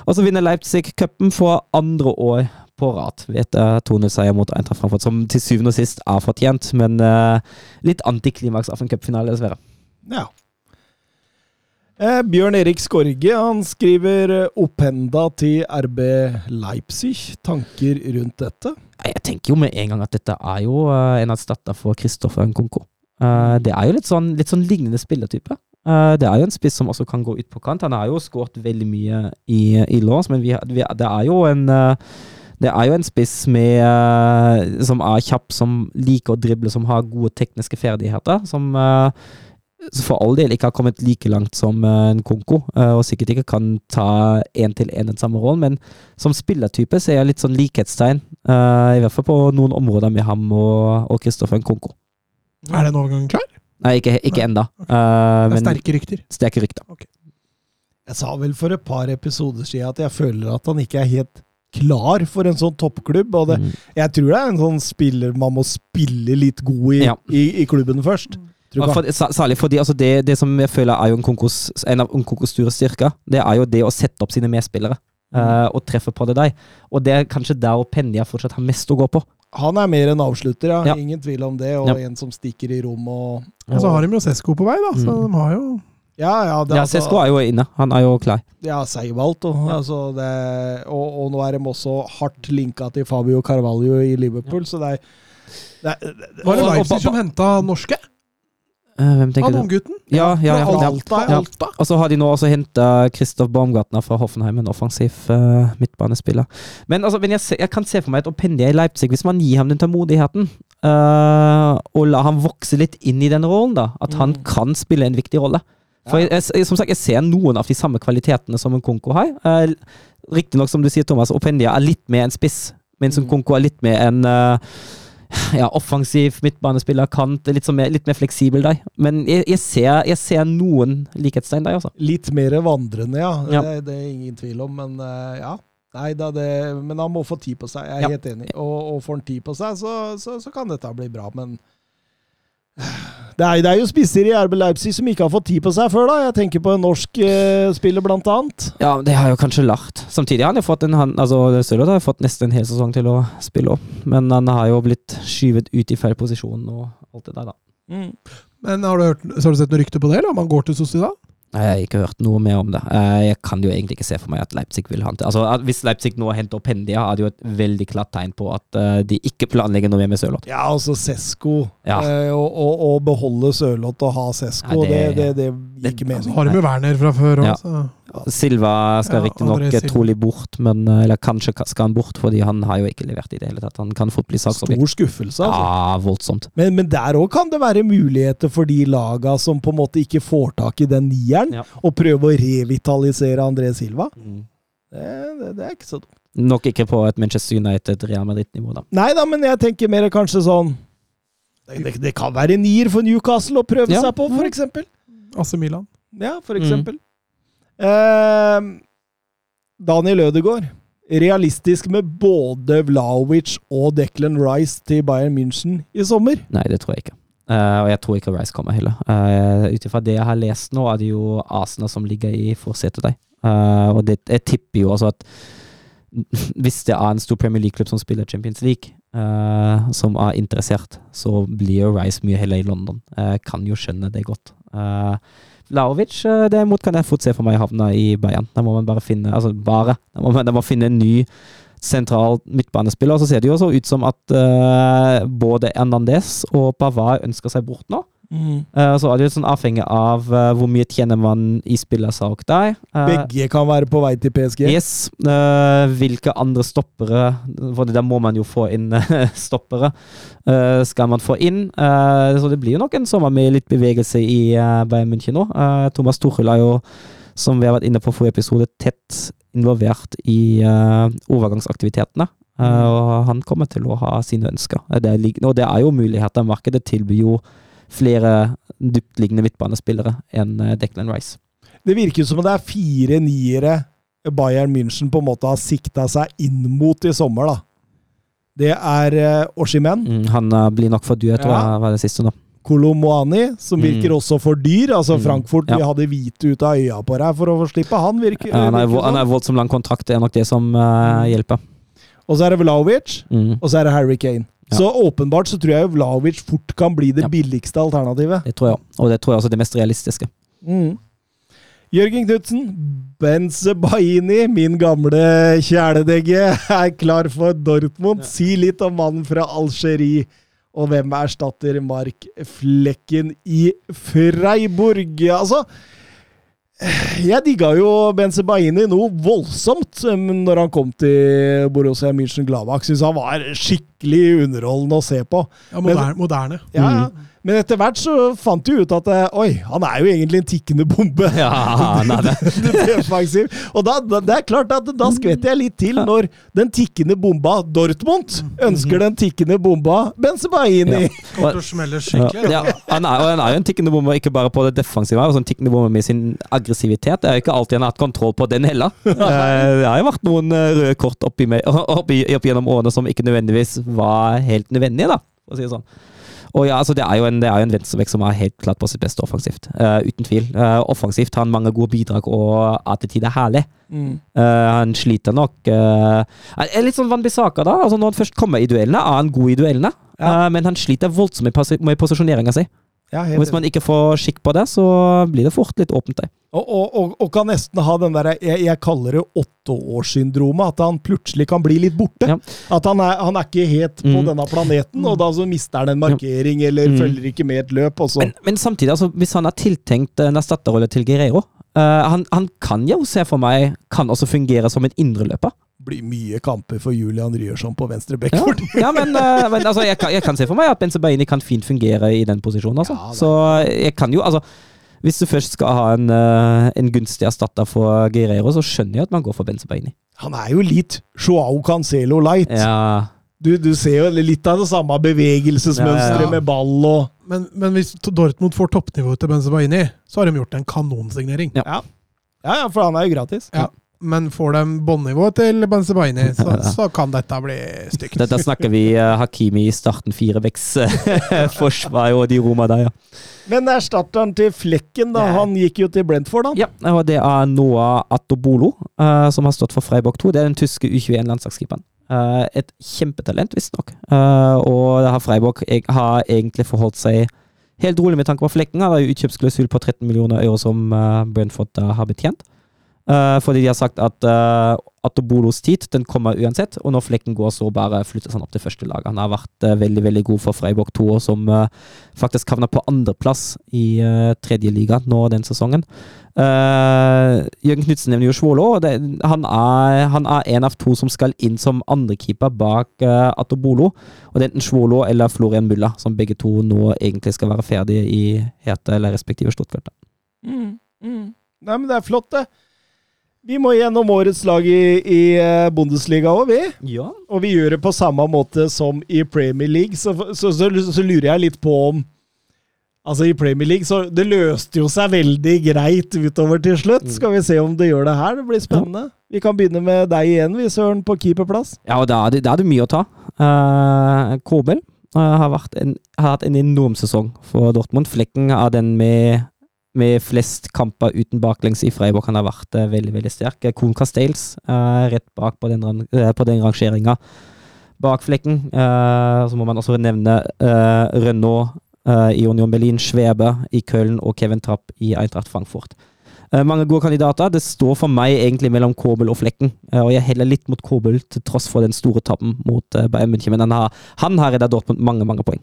og så vinner Leipzig cupen for andre år på rad ved et Tone 2-0-seier mot Eintracht Frankfurt, som til syvende og sist er fortjent, men uh, litt antiklimaks av en cupfinale, dessverre. Ja. Eh, Bjørn Erik Skorge han skriver eh, opphenda til RB Leipzig. Tanker rundt dette? Jeg tenker jo med en gang at dette er jo eh, en erstatter for Kristoffer Nkunko. Eh, det er jo litt sånn, litt sånn lignende spillertype. Eh, det er jo en spiss som også kan gå ut på kant. Han har jo skåret veldig mye i, i lås, men vi, vi, det er jo en det er jo en spiss med, som er kjapp, som liker å drible, som har gode tekniske ferdigheter. Som for all del ikke har kommet like langt som eh, en Konko, eh, og sikkert ikke kan ta én til én den samme rollen, men som spillertype ser jeg litt sånn likhetstegn, eh, i hvert fall på noen områder med ham og, og Kristoffer Nkonko. Er den overgangen klar? Nei, ikke, ikke enda. eh, Det er sterke rykter. sterke rykter. Jeg sa vel for et par episoder siden at jeg føler at han ikke er helt klar for en sånn toppklubb. Og det, Mm. jeg tror det er en sånn spiller man må spille litt god i, Ja. i, i klubben først. For, særlig fordi altså det, det som jeg føler er jo en, konkurs, en av Nkonkos store styrker, det er jo det å sette opp sine medspillere. uh, og treffe på det der. Og det er kanskje der og Penja fortsatt har mest å gå på. Han er mer en avslutter, ja. Ja. Ingen tvil om det. Og Ja. en som stikker i rom og, Og så har de jo Sesko på vei, da. Så Mm. de har jo Ja, ja. Det, ja, Sesko altså- Sesko er jo inne. Han er jo klar. Ja, Seivalt. Og, altså det, og, og nå er de også hardt linka til Fabio Carvalho i Liverpool, så det er, det er Var det Og- og- Leipzig som henta norske? Eh, hvem tenker du? unggutten? Ja, ja, ja, ja. Alta. Ja. Alta. Og så har de nå også henta Kristoff Baumgartner fra Hoffenheim, en offensiv uh, midtbanespiller. Men, altså, men jeg, jeg kan se for meg et Oppendia i Leipzig, hvis man gir ham den tålmodigheten, uh, og lar ham vokse litt inn i den rollen, da, at han Mm. kan spille en viktig rolle. For jeg, jeg, som sagt, jeg ser noen av de samme kvalitetene som en Konko har. Uh, Riktignok, som du sier, Thomas, Oppendia er litt mer en spiss, mens en Mm. Konko er litt mer en eh, ja, offensiv midtbanespiller, kant, litt, sånn mer, litt mer fleksibel der. Men jeg, jeg, ser, jeg ser noen likhetstegn der, altså. Litt mer vandrende, ja. Ja. Det, det er ingen tvil om, men eh, ja. Nei, da det, men han må få tid på seg, jeg er Ja. helt enig. Og, og får han tid på seg, så, så, så kan dette bli bra, men det er, det er jo spisser i RB Leipzig som ikke har fått tid på seg før, da. Jeg tenker på en norsk eh, spiller, blant annet. Ja, det har jo kanskje lært. Samtidig har han jo fått en han, altså Sørloth har fått nesten en hel sesong til å spille opp, men han har jo blitt skyvet ut i feil posisjon og alt det der, da. Men har du, hørt, så har du sett noe rykte på det, eller om han går til Sociedad? Jeg har ikke hørt noe mer om det. Eh, Jeg kan jo egentlig ikke se for meg at Leipzig vil hente. Altså, at Hvis Leipzig nå henter opp Hendia, er det jo et veldig klart tegn på at eh, de ikke planlegger noe mer med Sørloth. Ja, altså Sesko. Ja. Eh, og, og, og beholde Sørloth og ha Sesko, Nei, det, det- det, det, gikk ikke mening. har de jo Werner fra før òg, ja. Silva skal Ja, riktignok eh, trolig bort, men, eh, eller kanskje skal han bort, fordi han har jo ikke levert i det hele tatt. Han kan fort bli saksobjekt. Stor skuffelse, altså. Ja, voldsomt. Men, men der òg kan det være muligheter for de laga som på en måte ikke får tak i den nieren, Ja. og prøve å revitalisere André Silva. Det, det, det er ikke så dumt. Nok ikke på et Manchester United Real Madrid-nivå, da. Nei da, men jeg tenker mer kanskje sånn Det, det, det kan være nier for Newcastle å prøve Ja. seg på, for eksempel. AC Milan. Ja, for Mm. eksempel. Eh, Daniel Ødegaard. Realistisk med både Vlaovic og Declan Rice til Bayern München i sommer? Nei, det tror jeg ikke. Eh, og jeg tror ikke Rice kommer heller. Uh, Ut ifra det jeg har lest nå, er det jo Arsenal som ligger i forsetet der. Uh, og det, jeg tipper jo også at hvis det er en stor Premier League-klubb som spiller Champions League, uh, som er interessert, så blir jo Rice mye heller i London. Jeg kan jo skjønne det godt. Uh, Laovic derimot kan jeg fort se for meg havne i Bayern. Da må man bare finne altså bare, da må man, da må finne en ny sentral midtbanespiller. Så ser det jo også ut som at uh, både Hernandez og Pavard ønsker seg bort nå. Eh, så er det jo sånn avhengig av eh, hvor mye tjener man i spillersalg der. Begge kan være på vei til PSG. Yes. hvilke andre stoppere For der må man jo få inn stoppere. skal man få inn. Så det blir jo nok en sommer med litt bevegelse i Bayern München nå. Thomas Tuchel er jo, som vi har vært inne på forrige episode, tett involvert i eh, overgangsaktivitetene. Eh, og han kommer til å ha sine ønsker. Eh, Det er, og det er jo muligheter. Markedet tilbyr jo flere dyptliggende midtbanespillere enn Declan Rice. Det virker som det er fire niere Bayern München på en måte har sikta seg inn mot i sommer, da. Det er uh, Oshimen, Mm, han uh, blir nok for dyr, tror Ja. jeg var det siste nå. Kolomoani, som virker Mm. også for dyr. Altså Mm, Frankfurt ja. vi hadde hvite ut av øya på deg for å få slippe. Han virker, han er, han er voldsomt lang kontrakt, det er nok det som uh, hjelper. Og så er det Vlaovic, Mm, og så er det Harry Kane. Ja. Så åpenbart så tror jeg Vlaovic fort kan bli det Ja. billigste alternativet. det tror jeg. Og det tror jeg også er det mest realistiske. Mm. Jørgen Knutsen, Benze Baini, min gamle kjæledegge, er klar for Dortmund. Si litt om mannen fra Algerie, og hvem erstatter Mark Flekken i Freiburg? Altså, jeg digga jo Benzebaini noe voldsomt um, når han kom til Borussia München-Gladbach. Syns han var skikkelig underholdende å se på. Ja, moderne. moderne. Ja, ja. Men etter hvert så fant du ut at eh, oi, han er jo egentlig en tikkende bombe. Ja, han er det. defensiv. Og da, det er klart at da skvetter jeg litt til når den tikkende bomba Dortmund ønsker den tikkende bomba Benzebaini. Kommer til å smelle skikkelig. Ja, han, er, han er jo en tikkende bombe, ikke bare på det defensive, men også en tikkende bombe med sin aggressivitet. Det er jo ikke alltid han har hatt kontroll på den heller. Eh, Det har jo vært noen eh, røde kort oppi, opp, i, opp gjennom årene som ikke nødvendigvis var helt nødvendige, da, for å si det sånn. Og ja, altså det er jo en, det er jo en venstrebekk som er helt klart på sitt beste offensivt. Uh, uten tvil. Uh, offensivt har han mange gode bidrag, og er til tider herlig. Mm. Uh, han sliter nok Er litt sånn Van Bissaka, da. Altså Når han først kommer i duellene, er han god i duellene. Ja. Men han sliter voldsomt med, med posisjoneringa si. Ja, Hvis man ikke får skikk på det, så blir det fort litt åpent der. Og, og, og, kan nesten ha den derre jeg, jeg kaller det åtteårssyndromet. At han plutselig kan bli litt borte. Ja. At han er, han er ikke helt på Mm. denne planeten, og da så mister han en markering eller Mm. følger ikke med et løp. Men, men samtidig, altså, hvis han er tiltenkt en erstatterrolle til Guerreiro uh, han, han kan jo se for meg kan også fungere som en indreløper. blir mye kamper for Julian Ryerson på venstre bekk. Ja, ja men, uh, men altså, jeg, kan, jeg kan se for meg at Benzebaini kan fint fungere i den posisjonen. Altså. Ja, så jeg kan jo, altså Hvis du først skal ha en, eh, en gunstig erstatter for Guerreiro, så skjønner jeg at man går for Benzebaini. Han er jo litt Joao Cancelo light. Ja, Du, du ser jo litt av det samme bevegelsesmønsteret Ja, ja. med ball og Men, men hvis Dortmund får toppnivået til Benzebaini, så har de gjort en kanonsignering. Ja. Ja, ja, ja for han er jo gratis. Ja. Men får de båndnivået til Benzebaini, så, så kan dette bli stygt. Dette snakker vi uh, Hakimi i starten, firebecks uh, forsvar og de roma der, ja. Men erstatteren til Flekken, da, han gikk jo til Brentford, da. Ja, og det er Noah Attobolo, uh, som har stått for Freiburg 2. Det er den tyske U21-landslagskeeperen. Uh, et kjempetalent, visstnok. Uh, og det har Freiburg har egentlig forholdt seg helt rolig med tanke på Flekken. Han har jo utkjøpsklausul på 13 millioner euro som uh, Brentford har betjent. Uh, fordi de har sagt at uh, Atobolos tid den kommer uansett, og når Flekken går, så bare flyttes han opp til første lag. Han har vært uh, veldig veldig god for Freiburg 2, som uh, faktisk havna på andreplass i uh, tredje liga nå den sesongen. Uh, Jørgen Knutsen nevner jo Svolo. det- Han er, han er en av to som skal inn som andrekeeper bak uh, Atobolo. Og det er enten Svolo eller Florian Mulla, som begge to nå egentlig skal være ferdige i Hete eller respektive Stuttgart. Mm, mm. Nei, men det er flott, det. Vi må gjennom årets lag i, i eh, Bundesliga òg, vi. Ja. Og vi gjør det på samme måte som i Premier League. Så, så, så, så lurer jeg litt på om Altså, i Premier League så Det løste jo seg veldig greit utover til slutt. Skal vi se om det gjør det her. Det blir spennende. Vi kan begynne med deg igjen, vi, Søren, på keeperplass. Ja, og da er det, da er det mye å ta. Uh, Kobel uh, har, en, har hatt en enorm sesong for Dortmund. Flekken er den med, med flest kamper uten baklengs i Freiburg. Han har vært uh, veldig veldig sterk. Kohn Castells uh, rett bak på den, eh, på den rangeringa bak Flekken. Uh, så må man også nevne uh, Renault uh, i Union Berlin, Schwebe i Köln og Kevin Trapp i Eintracht Frankfurt. Eh, mange gode kandidater. Det står for meg egentlig mellom Kobel og Flekken. Eh, og jeg heller litt mot Kobel, til tross for den store tappen mot uh, Bayern München. Men han har, han har redda Dortmund mange, mange poeng.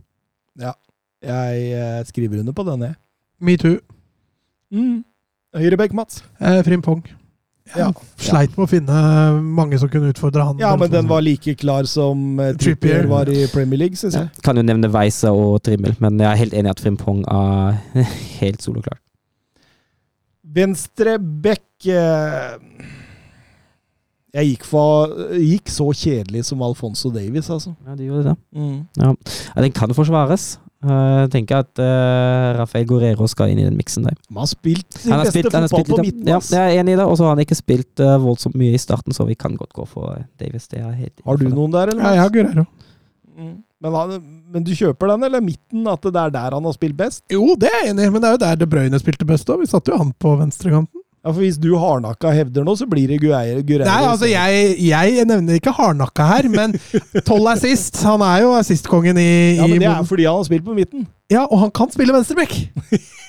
Ja. Jeg eh, skriver under på den, jeg. Metoo. Mm. Høyrebekk, Mats. Eh, Frimpong. Ja. sleit med å finne mange som kunne utfordre han. Ja, men den var like klar som eh, Trippier. Var i Premier League, syns jeg. Kan jo nevne Weise og Trimmel, men jeg er helt enig i at Frimpong er helt soloklar. Venstre bekk eh, Jeg gikk, for, gikk så kjedelig som Alfonso Davies, altså. Ja, de gjorde det. Ja, den kan forsvares. Eh, Jeg tenker at uh, Rafael Guerrero skal inn i den miksen der. Han har spilt sin Han har beste spilt- han har fotball spilt på midten. Ja, jeg er enig i det. Og så har han ikke spilt uh, voldsomt mye i starten, så vi kan godt gå for Davis. Det er helt Har du noen der, eller? Ja, jeg har Guerrero. Mm. Men, men du kjøper den, eller midten? At det er der han har spilt best? Jo, det er jeg enig i, men det er jo der De Bruyne spilte best òg. Vi satte jo han på venstrekanten. Ja, for Hvis du hardnakka hevder nå, så blir det Gureiro. Guerreiro Nei, altså jeg, jeg nevner ikke hardnakka her, men tolv sist Han er jo assistkongen i, Ja, men i Det er fordi han har spilt på midten. Ja, og han kan spille venstreback!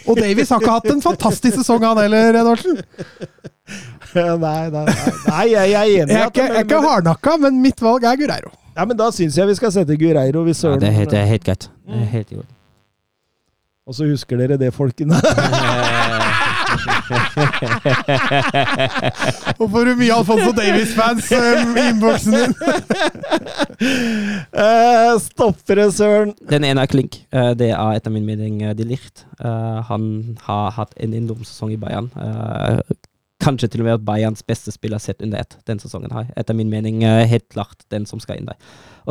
Og Davies har ikke hatt en fantastisk sesong, han heller, Edvardsen. nei, nei, nei, nei, jeg, jeg er enig. Jeg er ikke, jeg er men- ikke hardnakka, men mitt valg er Gureiro. Ja, men Da syns jeg vi skal sette Gureiro. Hvis Ja, det, er helt, er greit. Det er helt i orden. Og så husker dere det, folkene. Og får du mye Alfonso Davies-fans um, i innboksen din? Stopper Stoppere, Søren. Den ene er klink. Uh, Det er etter min mening uh, de Licht. Uh, Han har hatt en enorm sesong i Bayern. Eh, Kanskje til og med at Bayerns beste spiller sett under ett den sesongen her. Etter min mening eh, helt klart den som skal inn der.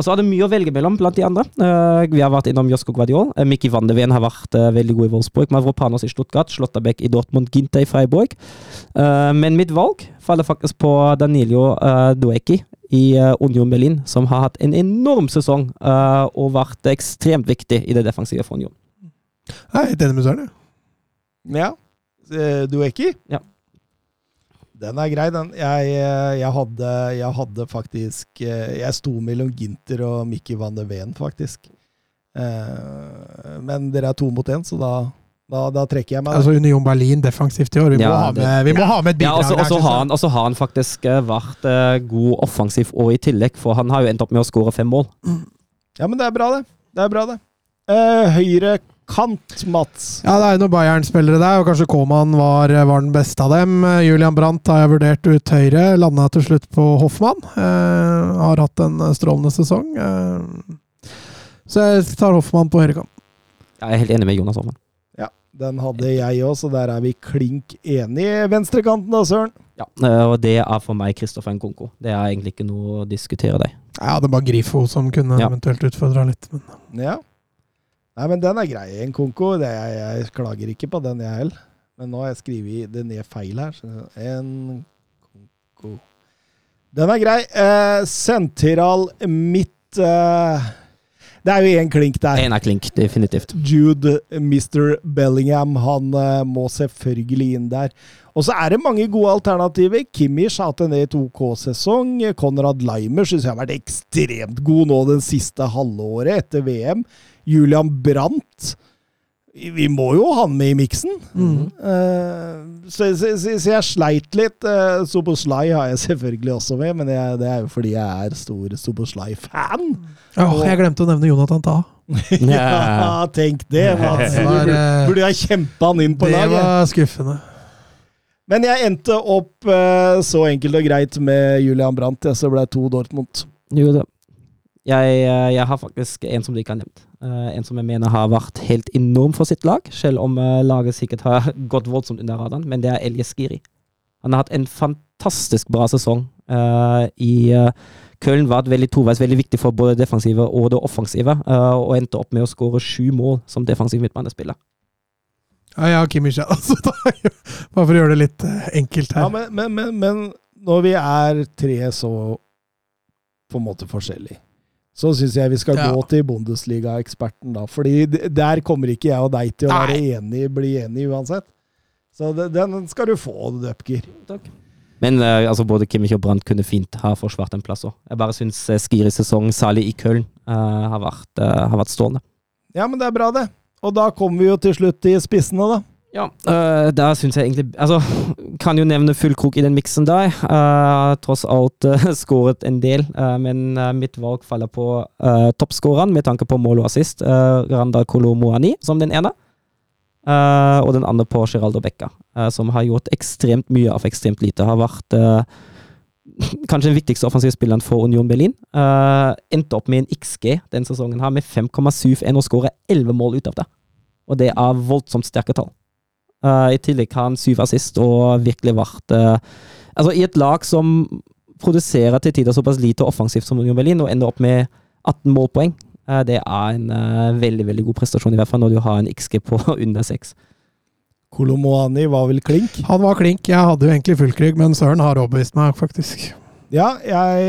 Og så er det mye å velge mellom blant de andre. Eh, Vi har vært innom Josko Guardiol. Eh, Mikki van de Ven har vært eh, veldig god i Wolfsburg. Mavropanos i Stuttgart, Slotterbeck i Dortmund, Ginte i Freiburg. Eh, Men mitt valg faller faktisk på Danilo uh, Doeki i Union Berlin, som har hatt en enorm sesong eh, og vært ekstremt viktig i det defensive for Union. Jeg er helt enig med Søren. jeg. Ja. Dueki? Ja. Den er grei, den. Jeg, eh, jeg, hadde, jeg hadde faktisk eh, Jeg sto mellom Ginter og Mikki van de Ven, faktisk. Eh, Men dere er to mot én, så da, da, da trekker jeg meg. Altså Union Berlin defensivt i år. Vi må, ha, med, vi må ha med et bidrag og så- og så har, han- har han faktisk vært god offensiv og i tillegg, for han har jo endt opp med å skåre fem mål. Ja, men det er bra, det. Det er bra, det. Eh, høyre kant, Mats. Ja, det er jo noen Bayern-spillere der, og kanskje Koman var, var den beste av dem. Eh, Julian Brandt har jeg vurdert ut høyre, landa til slutt på Hoffmann. Eh, har hatt en eh, strålende sesong. Eh, så jeg tar Hoffmann på høyrekant. Jeg er helt enig med Jonas Hoffmann. Ja, den hadde jeg òg, så der er vi klink enige. Venstrekanten da, Søren? Ja, eh, og det er for meg Kristoffer Nkonko. Det er egentlig ikke noe å diskutere det. Ja, det er bare Grifo som kunne Ja. eventuelt utfordra litt. Men Ja. Nei, men den er grei. En konko. Det er, jeg klager ikke på den, jeg heller. Men nå har jeg skrevet det ned feil her. En konko Den er grei. Eh, sentral midt eh, Det er jo én klink der. En er klink, definitivt. Jude, Mr. Bellingham, han uh, må selvfølgelig inn der. Og så er det mange gode alternativer. Kimmich har hatt en E2K-sesong. Konrad Leimer syns jeg har vært ekstremt god nå den siste halvåret etter VM. Julian Brandt Vi må jo ha han med i miksen. Eh, så, så, så, så jeg sleit litt. Uh, Soboslai har jeg selvfølgelig også med, men jeg, det er jo fordi jeg er stor Soboslai-fan. Åh, jeg glemte å nevne Jonathan Ta. Ja, tenk det, Mats. Du burde, eh, burde ha kjempa han inn på laget. Det var skuffende. Men jeg endte opp uh, så enkelt og greit med Julian Brandt, ja, så ble det to Dortmund. Jo, da. Jeg, jeg har faktisk en som du ikke har nevnt. Eh, en som jeg mener har vært helt enorm for sitt lag, selv om eh, laget sikkert har gått voldsomt under radaren, men det er Elias Skiri. Han har hatt en fantastisk bra sesong eh, i uh, Köln. Var veldig toveis, veldig viktig for både det defensive og det offensive, og endte opp med å skåre sju mål som defensiv midtbanespiller. Ja, har Kimmich, ja. Altså, da, bare for å gjøre det litt enkelt Ja, her. men, men, men, men når vi er tre så på en måte forskjellige, så syns jeg vi skal Ja. gå til Bundesliga-eksperten, da. Fordi der kommer ikke jeg og deg til å være enige, bli enige uansett. Så det, den skal du få, Døpker. Men uh, altså, både Kimmich og Brandt kunne fint ha forsvart en plass òg. Jeg bare syns uh, Skiris sesong, særlig i Köln, uh, har, vært, eh, har vært strålende. Ja, men det er bra, det. Og da kommer vi jo til slutt til spissene, da. Ja, øh, der syns jeg egentlig Altså, kan jo nevne fullkrok i den miksen der. Uh, tross alt uh, skåret en del, uh, men mitt valg faller på uh, toppskåreren med tanke på mål og assist. Randa Kolomoani som den ene. Og den andre på Geraldo Becca, som har gjort ekstremt mye av ekstremt lite. Har vært kanskje den viktigste offensivspilleren for Union Berlin. Endte opp med en XG den sesongen her med 5,71 og skåra 11 mål ut av det. Og det er voldsomt sterke tall. Uh, I tillegg har han syv assist og virkelig vært uh, Altså, i et lag som produserer til tider såpass lite offensivt som Union Berlin, og ender opp med 18 målpoeng, uh, det er en veldig veldig god prestasjon, i hvert fall når du har en XG på under 6. Kolomoani var vel klink? Han var klink. Jeg hadde jo egentlig fullkrygg, men Søren har overbevist meg, faktisk. Ja, jeg,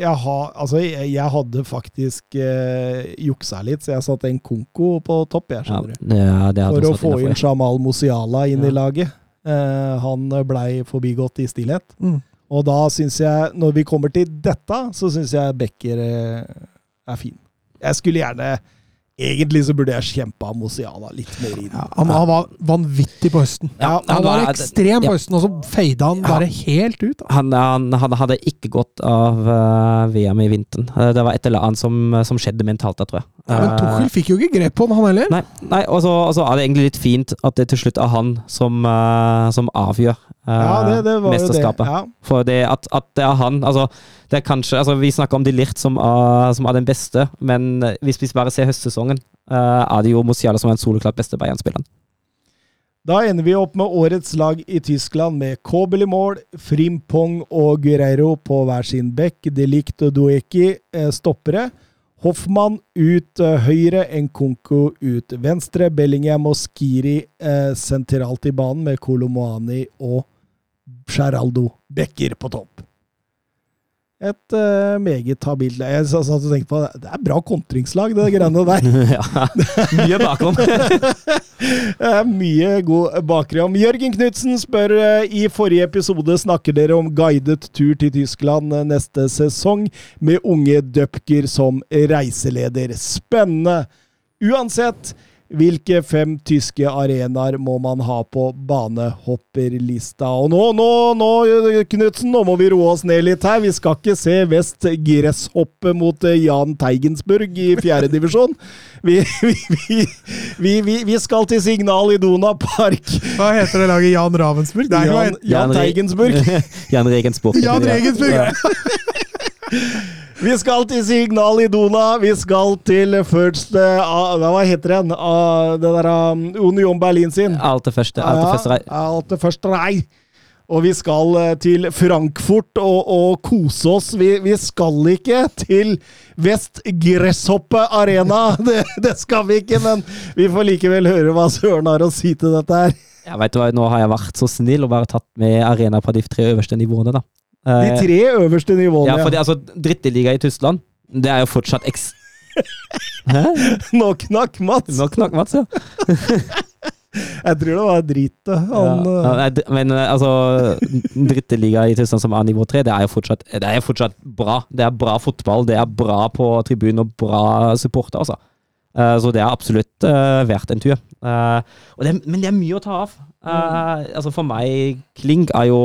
jeg, ha, altså, jeg, jeg hadde faktisk eh, juksa litt, så jeg satte en Konko på topp, jeg, skjønner du. det, det hadde For å få innenfor, inn Jamal Musiala inn i laget. Eh, han blei forbigått i stillhet. Mm. Og da syns jeg, når vi kommer til dette, så syns jeg Becker eh, er fin. Jeg skulle gjerne Egentlig så burde jeg kjempa Musiala litt mer inn. Ja, han, han var vanvittig på høsten. Ja, Han var ekstrem på ja. høsten, og så fada han bare helt ut. Han, han, han hadde ikke gått av uh, VM i vinteren. Eh, det var et eller annet som, som skjedde mentalt der, tror jeg. Men Eh, Tuchel fikk jo ikke grep på han, han heller. Nei, nei og, så, er det egentlig litt fint at det til slutt er han som, uh, som avgjør eh, Ja, det, det var jo det. mesterskapet. Ja. For det at, at det er han altså, det er kanskje, altså Vi snakker om de Lirt som er, som er den beste, men eh, hvis vi bare ser høstsesongen, eh, er det jo Musiala som er den soleklart beste Bayern-spilleren. Da ender vi opp med årets lag i Tyskland med Kobel i mål, Frimpong og Guerreiro på hver sin bekk. Delict og Dueki eh, stoppere. Hoffmann ut eh, høyre, Nkunku ut venstre. Bellingham og Skiri eh, sentralt i banen med Kolomoani og Geraldo Becker på topp. Et uh, meget habilt lag. Jeg satt og tenkte på det. Er bra kontringslag, det greiene der. ja, mye bakom. Mye god bakrom. Jørgen Knutsen spør uh, i forrige episode snakker dere om guidet tur til Tyskland eh, neste sesong, med unge Døpker som reiseleder. Spennende! Uansett, hvilke fem tyske arenaer må man ha på banehopperlista? Og nå, nå, nå, Knutsen, nå må vi roe oss ned litt her. Vi skal ikke se Vest Gresshoppe mot eh, Jan Teigensburg i fjerdedivisjon. Vi, vi, vi, vi, vi, vi skal til Signal i Dona Park. Hva heter det laget? Jan Ravensburg? Jan, heter Jan Teigensburg. Jan Regensburg. Jan Regensburg! Ja. Vi skal til Signal Iduna. Vi skal til First eh, ah, Hva heter den? Uh, det der ah, Union Berlin sin. Alt det første. Alt det første. Ja, alt det første rei. Og vi skal eh, til Frankfurt og, og kose oss. Vi, vi skal ikke til Vest Gresshoppe Arena. Det, det skal vi ikke, men vi får likevel høre hva Søren har å si til dette her. Ja, vet du hva, Nå har jeg vært så snill og bare tatt med arena på de tre øverste nivåene, da. De Eh, tre øverste nivåene. Ja, for det, altså, dritteliga i Tyskland, det er jo fortsatt eks... Hæ? Nå knakk Mats! Nå knakk Mats, ja. Jeg tror det var dritet. Han, ja. eh, Men eh, altså, dritteliga i Tyskland som er nivå tre, det er jo fortsatt, det er jo fortsatt bra. Det er bra fotball, det er bra på tribunen og bra supporter, altså. Eh, så det er absolutt eh, verdt en tur. Eh, det, men det er mye å ta av. Eh, altså For meg, Klink er jo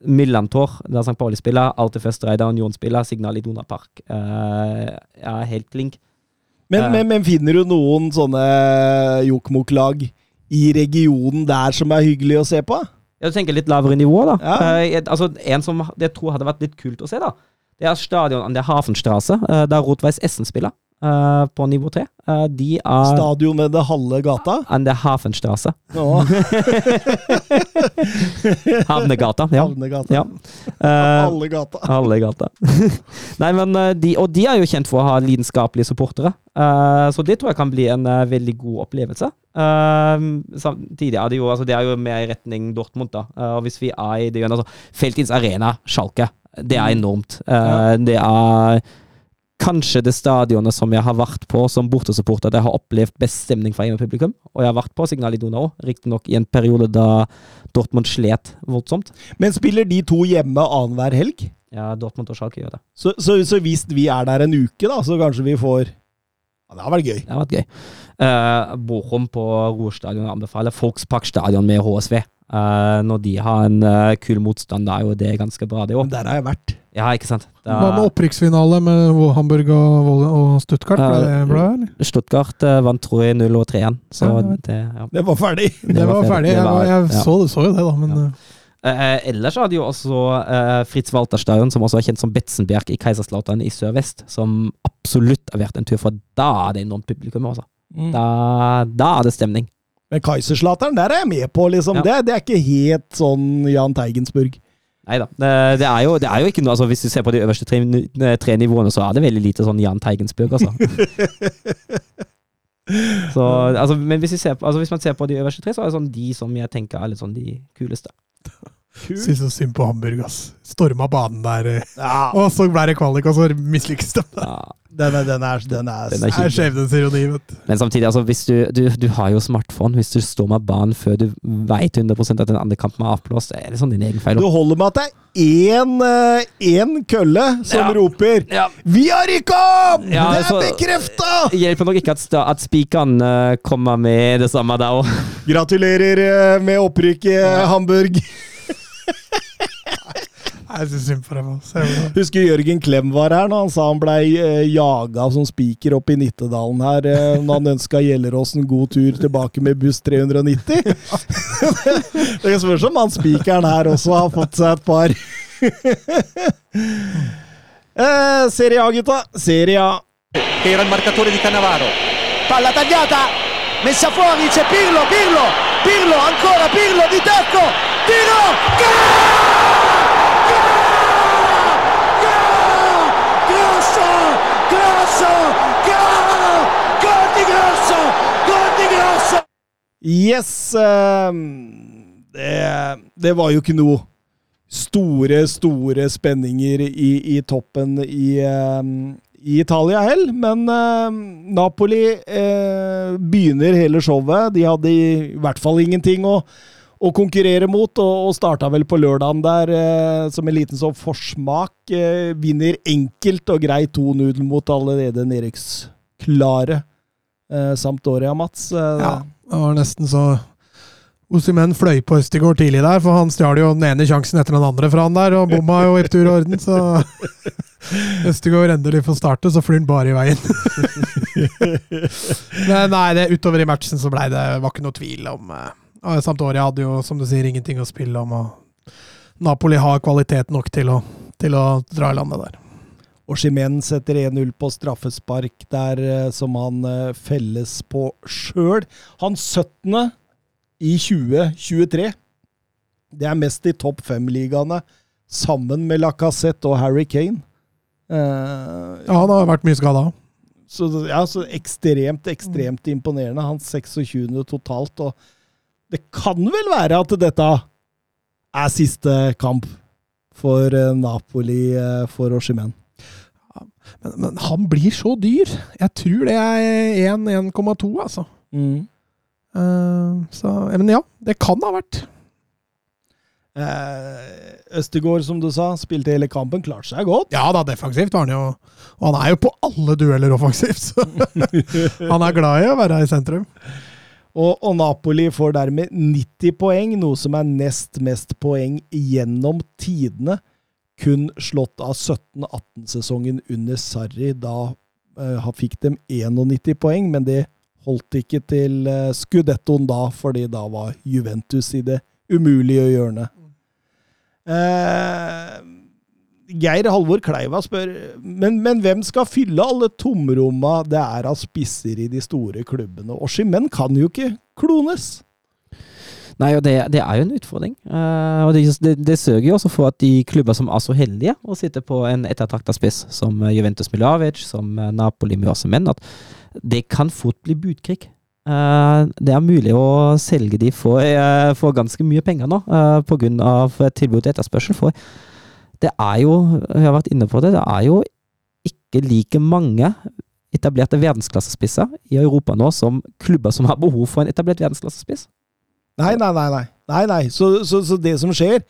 Millantor, der St. Pauli spiller, alltid første Reidar Union spiller, Signal i Park. Uh, ja, helt klink. Men, uh, men, men finner du noen sånne jokmok-lag i regionen der som er hyggelig å se på? Jeg tenker litt lavere nivå, da. Ja. Uh, jeg- altså, en som jeg tror hadde vært litt kult å se, da, det er stadion an der Hafenstrasse, der Rotweis Essen spiller, eh, på nivå tre. Uh, de er Stadion ved det halve gata? And the Hafenstrasse. Oh. Havnegata. Ja. Havnegata. ja. Uh, alle gata. Alle gata. Nei, men de, Og de er jo kjent for å ha lidenskapelige supportere. Så det tror jeg kan bli en veldig god opplevelse. Samtidig er det jo altså det er jo mer i retning Dortmund, da. Og hvis vi er i det altså, Feltins Arena, Schalke, det er enormt. Ja. Det er kanskje det stadionet som jeg har vært på som bortesupporter, der jeg har opplevd best stemning fra hjemmepublikum. Og jeg har vært på Signal Iduna òg, riktignok i en periode da Dortmund slet voldsomt. Men spiller de to hjemme annenhver helg? Ja, Dortmund og Schalke gjør det. Så, så, så hvis vi er der en uke, da, så kanskje vi får Ja, det har vært gøy. Det har vært gøy. Uh, Bochum på Roer stadion anbefaler Volkspark stadion med HSV. Eh, når de har en uh, kul motstand, da er jo det ganske bra, det òg. der har jeg vært. Ja, ikke sant. Da, Hva med opprykksfinale med Hamburg og, og Stuttgart? Ble det bra, eller? Stuttgart uh, vant, tror jeg, 0 og 3 igjen. Så Ja, jeg det ja. Det var ferdig. Det var ferdig. Jeg, var- jeg ja. så, så jo det, da, men Ja. eh, Eh, ellers hadde jo også eh, Fritz Walter Stadion, som også er kjent som Betzenberg i Keiserslautern i sør-vest, som absolutt har vært en tur, for da er det enormt publikum. Også. Mm. Da, da er det stemning. Men Kaiserslatteren, der er jeg med på, liksom. Ja. Det, det er ikke helt sånn Jahn Teigensburg. Nei da. Det, er jo, det er jo ikke noe altså Hvis du ser på de øverste tre, tre nivåene, så er det veldig lite sånn Jahn Teigensburg, altså. så, altså men hvis, ser på, altså hvis man ser på de øverste tre, så er det sånn de som jeg tenker er litt sånn de kuleste. Syns så synd på Hamburg, ass. Storma banen der, eh, Ja, og så ble det kvalik, og så mislykkes de. Ja. den er, den er, den er, Den er er skjebnens ironi, vet. Men samtidig, altså, hvis du, du, du har jo smartphone. Hvis du står med banen før du veit 100 at den andre kampen er avblåst, er det sånn din egen feil. Du holder med at det er én, eh, én kølle som Ja. roper Ja. 'Vi har rykka opp! Ja, det er så- bekrefta!' Hjelper nok ikke at, at spikeren eh, kommer med det samme der òg. Gratulerer eh, med opprykket, Hamburg. Jeg syns synd på dem. det. Husker Jørgen Klem var her når han sa han blei eh, jaga som spiker opp i Nittedalen her eh, når han ønska Gjelleråsen god tur tilbake med buss 390. det spørs om han spikeren her også har fått seg et par. eh, Serie A, gutta. Serie A. era il marcatore di Cannavaro. Palla tagliata, messa fuori, c'è Pirlo, Pirlo, Pirlo, ancora Pirlo di tacco, Grosso! Yes! eh, det, det var jo ikke noe store, store spenninger i, i toppen i, eh, i Italia heller, men eh, Napoli eh, begynner hele showet. De hadde i hvert fall ingenting å, å konkurrere mot, og, og starta vel på lørdagen der eh, som en liten sånn forsmak. Eh, vinner enkelt og greit 2-0 mot allerede nedrykksklare eh, Sampdoria, Mats. Eh, Ja, det var nesten så Osimen fløy på Østigård tidlig der, for han stjal jo den ene sjansen etter den andre fra han der, og bomma jo i tur og orden, så Østigård endelig får starte, så flyr han bare i veien. Men nei, det, utover i matchen så blei det var ikke noe tvil om eh, Sampdoria hadde jo, som du sier, ingenting å spille om, og Napoli har kvalitet nok til å, til å dra i landet der. Og Chimen setter 1-0 på straffespark der eh, som han eh, felles på sjøl. Han 17. i 2023. Det er mest i topp fem-ligaene, sammen med Lacassette og Harry Kane. Uh, Ja, han har vært mye skada. så, ja, så ekstremt, ekstremt imponerende. Han 26. totalt. Og det kan vel være at dette er siste kamp for eh, Napoli eh, for Oshimen. Men, men han blir så dyr. Jeg tror det er 1-1,2, altså. Mm. Uh, så, men ja, det kan ha vært. Eh, Østegård, som du sa, spilte hele kampen, klarte seg godt. Ja da, defensivt var han jo Og han er jo på alle dueller offensivt, så han er glad i å være i sentrum. Og, og Napoli får dermed 90 poeng, noe som er nest mest poeng gjennom tidene. Kun slått av 17-18-sesongen under Sarri. Da eh, fikk de 91 poeng, men det holdt ikke til eh, skudettoen da, fordi da var Juventus i det umulige hjørnet. Eh, Geir Halvor Kleiva spør men, men hvem skal fylle alle tomromma det er av spisser i de store klubbene? Oshimen kan jo ikke klones. Nei, og det, det er jo en utfordring. Uh, og det, det, det sørger jo også for at de klubber som er så heldige å sitte på en ettertrakta spiss, som eh, Juventus Milavic, som eh, Napoli med menn, at det kan fort bli budkrig. Uh, det er mulig å selge de for, uh, for ganske mye penger nå, uh, pga. tilbud og etterspørsel. For det er jo, jeg har vært inne på det, det er jo ikke like mange etablerte verdensklassespisser i Europa nå som klubber som har behov for en etablert verdensklassespiss. Nei, nei, nei. nei. nei, nei. Så, så, så det som skjer,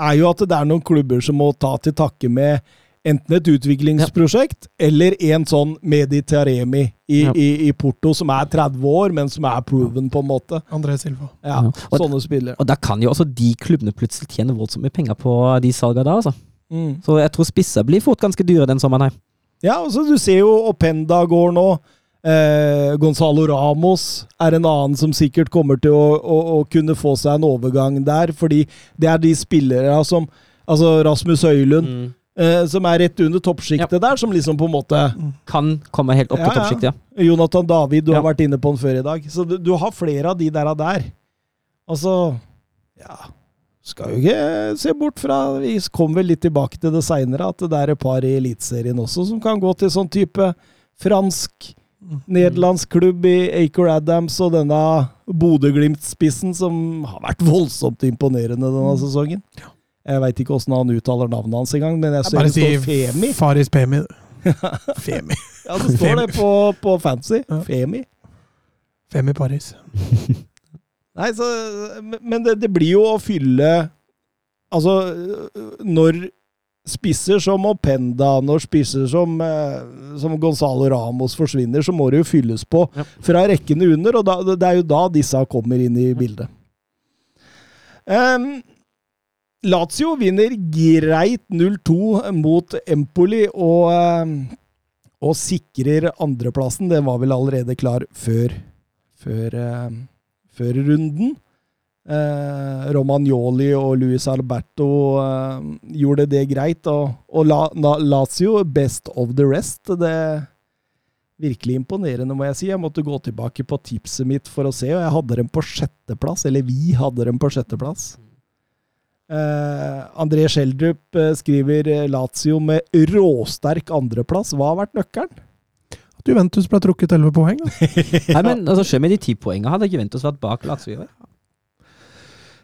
er jo at det er noen klubber som må ta til takke med enten et utviklingsprosjekt eller en sånn Meditaremi i, Ja. i, i Porto, som er 30 år, men som er proven, på en måte. André Silva. Ja, Ja. Og- Sånne spillere. Og da kan jo også de klubbene plutselig tjene voldsomt mye penger på de salgene der, altså. Mm. Så jeg tror spisser blir fort ganske dyre den sommeren her. Ja, altså du ser jo Openda går nå. Eh, Gonzalo Ramos er en annen som sikkert kommer til å, å, å kunne få seg en overgang der, fordi det er de spillere som Altså Rasmus Høylund, eh, som er rett under toppsjiktet der, som liksom på en måte Kan komme helt opp Ja, til ja. toppsjiktet, ja. Jonathan David, du har vært inne på den før i dag. Så du, du har flere av de der. der. Altså Ja. Skal jo ikke se bort fra Vi kommer vel litt tilbake til det seinere, at det er et par i Eliteserien også som kan gå til sånn type fransk, nederlandsk klubb i Acre Adams og denne Bodø-Glimt-spissen som har vært voldsomt imponerende denne sesongen. Jeg veit ikke åssen han uttaler navnet hans engang, men jeg ser det står Femi. Faris Pemi. Femi. Ja, det står det på, på fancy. Femi. Femi Paris. Nei, så, men det, det blir jo å fylle Altså, når spisser som Openda, når spisser som, eh, som Gonzalo Ramos forsvinner, så må det jo fylles på Ja. fra rekkene under, og da, det er jo da disse kommer inn i bildet. Um, Lazio vinner greit 0-2 mot Empoli og, og sikrer andreplassen. Den var vel allerede klar før, før, em, før runden. Eh, Romagnoli og Luis Alberto eh, gjorde det greit, og, og La, La, Lazio best of the rest. Det er virkelig imponerende, må jeg si. Jeg måtte gå tilbake på tipset mitt for å se, og jeg hadde dem på sjetteplass. Eller vi hadde dem på sjetteplass. Eh, André Schjelderup eh, skriver eh, Lazio med råsterk andreplass. Hva har vært nøkkelen? At Juventus ble trukket 11 poeng. Da. Nei, men altså, selv med de ti poengene hadde Juventus vært bak Lazio i år.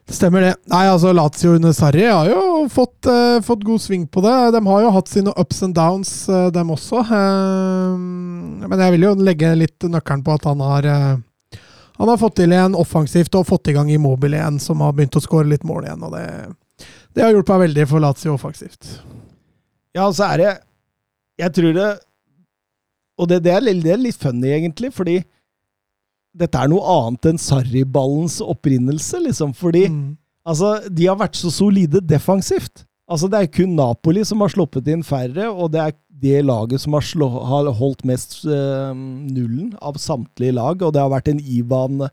Det stemmer det. Nei, altså Lazio under Sarri har jo fått, eh, fått god sving på det. De har jo hatt sine ups and downs, uh, dem også. Eh, men jeg vil jo legge litt nøkkelen på at han har eh, Han har fått til igjen offensivt og fått i gang Immobile igjen, som har begynt å skåre litt mål igjen. og det, det har hjulpet veldig for Lazio offensivt. Ja, så er det Jeg tror det Og det, det, er, litt- det er litt funny, egentlig, fordi dette er noe annet enn Sarri-ballens opprinnelse, liksom. Fordi Mm. altså, de har vært så solide defensivt. Altså, det er kun Napoli som har sluppet inn færre, og det er det laget som har, slå, har holdt mest øh, nullen av samtlige lag. Og det har vært en Ivan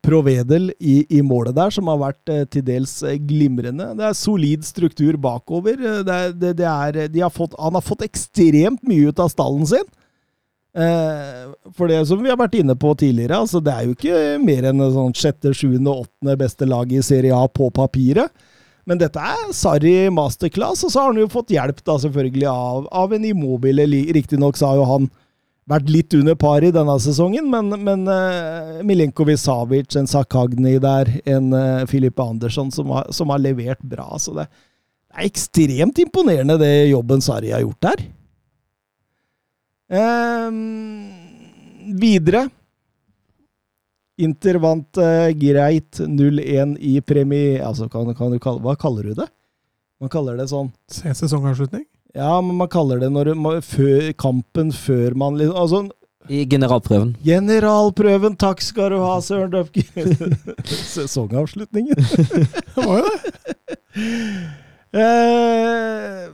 Provedel i, i målet der, som har vært øh, til dels eh, glimrende. Det er solid struktur bakover. Det er, det, det er, de har fått, han har fått ekstremt mye ut av stallen sin. Eh, for det som vi har vært inne på tidligere, altså det er jo ikke mer enn en sånn sjette, sjuende, åttende beste lag i Serie A på papiret. Men dette er Sarri masterclass, og så har han jo fått hjelp da selvfølgelig av, av en Immobile. Riktignok har jo han vært litt under par i denne sesongen, men, men uh, Milenkovic Savic, en Sakagni der, en uh, Filippe Andersson som har, som har levert bra. Så det, det er ekstremt imponerende det jobben Sarri har gjort der. Ehm, videre. Inter vant eh, greit 0-1 i premi... Altså, kan, kan du kalle, hva kaller du det? Man kaller det sånn Se sesongavslutning. Ja, men man kaller det når du, ma- før, kampen før man liksom Altså, I generalprøven. generalprøven, takk skal du ha, Søren Døfke! Sesongavslutningen. Det var jo det. Eh,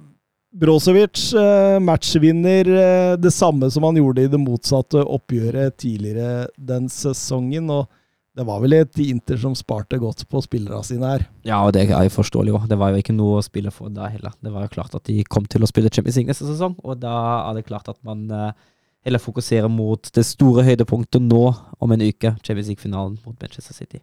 Brozovic, eh, matchvinner, eh, det samme som han gjorde i det motsatte oppgjøret tidligere den sesongen. og det var vel et Inter som sparte godt på spillerne sine her. Ja, og det er jo forståelig òg. Det var jo ikke noe å spille for da heller. Det var jo klart at de kom til å spille Champions League neste sesong, og da er det klart at man eh, heller fokuserer mot det store høydepunktet nå om en uke, Champions League-finalen mot Manchester City.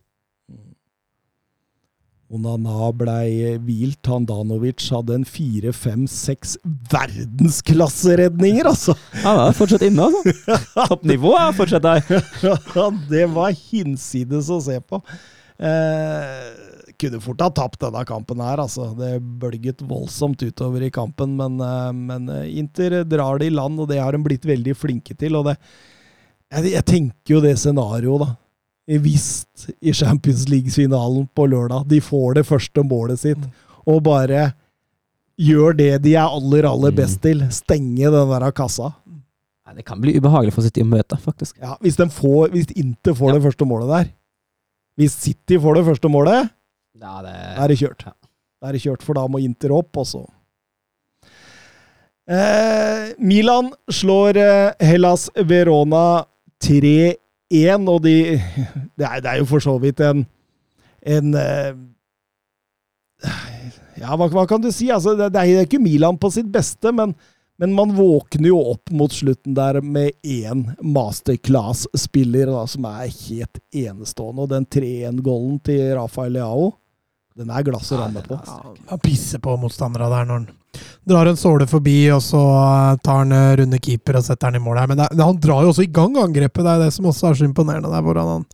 Onana blei hvilt. Handanovic hadde en fire, fem, seks verdensklasseredninger, altså! Han er fortsatt inne, altså. Toppnivået er fortsatt der. Ja, det var hinsides å se på. Eh, kunne fort ha tapt denne kampen her, altså. Det bølget voldsomt utover i kampen, men, eh, men eh, Inter drar det i land, og det har de blitt veldig flinke til. og det jeg, jeg tenker jo det scenarioet, da. Hvis i Champions League-finalen på lørdag de får det første målet sitt, og bare gjør det de er aller, aller Mm. best til. Stenge den der kassa. Nei, Det kan bli ubehagelig for City å møte, faktisk. Ja, hvis, de får, hvis Inter får det første målet der Hvis City får det første målet, Ja, det da er det kjørt. Ja. Da er det kjørt, for da må Inter opp, og så eh, Milan slår eh, Hellas Verona 3-1, og de det er, det er jo for så vidt en en eh, Ja, hva, hva kan du si? Altså, det, det er ikke Milan på sitt beste, men, men man våkner jo opp mot slutten der med én masterclass-spiller som er helt enestående. Og den 3-1-golden til Rafael Leao, den er glass å ramme på. Han pisser på motstandere der når han drar en såle forbi, og så eh, tar han eh, runde keeper og setter han i mål her. Men det, han drar jo også i gang angrepet, det er det som også er så imponerende. der, hvordan han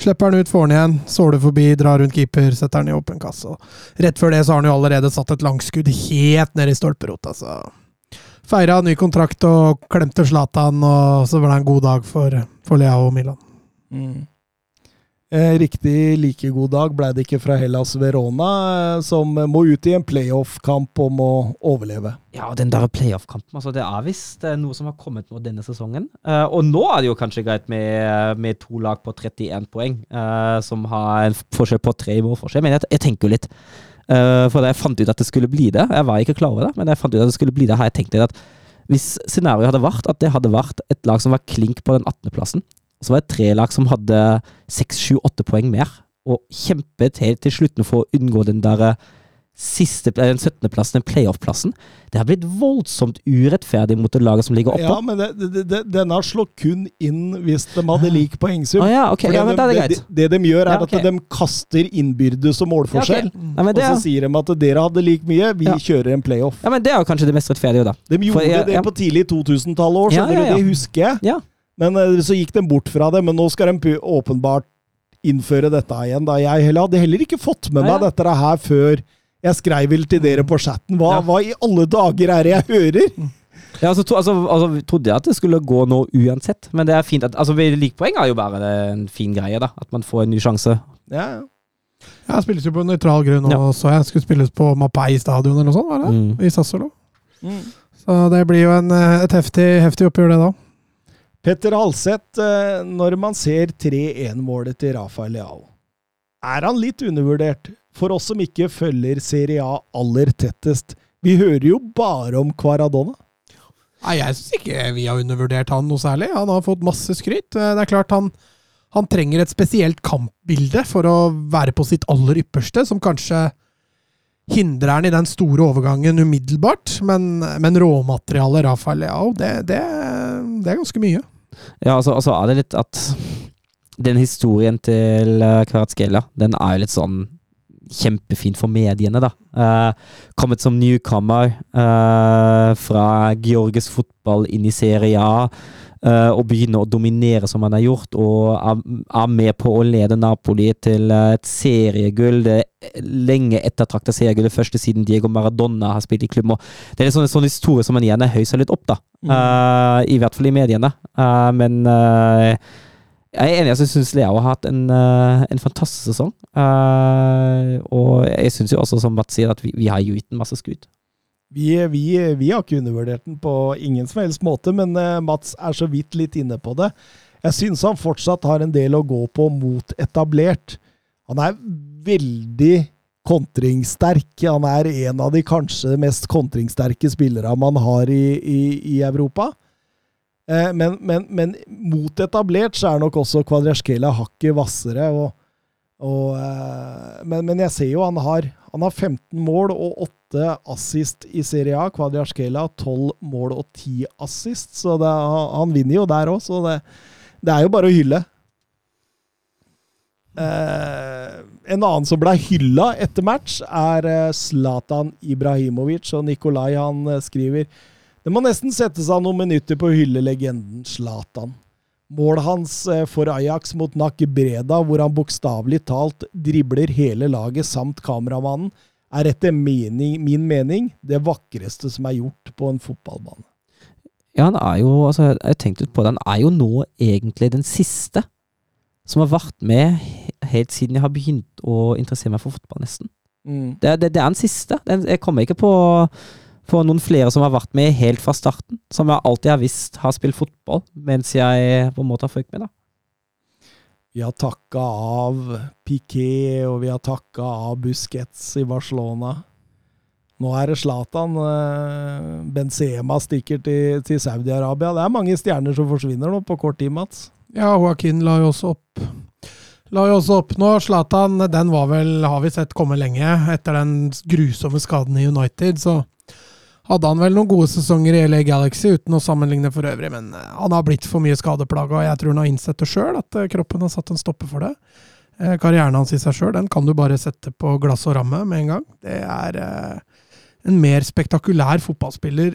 slipper han ut, får han igjen, såle forbi, drar rundt keeper, setter han i åpen kasse. Og rett før det så har han jo allerede satt et langskudd helt ned i stolperota, så Feira ny kontrakt og klemte Zlatan, og så var det en god dag for, for Leao og Milan. Mm. Eh, riktig like god dag ble det ikke fra Hellas Verona, eh, som må ut i en playoff-kamp om å overleve. Ja, den der playoff-kampen, altså det er visst eh, noe som har kommet nå denne sesongen. Og nå er det jo kanskje greit med, med to lag på 31 poeng, som har en forskjell på tre målforskjell. Men jeg, jeg tenker jo litt For da jeg fant ut at det skulle bli det, jeg var ikke klar over det, men da jeg fant ut at det skulle bli det, har jeg tenkt litt at hvis scenarioet hadde vært at det hadde vært et lag som var klink på den 18.-plassen, så var det tre lag som hadde 6-7-8 poeng mer, og kjempet helt til slutten for å unngå den der eh, siste, eh, den 17.-plassen, den playoff-plassen. Det har blitt voldsomt urettferdig mot det laget som ligger Ja, men det, det, det, denne slår kun inn hvis de hadde lik poengsum. Ah, ja, ok, ja, det det, de gjør, er Ja, okay. at de kaster innbyrdes og målforskjell. Ja, ok. Nei, men Og så er- sier de at dere hadde lik mye, vi Ja. kjører en playoff. ja, men det er jo kanskje det mest rettferdige, da. De gjorde For det på tidlig 2000-tallet år, skjønner ja, ja. du. Det husker jeg. Ja. Men eh, så gikk de bort fra det. Men nå skal de åpenbart innføre dette igjen. Da. Jeg heller, hadde heller ikke fått med meg ja. dette her før jeg skrev vel til dere på chatten. Hva, Ja. hva i alle dager er det jeg hører? Ja, altså, to, altså, altså, trodde jeg at det skulle gå nå uansett, men det er fint at altså, likpoeng er jo bare en fin greie, da. At man får en ny sjanse. Ja, ja. Ja, spilles jo på nøytral grunn, og Ja. så jeg skulle spilles på Mapai stadion eller noe sånt, var det? Mm. I Sassolo. Mm. Så det blir jo en, eh, et heftig, heftig oppgjør, det da. Petter Halseth, eh, når man ser 3-1-målet til Rafael Leao, er han litt undervurdert? For oss som ikke følger Serie A aller tettest. Vi hører jo bare om Kvaradona. Nei, jeg syns ikke vi har undervurdert han noe særlig. Han har fått masse skryt. Eh, Det er klart han, han trenger et spesielt kampbilde for å være på sitt aller ypperste, som kanskje hindrer han i den store overgangen umiddelbart. Men, men råmaterialet Rafael Leao, det, det, det er ganske mye. Ja, altså, altså er det litt at den historien til uh, Kvaratskhelia, den er jo litt sånn kjempefint for mediene, da. Eh, kommet som newcomer eh, fra Georgisk fotball inn i Serie A. eh, og begynne å dominere som han har gjort, og er, er med på å lede Napoli til eh, et seriegull. Det lenge ettertrakta seriegullet første siden Diego Maradona har spilt i klubben. og Det er en sånn, sånn historie som man gjerne høyser litt opp, da. Eh, I hvert fall i mediene. Uh, men uh, jeg er enig, altså, jeg syns Leo har hatt en, eh, en fantastisk sesong. Eh, og jeg syns jo også, som Mats sier, at vi, vi har gitt den masse skudd. Vi, vi, vi har ikke undervurdert den på ingen som helst måte, men eh, Mats er så vidt litt inne på det. Jeg syns han fortsatt har en del å gå på mot etablert. Han er veldig kontringssterk. Han er en av de kanskje mest kontringssterke spillere man har i, i, i Europa. Eh, men, men, men mot etablert så er nok også Kvadraskela hakket hvassere. Og, og, eh, men, men jeg ser jo han har, han har 15 mål og 8 assist i Serie A. Kvadraskela 12 mål og 10 assist, så det, han vinner jo der òg. Så det, det er jo bare å hylle. Eh, en annen som ble hylla etter match, er eh, Zlatan Ibrahimovic. Og Nikolai han eh, skriver det må nesten sette seg noen minutter på å hylle legenden Zlatan. Målet hans eh, for Ajax mot Nak Breda, hvor han bokstavelig talt dribler hele laget samt kameramannen, er etter mening, min mening det vakreste som er gjort på en fotballbane. Ja, han er jo altså, Jeg har tenkt ut på det. Han er jo nå egentlig den siste som har vært med helt siden jeg har begynt å interessere meg for fotball, nesten. Mm. Det, det, det er den siste. Den, jeg kommer ikke på, på noen flere som har vært med helt fra starten. Som jeg alltid har visst har spilt fotball, mens jeg på en måte har fulgt med. da. Vi har takka av Piquet, og vi har takka av Busquets i Barcelona. Nå er det Zlatan. eh, Benzema stikker til, til Saudi-Arabia. Det er mange stjerner som forsvinner nå på kort tid, Mats. Ja, Joaquin la jo også opp La jo også opp nå. Zlatan, den var vel, har vi sett komme lenge. Etter den grusomme skaden i United, så hadde han vel noen gode sesonger i LA Galaxy, uten å sammenligne for øvrig. Men eh, han har blitt for mye skadeplaga, og jeg tror han har innsett det sjøl, at eh, kroppen har satt en stopper for det. Eh, Karrieren hans i seg sjøl, den kan du bare sette på glass og ramme med en gang. Det er en mer spektakulær fotballspiller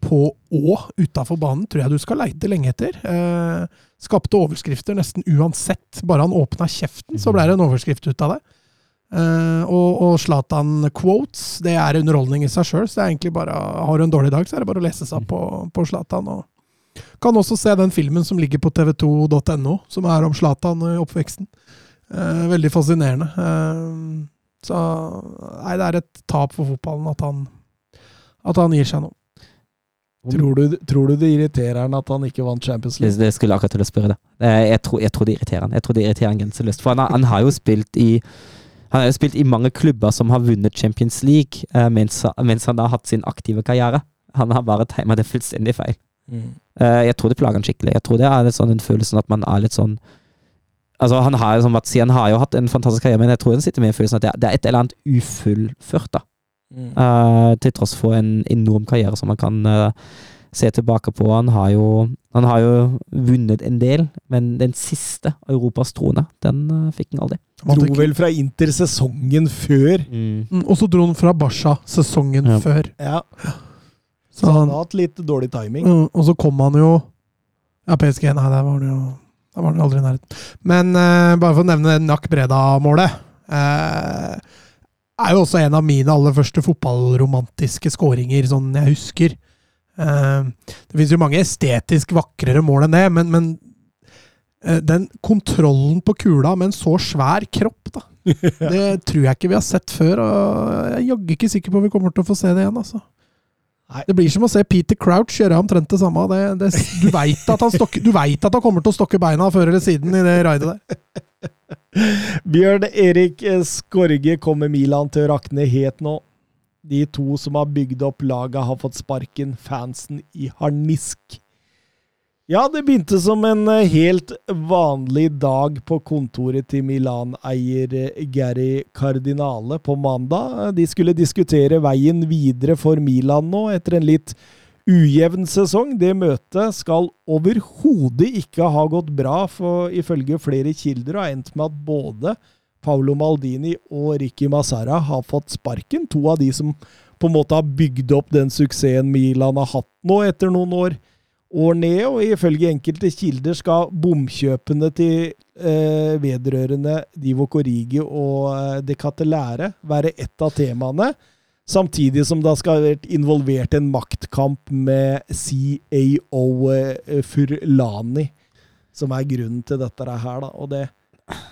på og utafor banen tror jeg du skal leite lenge etter. Skapte overskrifter nesten uansett. Bare han åpna kjeften, så ble det en overskrift ut av det. Eh, og Zlatan-quotes, det er underholdning i seg sjøl. Så det er egentlig bare, har du en dårlig dag, så er det bare å lese seg opp på, på Zlatan. Og kan også se den filmen som ligger på tv2.no, som er om Zlatan i oppveksten. Uh, veldig fascinerende. Uh, så nei, det er et tap for fotballen at han, at han gir seg nå. Tror du, tror du det irriterer han at han ikke vant Champions League? det skulle jeg akkurat til å spørre. Eh, Jeg tror, jeg tror det irriterer han. Jeg tror det irriterer han grenseløst. For han, han har jo spilt i han har jo spilt i mange klubber som har vunnet Champions League, uh, mens, mens han har hatt sin aktive karriere. Han har bare tegna det fullstendig feil. Mm. Uh, Jeg tror det plager han skikkelig. Jeg tror det er litt sånn den følelsen at man er litt sånn Altså, han har jo som Mats sier, han har jo hatt en fantastisk karriere, men jeg tror han sitter med en følelsen at det er- et eller annet ufullført, da. Mm. Uh, til tross for en enorm karriere som man kan eh, se tilbake på. Han har, jo, han har jo vunnet en del, men den siste Europas trone, den eh, fikk han aldri. Han Dro vel fra Inter sesongen før. Mm, Og så dro han fra Barca sesongen Ja. før. Ja, Så så han har hatt litt dårlig timing. Mm, og så kom han jo Ja, PSG, nei, der var han jo Der var han aldri i nærheten. Men uh, bare for å nevne det Nack Breda-målet Uh, Er jo også en av mine aller første fotballromantiske skåringer, sånn jeg husker. Eh, det finnes jo mange estetisk vakrere mål enn det, men, men eh, den kontrollen på kula med en så svær kropp, da. Det tror jeg ikke vi har sett før, og jeg er jaggu ikke sikker på om vi kommer til å få se det igjen, altså. Nei. Det blir som å se Peter Crouch gjøre omtrent det samme. Det, det, du veit at, han stokker- du vet at han kommer til å stokke beina før eller siden i det raidet der. Bjørn Erik Skorge kommer Milan til å rakne helt nå. De to som har bygd opp laget, har fått sparken. Fansen i harnisk. Ja, det begynte som en eh, helt vanlig dag på kontoret til Milan-eier eh, Gary Cardinale på mandag. De skulle diskutere veien videre for Milan nå, etter en litt ujevn sesong. Det møtet skal overhodet ikke ha gått bra, for ifølge flere kilder har endt med at både Paolo Maldini og Ricky Massara har fått sparken. To av de som på en måte har bygd opp den suksessen Milan har hatt nå etter noen år år ned, og ifølge enkelte kilder skal bomkjøpene til eh, vedrørende Divo Corrigi og eh, De Catelære være ett av temaene, samtidig som det skal ha vært involvert en maktkamp med CAO eh, Furlani, som er grunnen til dette her. Da. Og det,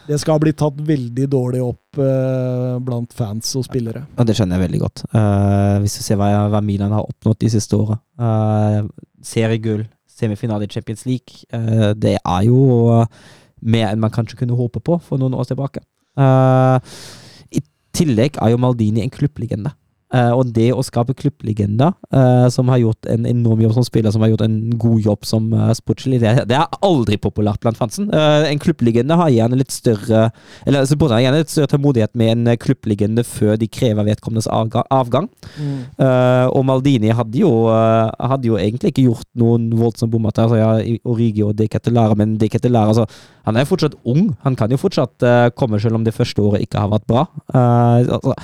det skal ha blitt tatt veldig dårlig opp eh, blant fans og spillere. Ja, det skjønner jeg veldig godt. Uh, hvis du ser hva, hva Milan har oppnådd de siste åra. Uh, seriegull, semifinale i Champions League. Uh, det er jo eh, mer enn man kanskje kunne håpe på for noen år tilbake. Eh, I tillegg er jo Maldini en klubblegende. Eh, og det å skape klubblegender uh, som har gjort en enorm jobb som spiller, som har gjort en god jobb som uh, sportslig, det, det er aldri populært blant fansen. En klubblegende har gjerne litt større Eller supporterne har gjerne litt større tålmodighet med en klubblegende før de krever vedkommendes avga avgang. Eh, og Maldini hadde jo, hadde jo egentlig ikke gjort noen voldsomme bommer. Altså, ja, Origi og De men De altså, han er fortsatt ung. Han kan jo fortsatt komme, selv om det første året ikke har vært bra. Altså,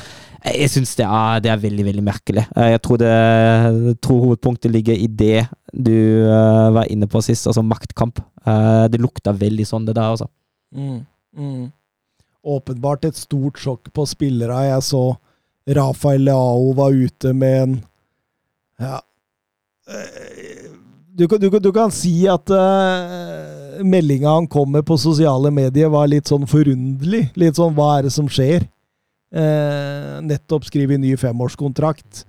jeg syns det, det er veldig veldig merkelig. Eh, Jeg tror, det, jeg tror hovedpunktet ligger i det du eh, var inne på sist, altså maktkamp. Eh, det lukta veldig sånn, det der, altså. Mm, mm. Åpenbart et stort sjokk på spillere. Jeg så Rafael Leao var ute med en Ja Du, kan- du, du kan si at uh, meldinga han kom med på sosiale medier, var litt sånn forunderlig. Litt sånn 'hva er det som skjer'? Eh, nettopp skrevet ny femårskontrakt.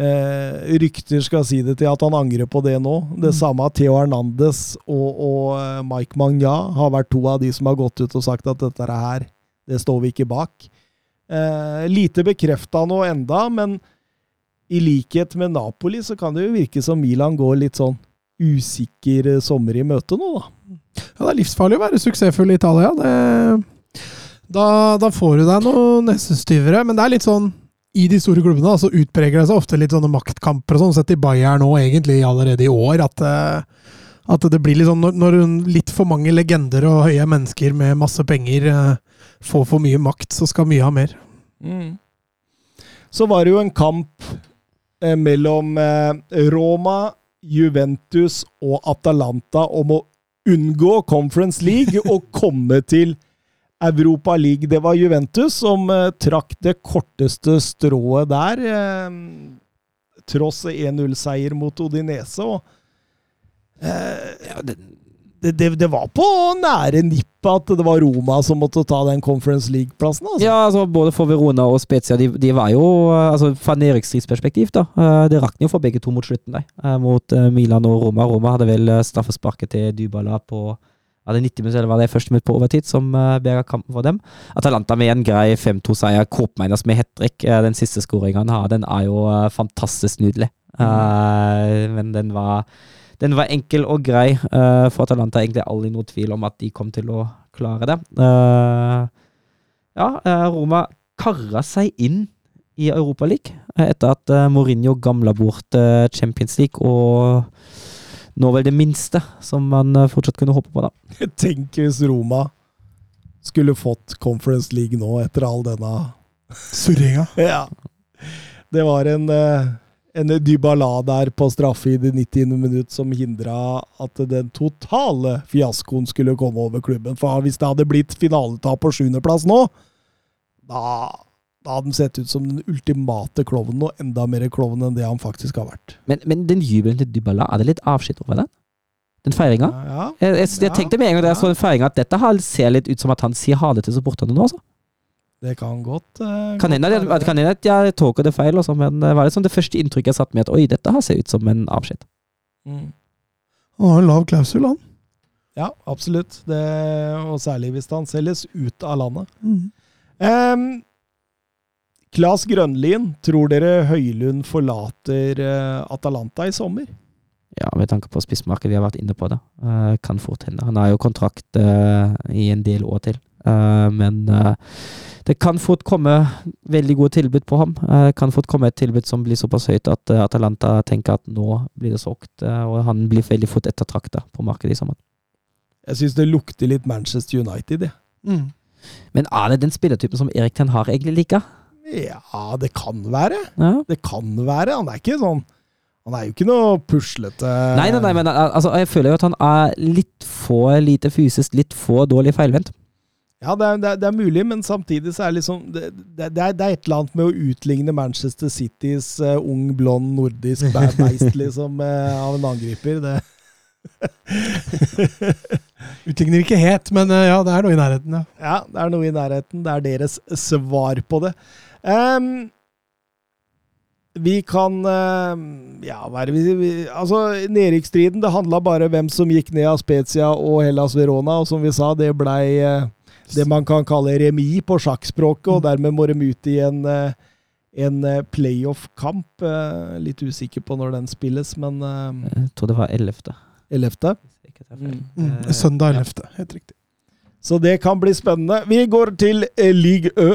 Eh, rykter skal si det til at han angrer på det nå. Det samme Theo Hernandez og, og eh, Mike Magna har vært to av de som har gått ut og sagt at dette her, det står vi ikke bak. Eh, lite bekrefta nå enda, men i likhet med Napoli så kan det jo virke som Milan går litt sånn usikker sommer i møte nå, da. Ja, det er livsfarlig å være suksessfull i Italia. Det, da, da får du deg noen nesestyvere, men det er litt sånn i de store klubbene så utpreger det seg ofte litt sånne maktkamper og sånn, sett i Bayern nå egentlig allerede i år. At, eh, at det blir litt sånn når, når litt for mange legender og høye mennesker med masse penger eh, får for mye makt, så skal mye ha mer. Så var det jo en kamp eh, mellom eh, Roma, Juventus og Atalanta om å unngå Conference League og komme til Europa League. Det var Juventus som eh, trakk det korteste strået der, eh, tross 1-0-seier mot Odinese. Og, eh, det, det, det var på nære nippet at det var Roma som måtte ta den Conference League-plassen. Altså. Ja, altså både for Verona og Spezia, de, de var jo altså Fra nedrykksstridsperspektiv, da. eh, Det rakk jo for begge to mot slutten, der. Mot Milan og Roma. Roma hadde vel straffesparket til Dybala på ja, det 90 minutter, eller var det første minutt på overtid, som uh, berga kampen for dem. Atalanta med en grei 5-2-seier. Kåpmeiners med hat trick. Uh, den siste skåringa han har, den er jo uh, fantastisk nydelig. Uh, men den var den var enkel og grei eh, for Atalanta. Egentlig aldri noe tvil om at de kom til å klare det. Eh, ja, eh, Roma karra seg inn i Europaligaen etter at eh, Mourinho gamla bort eh, Champions League, og nå vel det minste som man eh, fortsatt kunne håpe på, da. Tenk hvis Roma skulle fått Conference League nå, etter all denne Surringa. Ja. Det var en, eh, en Dybala der på straffe i det 90. minutt som hindra at den totale fiaskoen skulle komme over klubben. For hvis det hadde blitt finaletap på sjuendeplass nå, da, da hadde han sett ut som den ultimate klovnen, og enda mer klovn enn det han faktisk har vært. Men, men den jubelen til Dybala, er det litt avskitt over den? Den feiringa? Ja, Jeg, jeg, jeg tenkte med en gang da jeg så den feiringa, at dette ser litt ut som at han sier ha det til supporterne nå, altså. det kan godt uh, Kan hende at- kan hende at jeg tolker det feil, også, men det var liksom det første inntrykket jeg satt med, at oi, dette har ser ut som en avskjed. Mm. Han har en lav klausul, han. Ja, absolutt. Det, og særlig hvis han selges ut av landet. Mm. Um, Klas Grønlien, tror dere Høylund forlater eh, Atalanta i sommer? Ja, med tanke på spissmarkedet, vi har vært inne på det. Eh, kan fort hende. Han har jo kontrakt eh, i en del år til. Men det kan fort komme veldig gode tilbud på ham. Det kan fort komme et tilbud som blir såpass høyt at Atalanta tenker at nå blir det solgt, og han blir veldig fort ettertrakta på markedet i sommer. Jeg syns det lukter litt Manchester United, det. Mm. Men er det den spillertypen som Erik Ten Har egentlig liker? Ja, det kan være. Ja. Det kan være. Han er ikke sånn Han er jo ikke noe puslete Nei, nei, nei, men altså, jeg føler jo at han er litt for lite fysisk, litt for dårlig feilvendt. Ja, det er, det, er, det er mulig, men samtidig så er det liksom Det, det, er, det er et eller annet med å utligne Manchester Citys uh, ung, blond, nordisk beist, liksom, uh, av en angriper. Det Utligner ikke het, men uh, ja, det er noe i nærheten, ja. Ja, det er noe i nærheten. Det er deres svar på det. Ehm, vi kan ehm, Ja, hva er det vi, vi Altså, nedrykksstriden, det handla bare hvem som gikk ned av Spezia og Hellas Verona, og som vi sa, det blei eh, det man kan kalle remis på sjakkspråket, og dermed må de ut i en, eh, en eh, playoff-kamp. Litt usikker på når den spilles, men eh, Jeg tror det var 11. 11. hvis jeg ikke tar feil. Mm. Eh, Søndag 11. Helt riktig. Så det kan bli spennende. Vi går til Ligue Ø.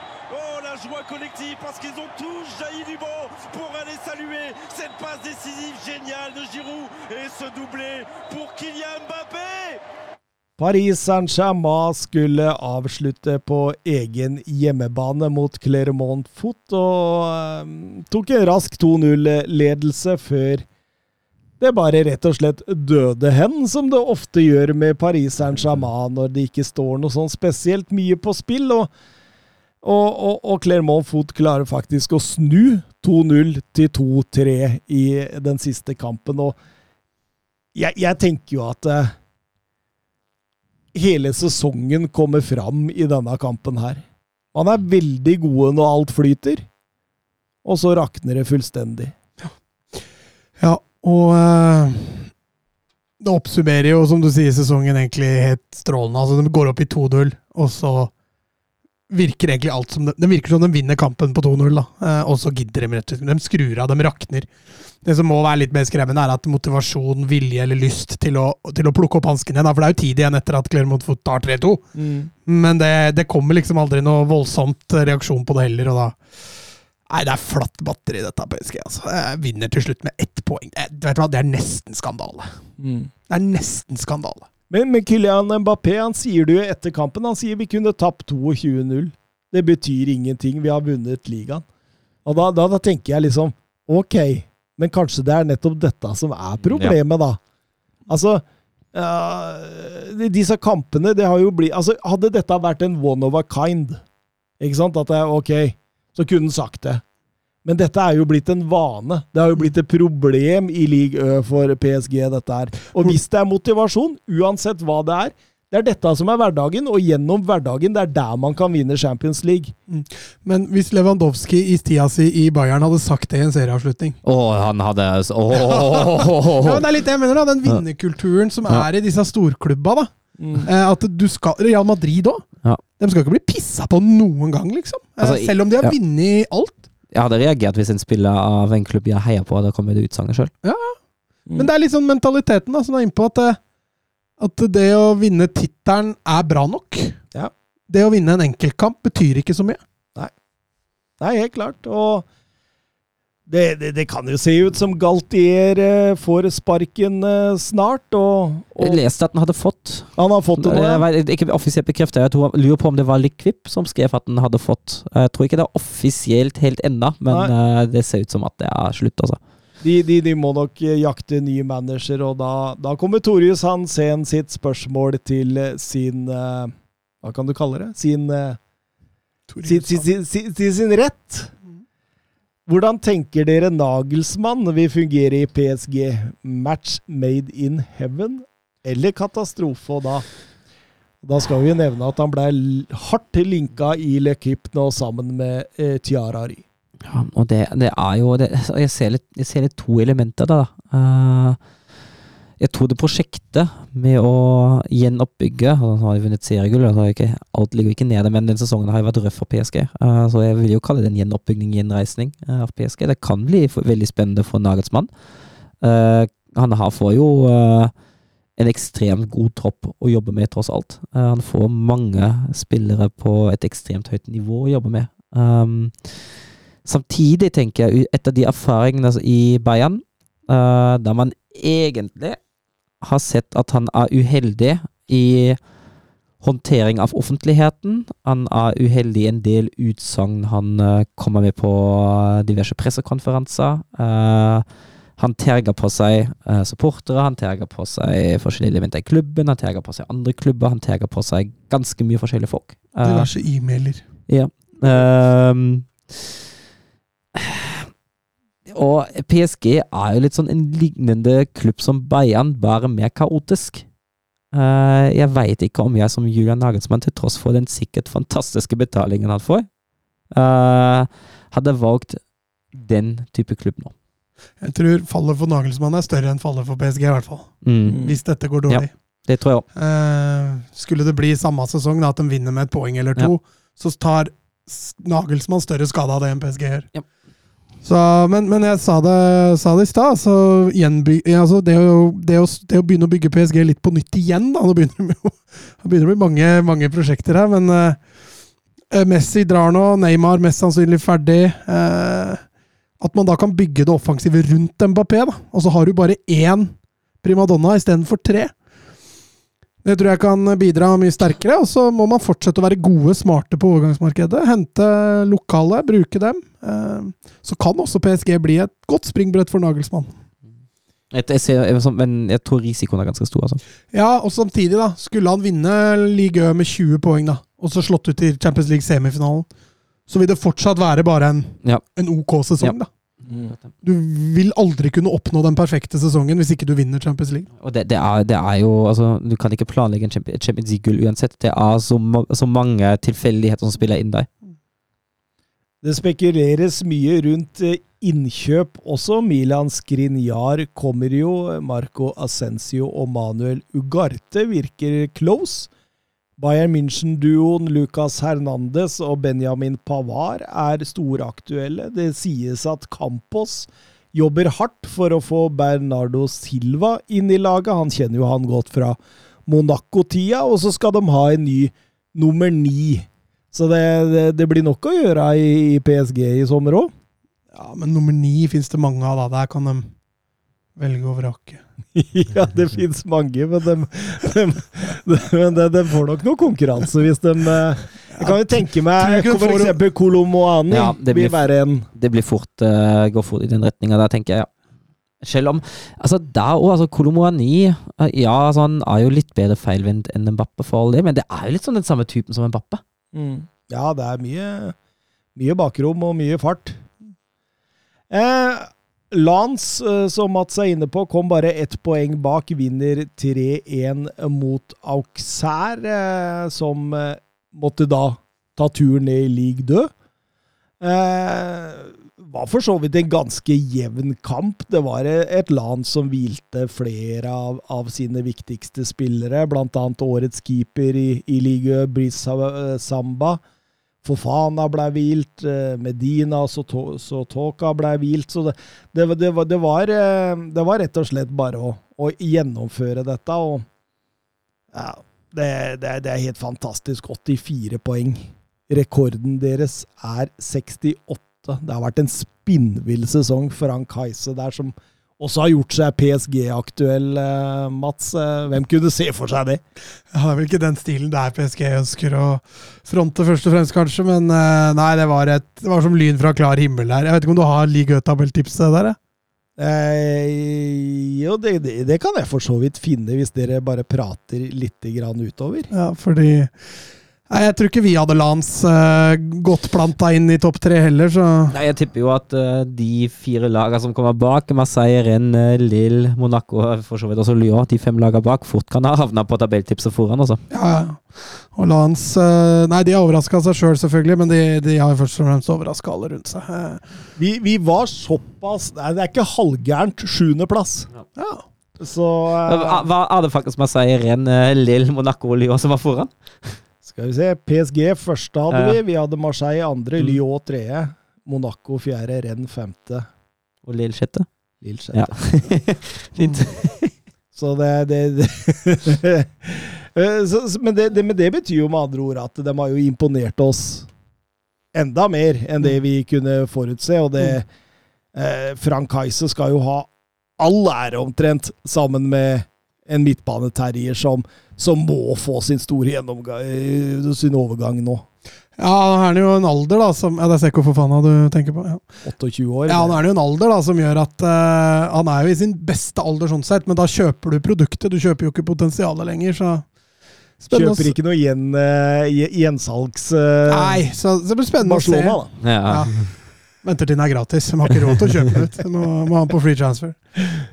Oh, la joie collective parce qu'ils ont tous jailli du banc pour aller saluer cette passe décisive géniale de Giroud et ce doublé pour Kylian Mbappé Paris Saint-Germain skulle avslutte på egen hjemmebane mot Clermont Foot, og eh, tok en rask 2-0-ledelse før det bare rett og slett døde hen, som det ofte gjør med Paris Saint-Germain når det ikke står noe sånn spesielt mye på spill. og og, og, og Clermont Foot klarer faktisk å snu 2-0 til 2-3 i den siste kampen. Og jeg, jeg tenker jo at uh, hele sesongen kommer fram i denne kampen her. Man er veldig gode når alt flyter, og så rakner det fullstendig. Ja, og uh, det oppsummerer jo, som du sier, sesongen egentlig helt strålende. Altså, De går opp i 2-0, og så virker egentlig alt som det, det virker som de vinner kampen på 2-0, da. Eh, og så gidder de rett og slett. De skrur av, de rakner. Det som må være litt mer skremmende, er at motivasjon, vilje eller lyst til å, til å plukke opp hansken igjen. da, For det er jo tid igjen etter at Clermont Foot tar 3-2. Men det, det kommer liksom aldri noe voldsomt reaksjon på det heller, og da Nei, det er flatt batteri, dette PSG. altså. Jeg vinner til slutt med ett poeng. Jeg, vet du hva, det er nesten skandale. Det er nesten skandale. Men, med Kylian Mbappé han sier det jo etter kampen. Han sier vi kunne tapt 22-0. Det betyr ingenting. Vi har vunnet ligaen. Og da, da, da tenker jeg liksom Ok, men kanskje det er nettopp dette som er problemet, da. Altså uh, Disse kampene, det har jo blitt Altså, hadde dette vært en one of a kind, ikke sant, at det er ok, så kunne han sagt det. Men dette er jo blitt en vane. Det har jo blitt et problem i league Ø for PSG, dette her. Og hvis det er motivasjon, uansett hva det er, det er dette som er hverdagen, og gjennom hverdagen, det er der man kan vinne Champions League. Men hvis Lewandowski i tida si i Bayern hadde sagt det i en serieavslutning Å, han hadde oh. ja, men Det er litt det jeg mener, da. Den vinnerkulturen som er i disse storklubba. da. Mm. At du skal Real Madrid òg. Ja. De skal ikke bli pissa på noen gang, liksom. Eh, Altså, Selv om de har ja. vunnet alt. Jeg hadde reagert hvis en spiller av en klubb jeg heier på, hadde kommet ut utsagnet sjøl. Men det er litt sånn mentaliteten da, som er innpå at, eh, at det å vinne tittelen er bra nok. Ja. Det å vinne en enkeltkamp betyr ikke så mye. Nei, helt klart. Og det, det, det kan jo se ut som Galtier eh, får sparken eh, snart, og, Jeg leste at han hadde fått han har fått det nå. Ja. Jeg, Ikke offisielt bekreftet. Jeg tror, lurer på om det var Liquip som skrev at han hadde fått. Jeg tror ikke det er offisielt helt ennå, men eh, det ser ut som at det er slutt, altså. De, de, de må nok jakte ny manager, og da, da kommer Torjus Hansen sitt spørsmål til sin Hva kan du kalle det? Sin sin, sin, sin, sin, sin rett. Hvordan tenker dere Nagelsmann vil fungere i PSG? Match made in heaven eller katastrofe? Da, da skal vi nevne at han ble hardt linka i Le Kip nå sammen med eh, Tiarari. Ja, og det, det er jo det, altså, jeg, ser litt, jeg ser litt to elementer da. Eh, jeg tror det prosjektet med å gjenoppbygge altså, Nå har de vunnet seriegull, altså, alt ligger ikke nede, men den sesongen har jo vært røff for PSG. Uh, så jeg vil jo kalle det en gjenoppbygging, gjenreisning uh, av PSG. Det kan bli veldig spennende for Nagelsmann. Uh, han har, får jo eh, en ekstremt god tropp å jobbe med, tross alt. Eh, han får mange spillere på et ekstremt høyt nivå å jobbe med. Um, samtidig tenker jeg, etter de erfaringene i Bayern, uh, der man egentlig har sett at han er uheldig i håndtering av offentligheten. Han er uheldig i en del utsagn han eh, kommer med på diverse pressekonferanser. Eh, han terger på seg eh, supportere, han terger på seg forskjellige elementer i klubben, han terger på seg andre klubber, han terger på seg ganske mye forskjellige folk. Diverse e-mailer. ja. Ehm, og PSG er jo litt sånn en lignende klubb som Bayern, bare mer kaotisk. Eh, jeg veit ikke om jeg som Julian Nagelsmann, til tross for den sikkert fantastiske betalingen han får, eh, hadde valgt den type klubb nå. Jeg tror fallet for Nagelsmann er større enn fallet for PSG, i hvert fall. Mm, Hvis dette går dårlig. det tror jeg også. Eh, skulle det bli samme sesong, da, at de vinner med et poeng eller to, så tar Nagelsmann større skade av det enn PSG gjør. Ja. Så, men, men jeg sa det, sa det i stad. så gjenby- altså det, å, det, å, det å begynne å bygge PSG litt på nytt igjen da, Nå begynner det å bli mange, mange prosjekter her, men eh, Messi drar nå, Neymar mest sannsynlig ferdig. Uh, at man da kan bygge det offensive rundt Mbappé, da. og så har du bare én primadonna istedenfor tre. Det tror jeg kan bidra mye sterkere, og så må man fortsette å være gode, smarte på overgangsmarkedet. Hente lokale, bruke dem. Eh, Så kan også PSG bli et godt springbrett for Nagelsmann. Sånn- men jeg tror risikoen er ganske stor. Altså. Ja, og samtidig, da. Skulle han vinne Ligue med 20 poeng, da, og så slått ut i Champions League-semifinalen, så vil det fortsatt være bare en, Ja. en OK sesong, Ja. da. Du vil aldri kunne oppnå den perfekte sesongen hvis ikke du vinner Champions League. Og det, det, er, det er jo altså, Du kan ikke planlegge en Champions League-gull uansett. Det er så, ma- så mange tilfeldigheter som spiller inn der. Det spekuleres mye rundt eh, innkjøp også. Milan Skriniar kommer jo. Marco Ascencio og Manuel Ugarte virker close. Bayern München-duoen Lucas Hernandez og Benjamin Pavard er storaktuelle. Det sies at Campos jobber hardt for å få Bernardo Silva inn i laget. Han kjenner jo han godt fra Monaco-tida. Og så skal de ha en ny nummer ni. Så det, det, det blir nok å gjøre i, PSG i sommer òg. Ja, Men nummer ni fins det mange av, da. Der kan de velge og vrake. ja, det fins mange, men de, de, de, de får nok noe konkurranse hvis de eh, Jeg kan jo tenke meg f.eks. Kolomoani Ja, det vil blir- være en Det blir fort, uh, går fort i den retninga der, tenker jeg. ja. Selv om altså Der òg, altså Kolomoani eh, Ja, altså, han er jo litt bedre feilvendt enn Mbappe, for all det, men det er jo litt sånn den samme typen som Mbappe. Ja, det er mye, mye bakrom og mye fart. Eh, Lans, eh, som Mats er inne på, kom bare ett poeng bak. Vinner 3-1 mot Auxerre, eh, som eh, måtte da ta turen ned i league død. Var for så vidt en ganske jevn kamp. Det var eh, et land som hvilte flere av, av sine viktigste spillere, annet årets keeper i, i ligaen, Brice Samba. Fofana ble hvilt, eh, Medina og Sotoka ble hvilt. Så det, det, det, var, var, eh, det var rett og slett bare å, å gjennomføre dette. Og ja, det er helt fantastisk. 84 poeng. Rekorden deres er 68. Det har vært en spinnvill sesong for han Kajse der, som også har gjort seg PSG-aktuell, eh, Mats. Eh, Hvem kunne se for seg det? Ja, det er vel ikke den stilen der PSG ønsker å fronte, først og fremst, kanskje. Men eh, nei, det var, et, det var som lyn fra klar himmel der. Jeg vet ikke om du har Ligue Ø-tabelltipset der? eh? Jo, det, det, det kan jeg for så vidt finne, hvis dere bare prater litt grann utover. Ja, fordi Nei, Jeg tror ikke vi hadde Lans uh, godt planta inn i topp tre heller, så Nei, Jeg tipper jo at uh, de fire lagene som kommer bak, Marseille, Rennes, Lille, Monaco for så vidt også Lyon, de fem lagene bak, fort kan ha havna på tabelltipset foran. altså. ja. ja. Og Lans uh, Nei, de har overraska seg sjøl, selv, selvfølgelig, men de, de har jo først og fremst overraska alle rundt seg. Eh, Vi, vi var såpass Nei, det er ikke halvgærent. Sjuendeplass. Ja. Så eh, Hva hva er det faktisk Marseille, Rennes, Lille, Monaco og Lyon som var foran? Skal vi se. PSG første hadde Ja. vi. Vi hadde Marseille andre, Mm. Lyon tredje. Monaco fjerde, Renn femte. Og Lille sjette? Lille sjette. Ja. Fint. Så det, det, det Eh, så, men, det, det, men det betyr jo med andre ord at de har jo imponert oss enda mer enn det vi kunne forutse. Og det eh, Frank Heise skal jo ha all ære omtrent, sammen med en midtbaneterrier som, som må få sin store gjennomgang, eh, sin overgang nå. Ja, han er det jo en alder, da, som Ja, det er Sekko Fofana du tenker på. Ja. 28 år. Ja, han er jo en alder da, som gjør at uh, Han er jo i sin beste alder, sånn sett, men da kjøper du produktet. Du kjøper jo ikke potensialet lenger, så Spennende Kjøper ikke noe gjen, uh, gjensalgs... Uh, Nei, så så det blir spennende å se. Barcelona, da. Ja. Ja. Venter til den er gratis. De har ikke råd til å kjøpe den ut. De må, må ha den på free transfer.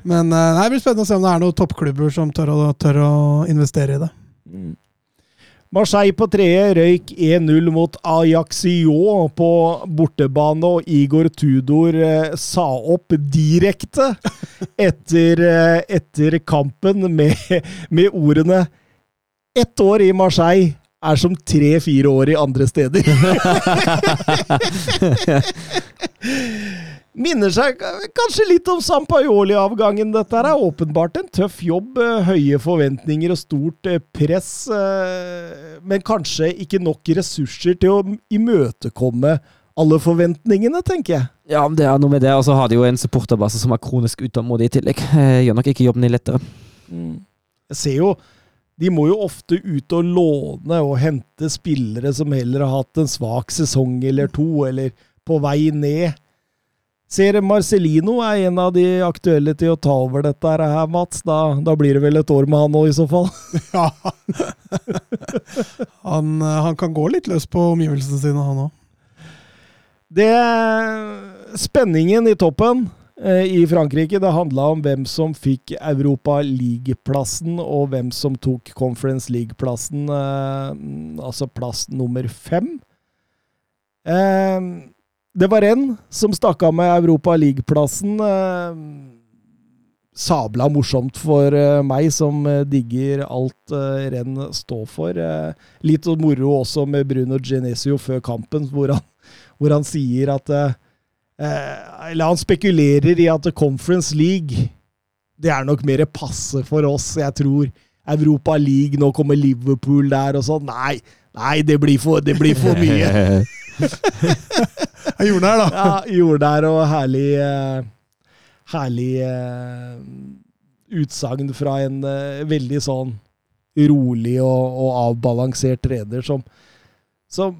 Men eh, nei, det blir spennende å se om det er noen toppklubber som tør å, tør å investere i det. Marseille på tredje røyk 1-0 mot Ajaxio på bortebane, og Igor Tudor eh, sa opp direkte etter, eh, etter kampen med, med ordene Ett år i Marseille er som tre-fire år i andre steder. Minner seg kanskje litt om Sampaioli-avgangen. Dette er åpenbart en tøff jobb. eh, Høye forventninger og stort eh, press. eh, Men kanskje ikke nok ressurser til å imøtekomme alle forventningene, tenker jeg. ja, det er noe med det. Og så har de jo en supporterbase som er kronisk utålmodig i tillegg. Gjør nok ikke jobben din lettere. Jeg ser jo De må jo ofte ut og låne og hente spillere som heller har hatt en svak sesong eller to, eller på vei ned. Ser Marcelino er en av de aktuelle til å ta over dette her, Mats. Da, da blir det vel et år med han òg, i så fall. Ja. han, eh, han kan gå litt løs på omgivelsene sine, han òg. Det Spenningen i toppen i Frankrike, det handla om hvem som fikk Europa League-plassen, og hvem som tok Conference League-plassen, eh, altså plass nummer fem. Eh, det var en som stakk av med Europa League-plassen. Eh, sabla morsomt for eh, meg som eh, digger alt eh, renn står for. Eh, litt moro også med Bruno Genesio før kampen, hvor han, hvor han sier at eh, eh, Eller han spekulerer i at Conference League det er nok mer passe for oss. Jeg tror Europa League, nå kommer Liverpool der og sånn. Nei, nei, det blir for, det blir for mye. jordnær, da. Ja, jordnær og herlig eh, Herlig eh, utsagn fra en eh, veldig sånn rolig og, og avbalansert trener som, som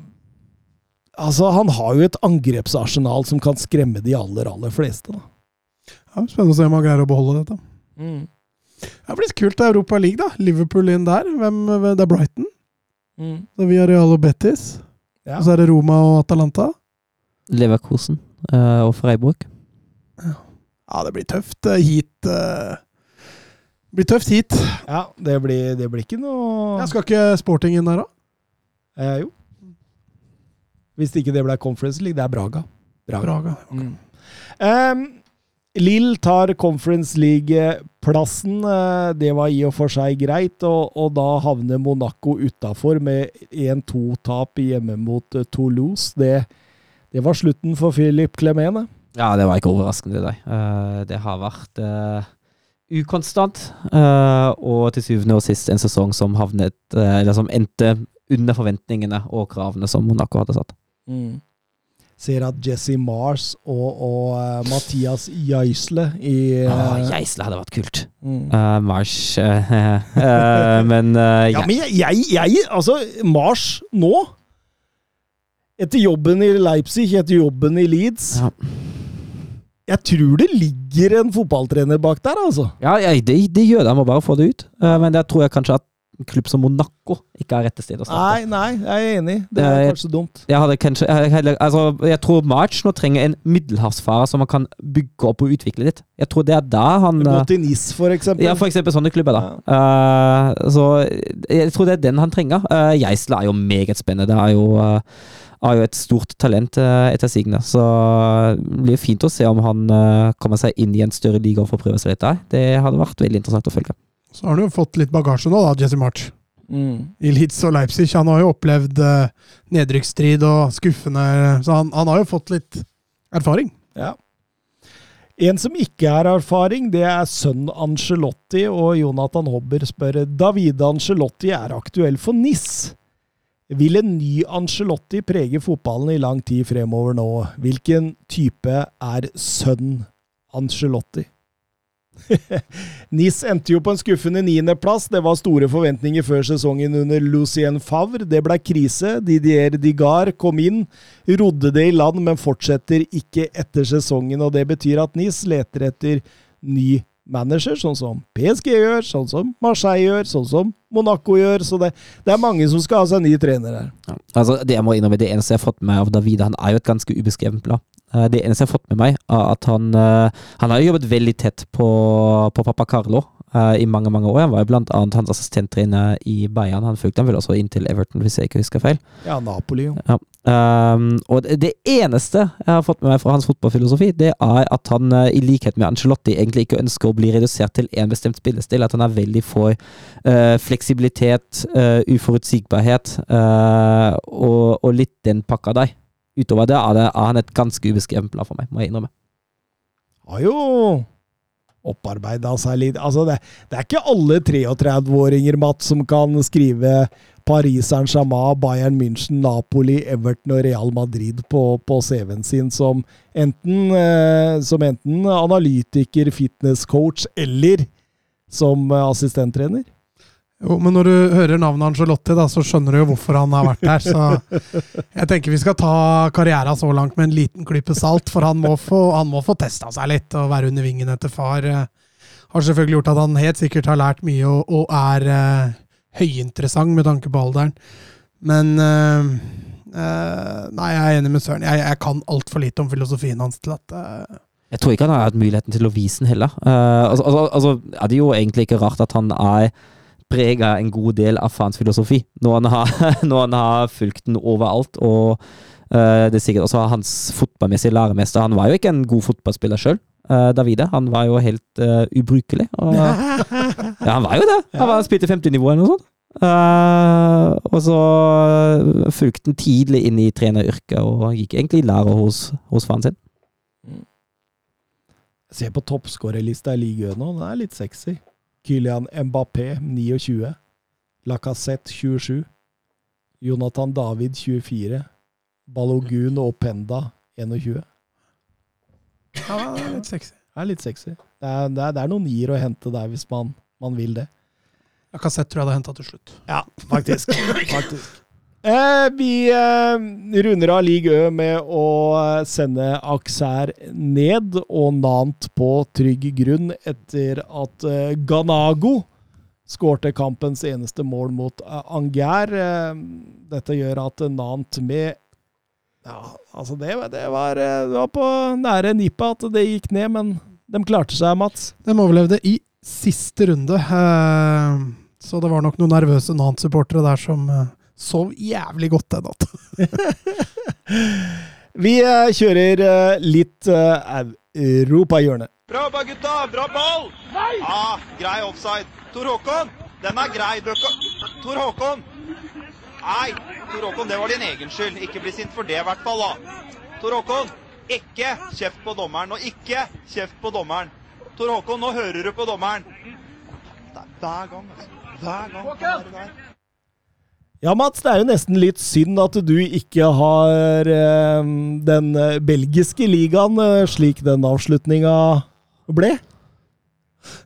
Altså, han har jo et angrepsarsenal som kan skremme de aller, aller fleste, da. Ja, spennende å se om han greier å beholde dette. Det blir kult er Europa League, da. Liverpool inn der. Hvem, det er Brighton. Mm. Så vi har Real og Betis. Ja. Og så er det Roma og Atalanta. Leverkosen uh, og Freiburg. Ja, det blir tøft eh, hit. Uh Det blir tøft hit. ja det, blir, det blir ikke noe Jeg skal ikke Sporting inn der, da? eh, Jo. Hvis ikke det ble Conference League, det er Braga. Braga. Mm. Um, Lill tar Conference League-plassen. eh, Det var i og for seg greit, og, og da havner Monaco utafor med 1-2-tap hjemme mot eh, Toulouse. Det, det var slutten for Philip Clemene. Ja, det var ikke overraskende, det. Eh, det har vært uh, ukonstant. uh, og til syvende og sist en sesong som havnet Eller som endte under forventningene og kravene som Monaco hadde satt. Ser at Jesse Mars og, og eh, Mathias Geisle i eh, Åh, Geisle hadde vært kult. mm. Uh, Mars uh, uh, Men eh, Ja, men jeg, jeg, jeg Altså, Mars nå Etter jobben i Leipzig, etter jobben i Leeds Ja. Jeg tror det ligger en fotballtrener bak der, altså. Ja, ja det, det gjør det. Jeg må bare få det ut. Eh, men der tror jeg kanskje at en klubb som Monaco ikke er rette sted å starte. Nei, nei, jeg er enig. Det er Eh, jeg- kanskje dumt. Jeg, hadde kanskje, jeg, heller- altså, jeg tror March nå trenger en middelhavsfarer som man kan bygge opp og utvikle litt. Jeg tror det er da han Gå eh, til NIS, for eksempel. Ja, for eksempel sånne klubber, da. Eh, så jeg tror det er den han trenger. Uh, Geisle er jo meget spennende. Det er jo, uh, er jo et stort talent uh, etter sigende. Så det blir fint å se om han eh, kommer seg inn i en større liga og får prøve seg litt der. Det hadde vært veldig interessant å følge. Så har han jo fått litt bagasje nå, da, Jesse March. Mm. I Leeds og Leipzig. Han har jo opplevd eh, nedrykksstrid og skuffende Så han, han har jo fått litt erfaring. Ja. En som ikke er erfaring, det er sønn Angelotti, og Jonathan Hobber spør Davide Angelotti er aktuell for NIS. Vil en ny Angelotti prege fotballen i lang tid fremover nå? Hvilken type er sønn Angelotti? NIS endte jo på en skuffende niendeplass. Det var store forventninger før sesongen under Lucien Favre. Det ble krise. Didier Digar kom inn, rodde det i land, men fortsetter ikke etter sesongen. og Det betyr at NIS leter etter ny manager, sånn som PSG gjør, sånn som Marseille gjør, sånn som Monaco gjør. Så det, det er mange som skal ha seg ny trener her. Ja. Altså, det jeg må innrømme, det eneste jeg har fått med av David, han er jo et ganske ubeskrevet blad. Eh, Det eneste jeg har fått med meg, er at han eh, Han har jo jobbet veldig tett på, på pappa Carlo eh, i mange mange år. Han var jo blant annet hans assistenttrener i Bayern. Han fulgte han vel også inn til Everton, hvis jeg ikke husker feil. Ja, Napoli, jo. Ja. Um, og det, eneste jeg har fått med meg fra hans fotballfilosofi, det er at han i likhet med Angelotti egentlig ikke ønsker å bli redusert til én bestemt spillestil. At han er veldig for uh, fleksibilitet, uh, uforutsigbarhet uh, og, og litt den pakka der. Utover det er, det er han et ganske ubeskrevet plan for meg, må jeg innrømme. Har jo opparbeida seg litt Altså, det, det er ikke alle 33-åringer, Matt, som kan skrive Paris Saint-Germain, Bayern München, Napoli, Everton og Real Madrid på, på CV-en sin som enten, eh, som enten analytiker, fitnesscoach eller som eh, assistenttrener. Jo, men når du hører navnet Angelotti, da, så skjønner du jo hvorfor han har vært der. Så jeg tenker vi skal ta karriera så langt med en liten klype salt, for han må få, få testa seg litt. Og være under vingen etter far eh, har selvfølgelig gjort at han helt sikkert har lært mye og, og er eh, høyinteressant med tanke på alderen. Men eh, eh, Nei, jeg er enig med Søren. Jeg, jeg kan altfor lite om filosofien hans til at eh, Jeg tror ikke han har hatt muligheten til å vise den heller. Eh, altså, altså, altså, er det jo egentlig ikke rart at han er prega en god del av faens filosofi, når han har, når han har fulgt den overalt. Og eh, det er sikkert også hans fotballmessige læremester. Han var jo ikke en god fotballspiller sjøl, Davide. Han var jo helt uh, ubrukelig. Og, ja, han var jo det! Han var spilte 50-nivå eller noe sånt. Uh, og så fulgte han tidlig inn i treneryrket og gikk egentlig i lære hos, hos faren sin. Se på toppskårerlista i ligaen nå, den er litt sexy. Kylian Mbappé, 29. Lacassette, 27. Jonathan David, 24. Balogun og Penda, 21. Ja, det er litt sexy. Det er litt sexy. Det er, det er, det er noen nier å hente der, hvis man, man vil det. Lacassette tror jeg det henta til slutt. Ja, faktisk. faktisk. Eh, vi eh, runder av Ligue Ø med å eh, sende Auxerre ned og Nant på trygg grunn etter at Ganago skårte kampens eneste mål mot Anger. Dette gjør at Nant med Ja, altså, det, det, var, det var på nære nippet at det gikk ned, men de klarte seg, Mats. De overlevde i siste runde, så det var nok noen nervøse Nant-supportere der som sov jævlig godt den natta. Vi eh, kjører eh, litt eh, europahjørne. Bra jobba, gutta! Bra ball! Nei! Ja, grei offside. Tor Håkon, den er grei. Bøkka. Tor Håkon! Nei, Tor Håkon, det var din egen skyld. Ikke bli sint for det, i hvert fall. da. Tor Håkon, ikke kjeft på dommeren, og ikke kjeft på dommeren. Tor Håkon, nå hører du på dommeren. Det er hver gang, altså. Hver gang. der. Ja, Mats, det er jo nesten litt synd at du ikke har eh, den belgiske ligaen eh, slik den avslutninga ble.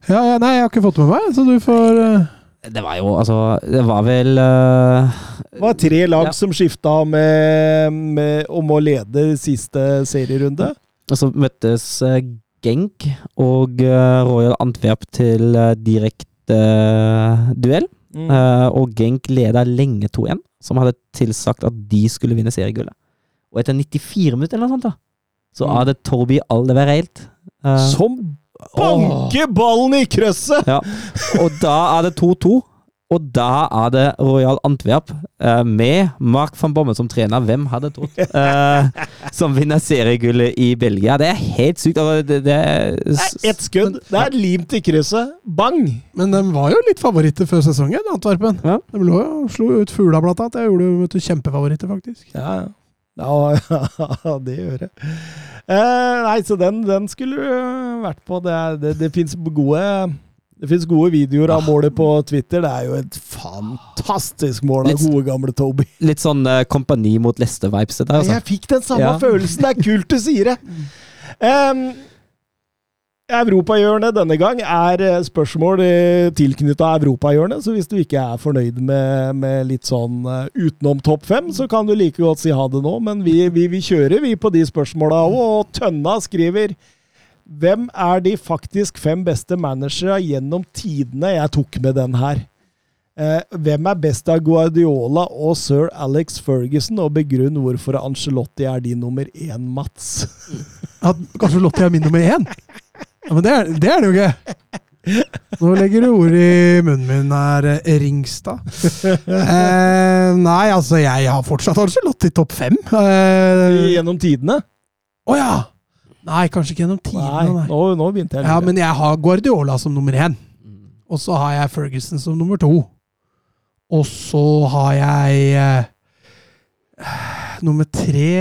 Ja, ja, nei, jeg har ikke fått med meg, så du får eh, Det var jo, altså Det var vel eh, Det var tre lag Ja. som skifta med, med, om å lede siste serierunde. Og så møttes eh, Genk og eh, Royal Antwerp til eh, direkte eh, duell. Mm. Uh, og Genk leda lenge 2-1, som hadde tilsagt at de skulle vinne seriegullet. Og etter 94 minutter eller noe sånt, da, så Mm. hadde Torby Aldeverreilt. Uh, Som banker ballen i krøsset! Ja. Og da er det 2-2. Og da er det Royal Antwerp, eh, med Mark van Bomme som trener. Hvem hadde trodd? Eh, som vinner seriegullet i Belgia. Det er helt sykt. Altså, det, det er, Det er ett skudd. Det er limt i krysset. Bang! Men de var jo litt favoritter før sesongen, Antwerpen. Ja. De lå jo, slo ut Fugla, blant annet. Jeg gjorde jo kjempefavoritter, faktisk. Ja, ja. Ja, det gjør jeg. Eh, nei, så den, den skulle du vært på. Det, det, det fins gode det finnes gode videoer av målet på Twitter. Det er jo et fantastisk mål av Litt- gode, gamle Toby. litt sånn uh, kompani mot Leste-vibes. Altså. Jeg fikk den samme Ja. følelsen. Det er kult du sier det! Um, Europahjørnet denne gang er eh, spørsmål tilknytta Europahjørnet, så hvis du ikke er fornøyd med, med litt sånn eh, utenom topp fem, så kan du like godt si ha det nå, men vi, vi, vi kjører vi på de spørsmåla òg, og Tønna skriver Hvem er de faktisk fem beste managere gjennom tidene? Jeg tok med den her. Eh, hvem er best av Guardiola og sir Alex Ferguson, og begrunn hvorfor Angelotti er din nummer én, Mats? At Angelotti er min nummer én? Ja, men det er det, er det jo ikke. Nå legger du ord i munnen min her, eh, Ringstad. Eh, nei, altså, jeg har fortsatt Angelotti topp fem. Eh, Gjennom tidene? ja! Nei, kanskje ikke gjennom tidene. nei. nå, nå begynte jeg Ja, men jeg har Guardiola som nummer én. Og så har jeg Ferguson som nummer to. Og så har jeg eh, nummer tre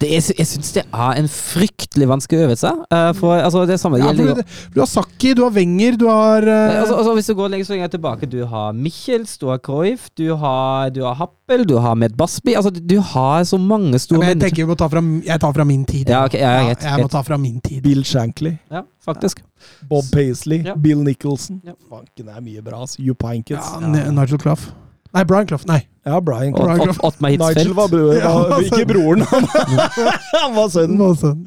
Det er, jeg syns det er en fryktelig vanskelig øvelse. Uh, for altså, det samme ja, gjelder Du har Sakki, du har Wenger, du har eh, altså, altså, Hvis du går lenger så lenger tilbake, du har Michels, du har Cruyff, du har, du har Happel, du har Med Basby altså, Du har så mange ja, store men Jeg mennesker. tenker vi må ta fra, jeg tar fra min tid. Ja, okay, ja, jeg, jeg må ta fra min tid. Bill Shankly, Ja, faktisk. Bob Paisley, Ja. Bill Nicholson. Ja. Fanken er mye bra. Hugh. Ja, N- Nigel Clough. Nei, Brian Clough. Nei. Ja, Brian Clough. Brian at Ottmar Nigel var, bror, Ja, var han var ikke broren, han, han var sønnen. Var sønnen.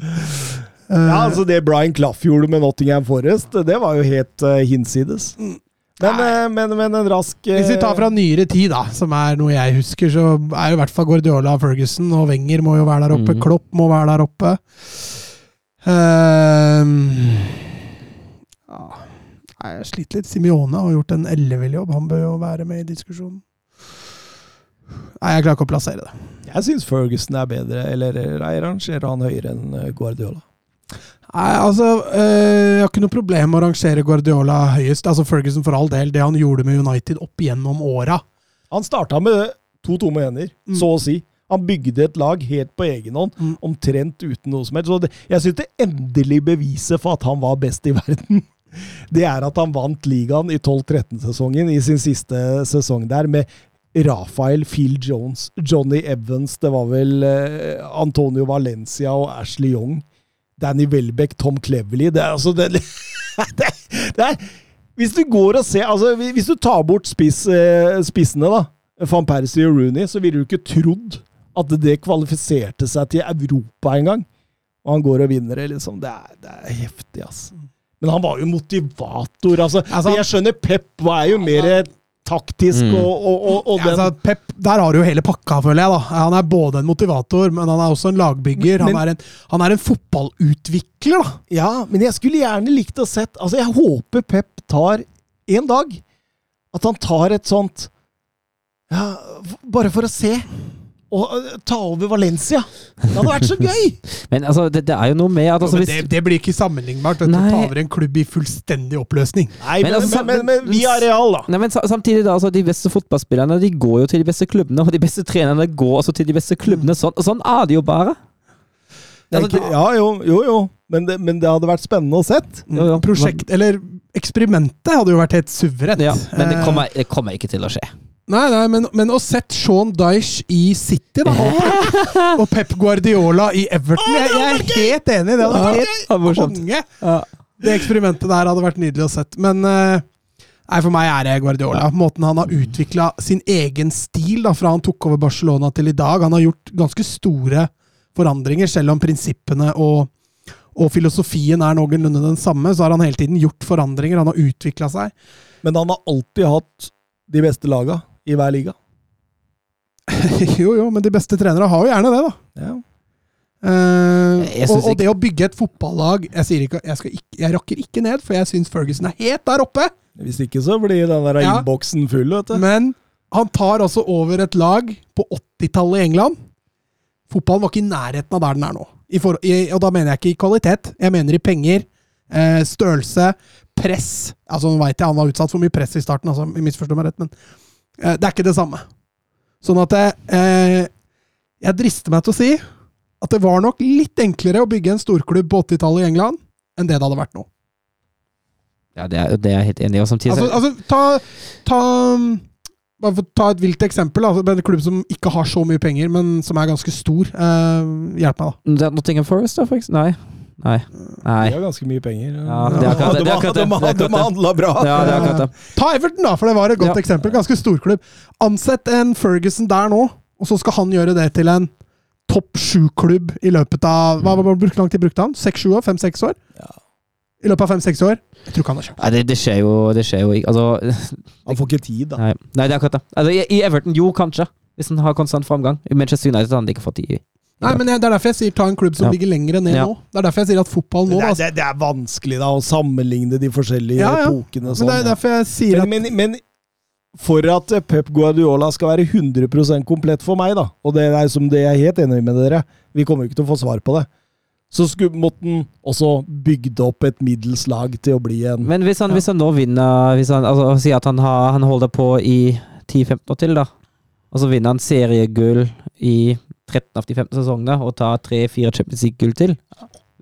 Uh, Ja, altså Det Brian Clough gjorde med Nottingham Forest, det var jo helt uh, hinsides. Men, uh, men, men en rask eh, Hvis vi tar fra nyere tid, da, som er noe jeg husker, så er jo i hvert fall Guardiola og Ferguson og Wenger må jo være der oppe. Mm. Klopp må være der oppe. Uh, ja. Nei, Jeg sliter litt. Simione har gjort en ellevill jobb. Han bør jo være med i diskusjonen. Nei, jeg klarer ikke å plassere det. Jeg syns Ferguson er bedre, eller jeg rangerer han høyere enn eh, Guardiola. Nei, altså eh, Jeg har ikke noe problem med å rangere Guardiola høyest. Altså Ferguson for all del. Det han gjorde med United opp gjennom åra. Han starta med to tomme hender, Mm. så å si. Han bygde et lag helt på egen hånd, Mm. omtrent uten noe som helst. Så det, jeg syns det endelige beviset for at han var best i verden, det er at han vant ligaen i 12-13-sesongen i sin siste sesong der, med Rafael, Phil Jones, Johnny Evans, det var vel eh, Antonio Valencia og Ashley Young. Danny Welbeck, Tom Cleverley Det er altså det, det, det er, Hvis du går og ser altså, Hvis du tar bort spiss, eh, spissene, da, van Persie og Rooney, så ville du ikke trodd at det kvalifiserte seg til Europa engang. Og han går og vinner det, liksom. Det er, det er heftig, altså. Men han var jo motivator, altså. Altså, jeg skjønner Pep var jo mer taktisk Mm. og, og, og, og Ja, den altså, Pep, der har du jo hele pakka, føler jeg. da. Han er både en motivator, men han er også en lagbygger. Men- han, er en, han er en fotballutvikler, da. Ja, men jeg skulle gjerne likt å sett Altså, jeg håper Pep tar en dag At han tar et sånt Ja, bare for å se. Og øh, ta over Valencia. Det hadde vært så gøy! Men altså, det, det er jo noe med at altså, jo, hvis, det, det blir ikke sammenlignbart. du, tar ta over en klubb i fullstendig oppløsning. Nei, Men men, altså, men, men, men, via Real, da. Nei, men samtidig da, altså, De beste fotballspillerne de går jo til de beste klubbene, og de beste trenerne går også til de beste klubbene. Sånn, sånn er det jo bare. Altså, det- Ja, jo, jo. jo. Men, det, men det hadde vært spennende å sett. Jo, jo. Prosjekt, eller eksperimentet hadde jo vært helt suverent. Ja, men det Eh, kommer, det kommer ikke til å skje. Nei, nei, men, men å sett Sean Dyche i City, da, og, og Pep Guardiola i Everton Jeg, jeg er helt enig. Det hadde vært helt konge. Det eksperimentet der hadde vært nydelig å sett. Men eh, nei, for meg er det Guardiola. Måten han har utvikla sin egen stil da, fra han tok over Barcelona til i dag. Han har gjort ganske store forandringer, selv om prinsippene og, og filosofien er noenlunde den samme. Så har han hele tiden gjort forandringer. Han har utvikla seg. Men han har alltid hatt de beste laga i hver liga. jo, jo, men de beste trenere har jo gjerne det, da. Ja. Uh, og, og det å bygge et fotballag Jeg, ikke, jeg, ikke, jeg rakker ikke ned, for jeg syns Ferguson er helt der oppe. Hvis ikke så blir den der Ja. innboksen full, vet du. Men han tar altså over et lag på 80-tallet i England. Fotballen var ikke i nærheten av der den er nå. I for, i, og da mener jeg ikke i kvalitet. Jeg mener i penger, eh, størrelse, press. Altså Nå veit jeg han var utsatt for mye press i starten, altså, misforstå meg rett, men det er ikke det samme. Sånn at jeg, eh, jeg drister meg til å si at det var nok litt enklere å bygge en storklubb på 80-tallet i England enn det det hadde vært nå. Ja, det er, det er jeg helt enig i. Samtidig Altså, altså ta, ta um, Bare for å ta et vilt eksempel. Altså, en klubb som ikke har så mye penger, men som er ganske stor. Eh, hjelp meg, da. Nottingham Forest, da, for? Nei. Nei. Nei. De har ganske mye penger. Ja, det er akkurat det, det er akkurat det, De, har er akkurat de, handla bra! Ja, det er akkurat det. Ta Everton, da, for det var et godt Ja. eksempel. Ganske storklubb. Ansett en Ferguson der nå, og så skal han gjøre det til en topp sju-klubb i løpet av Hva hvor hvor lang tid brukte han? Seks-sju år? Fem-seks år? I løpet av fem-seks år? Jeg tror ikke han har kjøpt. Nei, det, det skjer jo Det skjer jo ikke Altså Han får ikke tid, da. Nei, nei det er akkurat det. Altså, i, I Everton, jo, kanskje. Hvis han har konstant framgang. I Manchester United har han ikke fått tid. Nei, men jeg, Det er derfor jeg sier ta en klubb som Ja. ligger lenger ned Ja. nå. Det er derfor jeg sier at fotball nå det, er, det, det er vanskelig da å sammenligne de forskjellige Ja, ja. epokene. Men Sånn, det er derfor jeg sier at men, men, men for at Pep Guardiola skal være 100% komplett for meg, da, og det er som det jeg er helt enig med dere, vi kommer jo ikke til å få svar på det, så skulle, måtte han også bygd opp et middels lag til å bli en Men hvis han, hvis han nå vinner hvis han, altså, Si at han, har, han holder på i 10-15 år til, da. Og så vinner han seriegull i 13 av de 15 sesongene og tar tre-fire Champions League-gull til.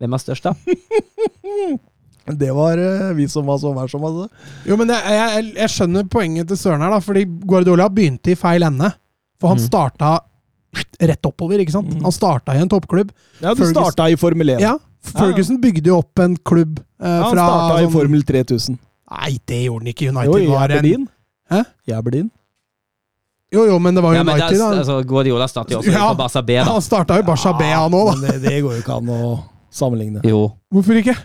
Hvem er størst, da? Det var eh, vi som var så vær som altså. Jo, men jeg, jeg, jeg skjønner poenget til Søren her, da, fordi Guardiola begynte i feil ende. For han Mm. starta rett oppover, ikke sant? Han starta i en toppklubb. Ja, du Ferguson- starta i Formel 1. Ja, Ferguson bygde jo opp en klubb eh, Ja, han fra starta i sånn- Formel 3000. Nei, det gjorde han ikke. Jo, jeg i var en Aberdeen. Hæ? I Aberdeen. Jo, jo, men det var Ja, men det United, da. altså, Guardiola starter jo også Ja. på Barca B, da. Han starta jo Barca B, han òg, da. Men det, det går jo ikke an å sammenligne. Jo, Hvorfor ikke?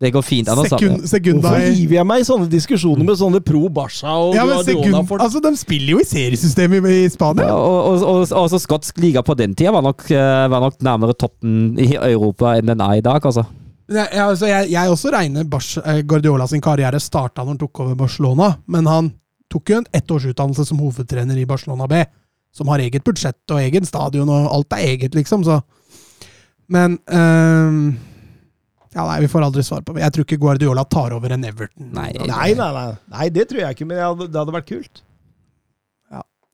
det går fint an å sammenligne. sekunda Hvorfor hiver jeg meg i sånne diskusjoner med sånne pro Barca og ja, men Guardiola-folk? altså, De spiller jo i seriesystemet i, i Spania. Ja, og, og, og, og så skotsk liga på den tida var nok, eh, var nok nærmere toppen i Europa enn den er i dag, altså. Jeg, jeg, altså, jeg, jeg også regner Barca, eh, Guardiola sin karriere starta når han tok over Barcelona, men han tok jo en ettårsutdannelse som hovedtrener i Barcelona B, som har eget budsjett og egen stadion, og alt er eget, liksom, så Men ehm, Ja, nei, vi får aldri svar på det. Jeg tror ikke Guardiola tar over en Everton. Nei. Nei, nei, nei. nei, det tror jeg ikke, men det hadde vært kult.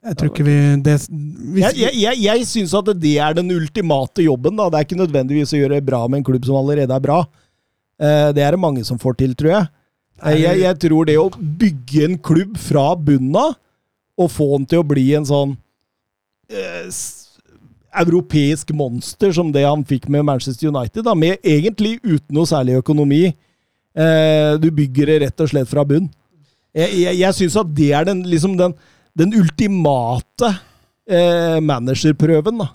Jeg tror ikke vi det, hvis, Jeg, jeg, jeg, jeg syns at det er den ultimate jobben. da. Det er ikke nødvendigvis å gjøre det bra med en klubb som allerede er bra. Eh, Det er det mange som får til, tror jeg. Jeg, jeg tror det å bygge en klubb fra bunnen av, og få den til å bli en sånn eh, europeisk monster som det han fikk med Manchester United, da, med egentlig uten noe særlig økonomi. Eh, du bygger det rett og slett fra bunn. Jeg, jeg, jeg syns at det er den, liksom den, den ultimate eh, managerprøven, da.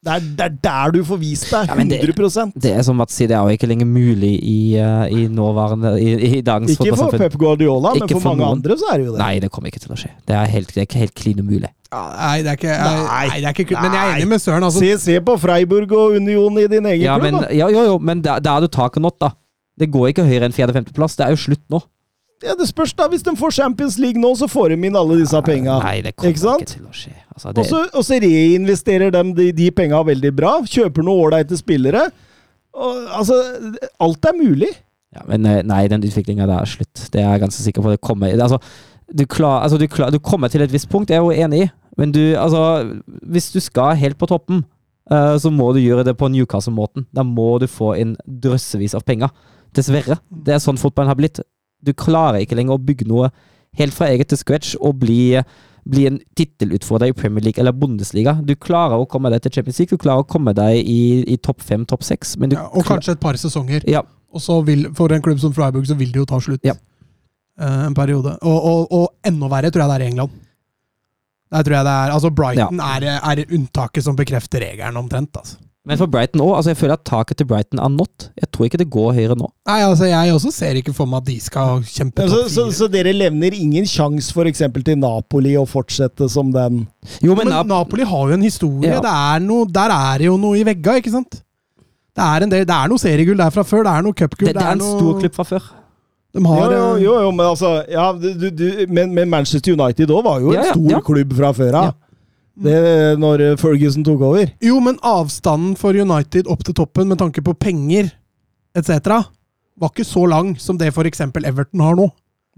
Det er, det er der du får vist deg. Ja, det- 100% Det er som Mats sier, det er jo ikke lenger mulig i, eh, i nåværende I, i dagens Ikke for. Pep Guardiola, men for for mange noen. andre så er det jo det. Nei, det kommer ikke til å skje. Det er helt, det er ikke helt klin umulig. Nei, det er ikke, Nei. nei, det er ikke kult. Men jeg er enig med Søren. Altså, Se, se på Freiburg og Union i din egen Ja, klubb, men, da. ja, jo, jo, men der, der er du taket nådd, da. Det går ikke høyere enn fjerde-femteplass. Det er jo slutt nå. Ja, det spørs da. Hvis de får Champions League nå, så får de inn alle disse penga. Nei, det kommer Ikke ikke til å skje. Altså, Og det, så, og så reinvesterer de de, de penga veldig bra. Kjøper noen ålreite spillere. Og, altså, alt er mulig. ja, men eh, nei, den utviklinga der er slutt. Det er jeg ganske sikker på. Det kommer, altså, du, klar, altså, du, klar, du kommer til et visst punkt, det er jeg jo enig i. Men du, altså, hvis du skal helt på toppen, uh, så må du gjøre det på Newcastle-måten. Da må du få inn drøssevis av penger. Dessverre. Det er sånn fotballen har blitt. Du klarer ikke lenger å bygge noe helt fra eget til scratch og bli, bli en tittelutfordrer i Premier League eller Bundesliga. Du klarer å komme deg til Champions League, du klarer å komme deg i, i topp fem, topp seks, ja, og kanskje et par sesonger. Ja. Og så vil, for en klubb som Freiburg så vil det jo ta slutt Ja. eh, en periode. Og, og, og enda verre tror jeg det er i England. Der tror jeg det er, altså Brighton er, er unntaket som bekrefter regelen, omtrent. altså. Men for Brighton òg. Altså jeg føler at taket til Brighton er nådd. Jeg tror ikke det går høyere nå. Nei, altså Jeg også ser ikke for meg at de skal kjempe Så, topp så, fire. så dere levner ingen sjanse f.eks. til Napoli å fortsette som den Jo, men, Men Napoli har jo en historie. Ja. Det er noe, der er det jo noe i vegga, ikke sant? Det er, en del, det er noe seriegull der fra før. Det er noe cupgull. det, det er en noe, stor klubb fra før. De har, jo, jo, eh, jo, jo, men altså ja, du, du, men, men Manchester United òg var jo en Ja, ja, stor ja. klubb fra før av. Ja. Det Når Ferguson tok over. Jo, men avstanden for United opp til toppen med tanke på penger etc. var ikke så lang som det f.eks. Everton har nå.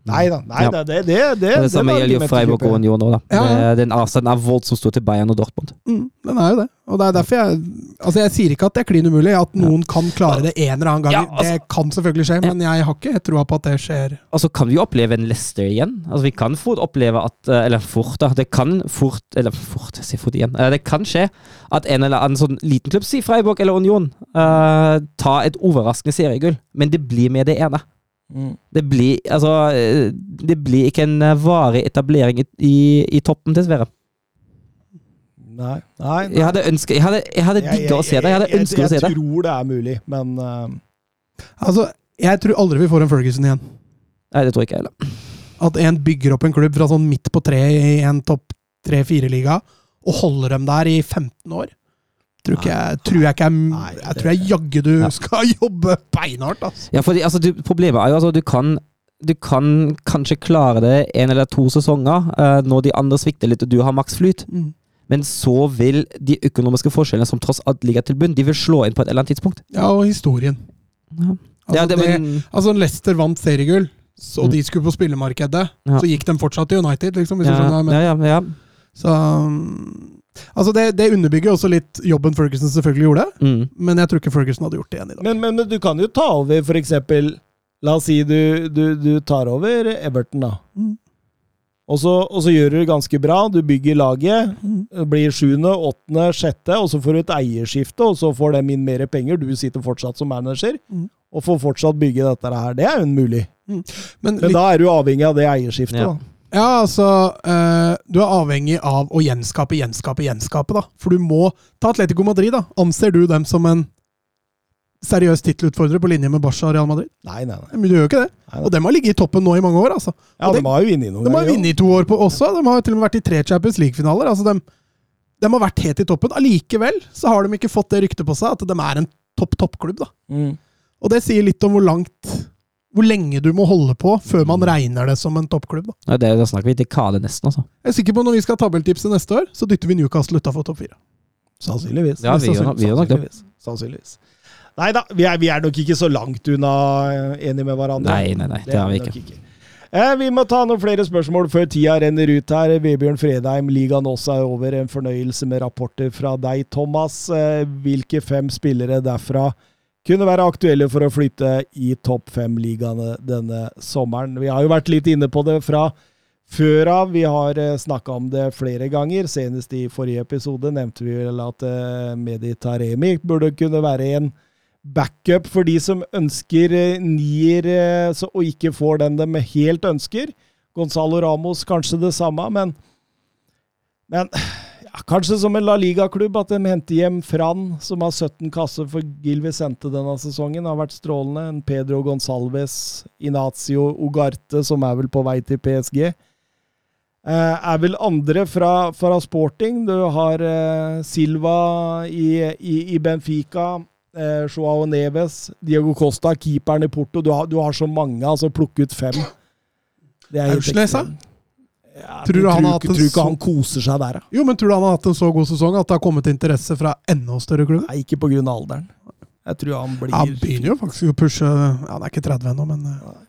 Nei da. Nei, Ja. da, det, det, det, Det, samme gjelder jo Freiburg og. Union òg, da. Ja, ja. Den avstanden er voldsomt stor til Bayern og Dortmund. Mm, den er jo det. Og det er derfor jeg Altså, jeg sier ikke at det er klin umulig. At noen kan klare det en eller annen gang. Ja, altså- det kan selvfølgelig skje, men jeg har ikke troa på at det skjer. Og så kan vi jo oppleve en Leicester igjen. Altså Vi kan fort oppleve at eh, Eller fort, da. Det kan fort Eller fort, jeg sier fort igjen. Eh, Det kan skje at en eller annen sånn liten klubb, si Freiburg eller Union, uh, tar et overraskende seriegull. Men det blir med det ene. Mm. Det blir altså eh, Det blir ikke en eh, varig etablering i, i, i toppen, dessverre. Nei. nei, nei. Jeg hadde ønsket Jeg hadde, jeg hadde Jeg- digga å se det. Jeg hadde jeg- ønsket å se Jeg det. tror det er mulig, men uh... Altså, jeg tror aldri vi får en Ferguson igjen. Nei, det tror ikke jeg heller. At en bygger opp en klubb fra sånn midt på treet i en topp tre-fire-liga, og holder dem der i 15 år. Tror, ikke jeg, tror jeg ikke jeg, tror jeg jaggu du skal jobbe beinhardt, altså. Ja, fordi altså, du, Problemet er jo altså du kan, du kan kanskje klare det en eller to sesonger uh, når de andre svikter litt og du har maksflyt. Mm. Men så vil de økonomiske forskjellene som tross alt ligger til bunn, de vil slå inn på et eller annet tidspunkt. Ja, og historien. Ja. Altså, Ja, det, det, altså Leicester vant seriegull, og Mm. de skulle på spillemarkedet. Ja. Så gikk de fortsatt til United, liksom. Hvis du skjønner. Men, ja, ja, ja. Så um, Altså, det, det underbygger også litt jobben Ferguson selvfølgelig gjorde, Mm. men jeg tror ikke Ferguson hadde gjort det igjen i dag. Men, men, men du kan jo ta over, for eksempel La oss si du, du, du tar over Everton, da. Mm. Og så, og så gjør du det ganske bra. Du bygger laget. Mm. Blir sjuende, åttende, sjette, og så får du et eierskifte, og så får dem inn mer penger. Du sitter fortsatt som manager, Mm. og får fortsatt bygge dette her. Det er jo en mulig. Men, Men da er du avhengig av det eierskiftet, Ja. da. Ja, altså eh, Du er avhengig av å gjenskape, gjenskape, gjenskape, da. For du må ta Atletico Madrid, da. Anser du dem som en seriøs tittelutfordrer på linje med Barca og Real Madrid? Nei, nei, nei. Men du gjør jo ikke det. Nei, nei. Og dem har ligget i toppen nå i mange år, altså. Ja, Og det- de har jo vunnet noen De har ganger, vunnet i to år på også. De har til og med vært i tre Champions League-finaler. Altså de, de har vært helt i toppen. Allikevel så har de ikke fått det ryktet på seg at de er en topp toppklubb. da. Mm. Og det sier litt om hvor langt hvor lenge du må holde på før man regner det som en toppklubb. da. Det, da snakker vi til Kale nesten, altså. Jeg er sikker på at Når vi skal ha tabelltipset neste år, så dytter vi Newcastle utafor topp fire. Sannsynligvis. Ja, vi gjør, nok. Sannsynligvis. Sannsynligvis. Nei da, vi er, vi er nok ikke så langt unna eh, enige med hverandre. Nei, nei, nei, det er vi ikke. Eh, vi må ta noen flere spørsmål før tida renner ut her. Vebjørn Fredheim, ligaen også er over. En fornøyelse med rapporter fra deg, Thomas. Eh, hvilke fem spillere derfra kunne være aktuelle for å flytte i topp fem-ligaene denne sommeren? Vi har jo vært litt inne på det fra før av. Vi har eh, snakka om det flere ganger. Senest i forrige episode nevnte vi vel at Medi Taremi burde kunne være en backup for de som ønsker eh, nier eh, og ikke får den de helt ønsker. Gonzalo Ramos kanskje det samme, men, men ja, kanskje som en La Liga-klubb at de henter hjem Fran, som har 17 kasser for Gil Vicente denne sesongen. har vært strålende. En Pedro Gonsalves, Inacio Ugarte, som er vel på vei til PSG. Eh, er vel andre fra, fra sporting. Du har eh, Silva i, i, i Benfica. Eh, Joao Neves, Diego Costa, keeperen i Porto. Du har, du har så mange, altså Plukke ut fem. Det er Aursnes, ekstremt. Ja, Tror du han tror, tror ikke han koser seg der, da? Jo, men tror du han har hatt en så god sesong at det har kommet interesse fra enda større klubber? Nei, ikke pga. alderen. Jeg tror han blir Han begynner jo faktisk å pushe ja, Han er ikke 30 ennå, men eh,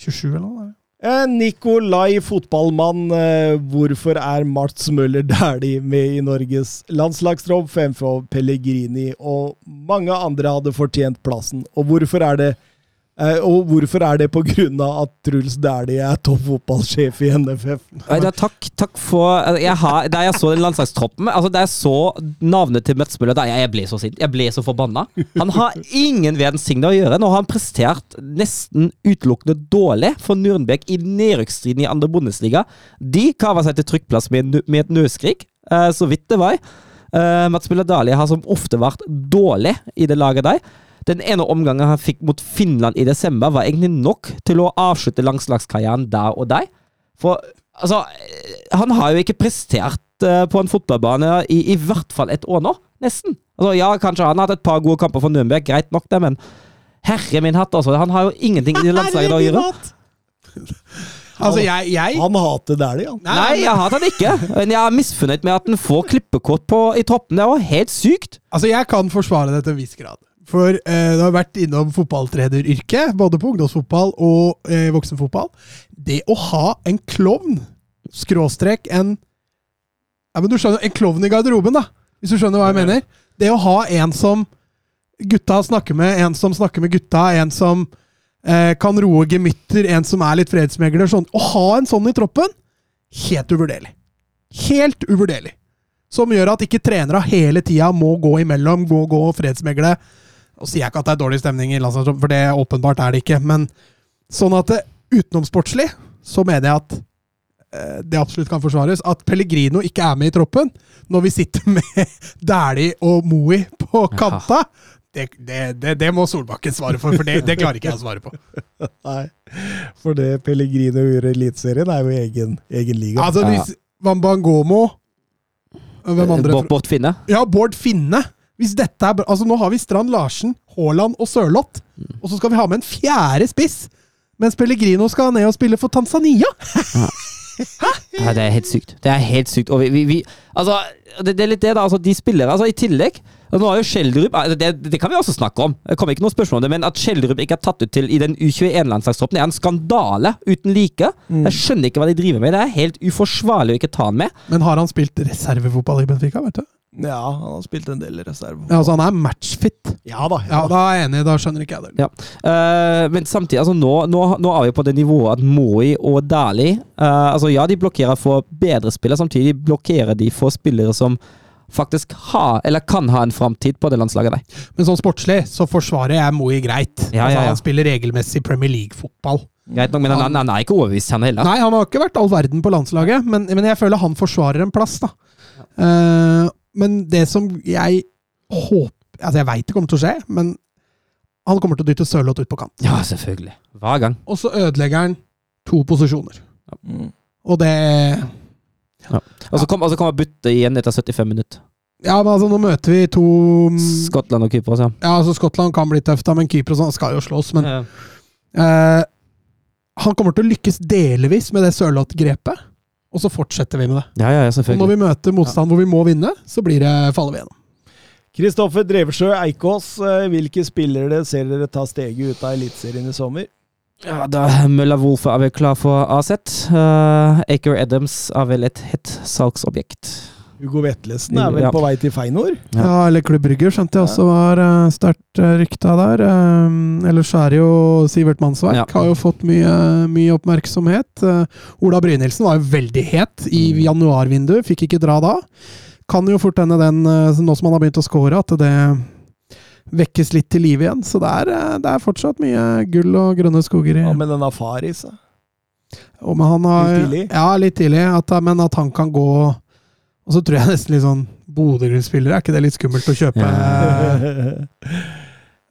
27 eller noe? Eh, Nikolai, fotballmann. Eh, hvorfor er Mats Møller Dæhlie med i Norges landslagstropp fremfor Pellegrini og mange andre hadde fortjent plassen? Og hvorfor er det eh, og hvorfor er det av at Truls Dæhlie er topp fotballsjef i NFF? Nei, da, takk, takk for altså, jeg har, Da jeg så den landslagstroppen altså Da jeg så navnet til Mats Møller, da jeg ble så sint. Jeg ble så forbanna. Han har ingen verdens ting å gjøre. Nå har han prestert nesten utelukkende dårlig for Nürnberg i nedrykksstriden i andre Bundesliga. De kava seg til trykkplass med, med et nødskrik, eh, så vidt det var. Uh, Mats Møller Dahlie har som ofte vært dårlig i det laget der. Den ene omgangen han fikk mot Finland i desember, var egentlig nok til å avslutte langslagskarrieren der og der. For altså, han har jo ikke prestert eh, på en fotballbane i i hvert fall et år nå. Nesten. Altså, ja, kanskje han har hatt et par gode kamper for Nürnberg, greit nok det, men herre min hatt, altså. Han har jo ingenting i det landslaget å gjøre. Altså, jeg, jeg Han hater Dæhlie, han. Nei, jeg hater han ikke. Men jeg er misfornøyd med at han får klippekort på, i troppen. Det var helt sykt. Altså, jeg kan forsvare det til en viss grad. For eh, du har vært innom fotballtreneryrket, både på ungdomsfotball og eh, voksenfotball. Det å ha en klovn, skråstrek en ja, men du skjønner, En klovn i garderoben, da, hvis du skjønner hva jeg mener. Det å ha en som gutta snakker med, en som snakker med gutta, en som eh, kan roe gemytter, en som er litt fredsmegler. Sånn. Å ha en sånn i troppen, helt uvurderlig. Helt uvurderlig. Som gjør at ikke trenere hele tida må gå imellom, gå, gå og fredsmegle. Og sier jeg ikke at det er dårlig stemning i landslagstroppen, for det åpenbart er det ikke. Men sånn at det, utenomsportslig så mener jeg at eh, det absolutt kan forsvares. At Pellegrino ikke er med i troppen når vi sitter med Dæhlie og Moe på kanta, det, det, det, det må Solbakken svare for, for det, det klarer ikke jeg å svare på. Nei, for det Pellegrino gjør i Eliteserien, er jo egen, egen liga. Altså, hvis Wambangomo Hvem andre? Bård Finne. Ja, Bård Finne. Hvis dette er bra, altså Nå har vi Strand Larsen, Haaland og Sørloth. Og så skal vi ha med en fjerde spiss! Mens Pellegrino skal ned og spille for Tanzania! Ja, det er helt sykt. Det er helt sykt. Og vi, vi, vi Altså, det, det er litt det, da. Altså, de spillere altså, I tillegg Nå har jo Skjeldrup altså, det, det kan vi også snakke om, det kommer ikke noe spørsmål om det, men at Skjeldrup ikke er tatt ut til i den U21-landslagstroppen, er en skandale uten like. Jeg skjønner ikke hva de driver med. Det er helt uforsvarlig å ikke ta han med. Men har han spilt reservefotball i Benfica? vet du? Ja, han har spilt en del reserve. Ja, altså Han er matchfit. Ja da. Ja, Da er jeg enig. Da skjønner ikke jeg det. Ja. Uh, men samtidig, altså nå, nå, nå er vi på det nivået at Moi og Dali uh, altså Ja, de blokkerer for bedre spillere, samtidig blokkerer de for spillere som faktisk har, eller kan ha en framtid på det landslaget der. Men sånn sportslig så forsvarer jeg Moi greit. Ja, altså, ja, ja. Han spiller regelmessig Premier League-fotball. Greit nok, men han, han er ikke overbevist, han heller. Nei, han har ikke vært all verden på landslaget, men, men jeg føler han forsvarer en plass, da. Eh, men det som jeg håper Altså, jeg veit det kommer til å skje, men han kommer til å dytte Sørloth ut på kant. Ja, selvfølgelig. Hver gang. Og så ødelegger han to posisjoner. Mm. Og det Og så kan og så kommer byttet igjen etter 75 minutter. Ja, men altså, nå møter vi to Skottland og Kypros, ja. Ja, altså, Skottland kan bli tøft, da, men Kypros han skal jo slåss. Men Ja. eh, han kommer til å lykkes delvis med det Sørloth-grepet, og så fortsetter vi med det. Ja, ja, selvfølgelig. Og når vi møter motstand hvor vi må vinne, så blir det faller vi gjennom. Kristoffer Drevesjø Eikås, eh, hvilke spillere ser dere ta steget ut av Eliteserien i sommer? Ja, da Mølla Wolfe er vel klar for AZ. Uh, Aker Adams er vel et hett salgsobjekt. Hugo Vetlesen er vel Ja. på vei til Feinor? Ja. Ja, eller Klubb Brygger skjønte jeg også var uh, sterkt uh, rykta der. Um, ellers er det jo Sivert Mannsverk. Ja. Har jo fått mye, mye oppmerksomhet. Uh, Ola Brynildsen var jo veldig het i Mm. januarvinduet, fikk ikke dra da. Kan jo fort hende den, uh, nå som han har begynt å score, at det vekkes litt til live igjen. Så det er, det er fortsatt mye gull og grønne skoger i Ja, men denne Faris, har, Litt tidlig? Ja, litt tidlig. At, men at han kan gå Og så tror jeg nesten litt sånn Bodø-Glimt-spillere, er ikke det litt skummelt å kjøpe?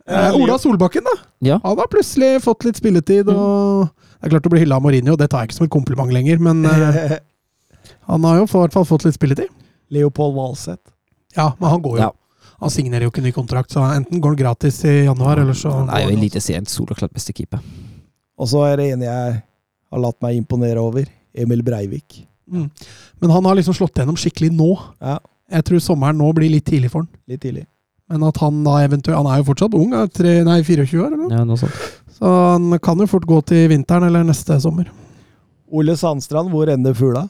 Eh, Ola Solbakken, da. Ja. Han har plutselig fått litt spilletid. og Det er klart å bli hylla av Mourinho, det tar jeg ikke som et kompliment lenger, men eh, han har jo i hvert fall fått litt spilletid. Leopold Valseth. Ja, men han går jo. Ja. Han signerer jo ikke ny kontrakt, så enten går han gratis i januar, eller så Han er jo. Eliteseriens soleklart beste keeper. Og så er det en jeg har latt meg imponere over. Emil Breivik. Mm. Men han har liksom slått gjennom skikkelig nå. Ja, Jeg tror sommeren nå blir litt tidlig for han. litt tidlig. Men at han da eventuelt Han er jo fortsatt ung, er tre, nei 24 år, eller noe? Ja, noe sånt. Så han kan jo fort gå til vinteren eller neste sommer. Ole Sandstrand, hvor ender fugla?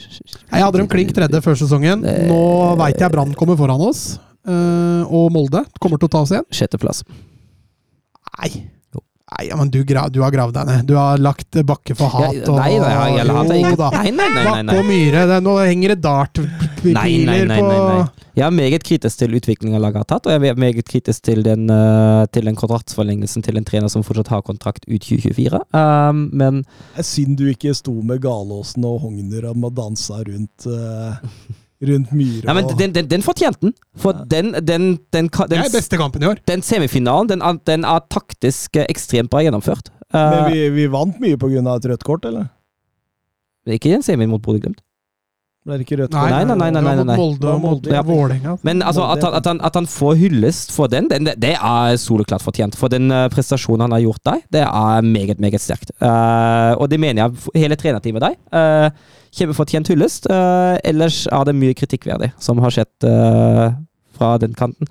Jeg hadde dem klink tredje før sesongen. Nå veit jeg Brann kommer foran oss. eh, og Molde kommer til å ta oss igjen. Sjetteplass. Nei. Nei, men du, gra du har gravd deg ned. Du har lagt bakke for hat. og nei, nei, nei, jeg Jo ikke- da. Nei, nei, nei, nei, Bakke og myre. Det, nå henger det nei, på nei, nei. Jeg er meget kritisk til utviklingen laget har tatt, og jeg er meget kritisk til den, eh, til den kontraktsforlengelsen til en trener som fortsatt har kontrakt ut 2024. Um, men Det er synd du ikke sto med Galåsen og Hogner og dansa rundt uh, Rundt Myhre. Nei, men den, den, den fortjente den. For den, den, den, den, Det er beste kampen i år. den semifinalen den, den er taktisk eh, ekstremt bra gjennomført. Eh, Men vi, vi vant mye pga. et rødt kort, eller? ikke en semi mot Bodø-Glimt. Ble det ikke rødt Nei, nei, nei, nei, nei, nei. Molde og Molde, Ja. Vålerenga. Men altså, at, han, at, han, at han får hyllest for den, den det er soleklart fortjent. For den eh, prestasjonen han har gjort der, det er meget, meget sterkt. Uh, og det mener jeg hele trenerteamet der. Uh, Kjempefortjent hyllest. Uh, ellers er det mye kritikkverdig som har skjedd eh, fra den kanten.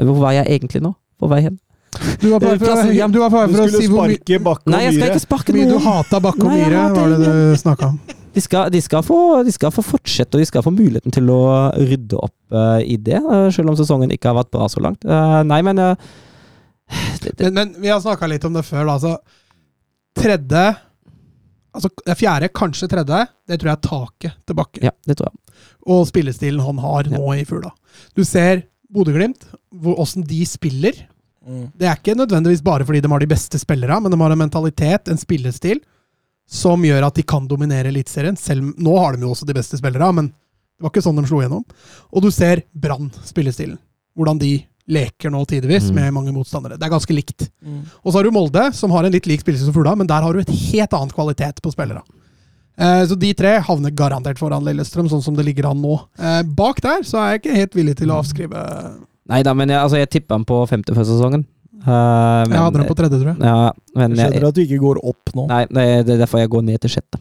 Hvor var jeg egentlig nå? På vei hen? Du var på vei for, å si du mye Du skulle hvor sparke Bakke og Nei, jeg skal Myhre. ikke sparke mye du hata Bakke og Myhre, var det du snakka om. De skal, de, skal få, de skal få fortsette, og de skal få muligheten til å rydde opp uh, i det. uh, selv om sesongen ikke har vært bra så langt. Uh, nei, men det, det, Men, men vi har snakka litt om det før. Da. Altså, tredje Altså fjerde, kanskje tredje, det tror jeg er taket til Bakke. Ja, det tror jeg. Og spillestilen han har nå i Fugla. Du ser Bodø-Glimt, åssen de spiller. Mm. Det er ikke nødvendigvis bare fordi de har de beste spillerne, men de har en mentalitet, en spillestil, som gjør at de kan dominere Eliteserien. Selv Nå har de jo også de beste spillerne, men det var ikke sånn de slo gjennom. Og du ser Brann, spillestilen. Hvordan de leker nå tidvis Mm. med mange motstandere. Det er ganske likt. Mm. Og så har du Molde, som har en litt lik spillestil som Fugla, men der har du et helt annet kvalitet på spillere. Eh, så de tre havner garantert foran Lillestrøm, sånn som det ligger an nå. Eh, bak der så er jeg ikke helt villig til å avskrive Nei da, men jeg, altså, jeg tipper han på femte før sesongen. Eh, men, Jeg hadde den på tredje, tror jeg. Ja, men Jeg jeg, skjønner at du ikke går opp nå. Nei, det er det er derfor jeg går ned til sjette.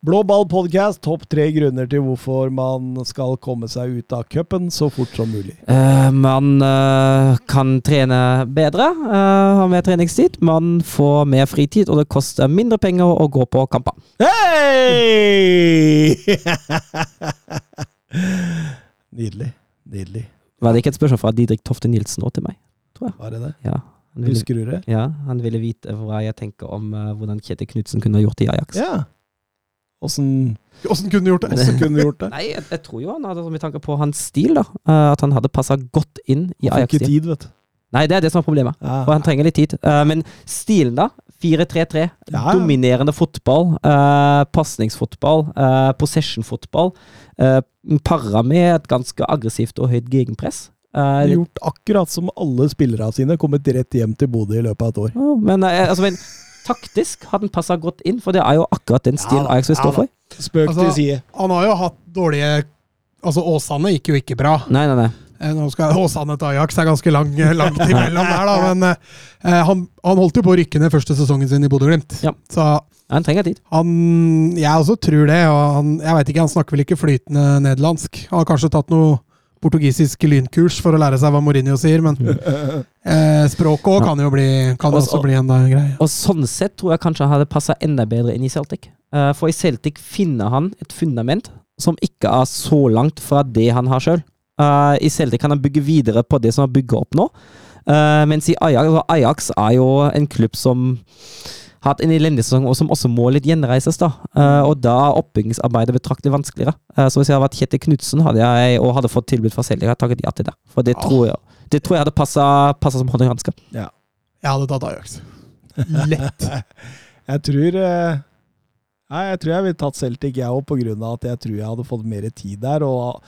Blå ball podcast, topp tre grunner til hvorfor man skal komme seg ut av cupen så fort som mulig. Uh, man uh, kan trene bedre, uh, ha mer treningstid. Man får mer fritid, og det koster mindre penger å gå på kamper. Hei! Nydelig. Nydelig. Var det ikke et spørsmål fra Didrik Tofte Nilsen nå til meg? Var det det? Ja. Han ville, Husker du det? ja, han ville vite hva jeg tenker om uh, hvordan Kjetil Knutsen kunne ha gjort det i Ajax. Ja. Åssen kunne du gjort det? åssen kunne du gjort det? Nei, jeg, jeg tror jo han hadde, med tanke på hans stil, da, eh, at han hadde passa godt inn i Han fikk tid, vet du. Nei, det er det som er problemet. Ja. For han trenger litt tid. Uh, men stilen, da? 4-3-3. Ja. Dominerende fotball. Uh, Pasningsfotball. Uh, Possession-fotball. Uh, Para med et ganske aggressivt og høyt gegenpress. Uh, Gjort akkurat som alle spillerne sine, kommet rett hjem til Bodø i løpet av et år. Ja, men, eh, altså, men taktisk har den passa godt inn, for det er jo akkurat den stilen Ja Ajax vil stå ja, for. Spøk Altså, til side. Han har jo hatt dårlige Altså, Åsane gikk jo ikke bra. Nei, nei, nei. Eh, Nå skal Åsane til Ajax, det er ganske lang, langt imellom der, da. Men eh, han, han holdt jo på å rykke ned første sesongen sin i Bodø-Glimt. Ja. Så Han trenger tid. han Jeg også tror det. Og han, jeg vet ikke, han snakker vel ikke flytende nederlandsk. Han har kanskje tatt noe portugisisk lynkurs for å lære seg hva Mourinho sier, men eh, språket òg kan jo bli, kan også, også bli en da, greie. Og sånn sett tror jeg kanskje han hadde passa enda bedre inn i Celtic. Eh, for i Celtic finner han et fundament som ikke er så langt fra det han har sjøl. I Celtic kan han bygge videre på det som er bygga opp nå. Eh, mens i Ajax, Ajax er jo en klubb som hatt en elendig sesong, og som også må litt gjenreises. da. Uh, og da er oppbyggingsarbeidet betraktelig vanskeligere. Uh, så hvis jeg hadde vært Kjetil Knutsen hadde jeg, og hadde fått tilbud fra Celtic, hadde jeg takket ja til det. For det Ja. tror jeg, det tror jeg hadde passa som hånd i hanske. Jeg hadde tatt Ajax. Lett. Jeg tror uh... Nei, jeg tror jeg ville tatt Celtic, jeg òg, av at jeg tror jeg hadde fått mer tid der. Og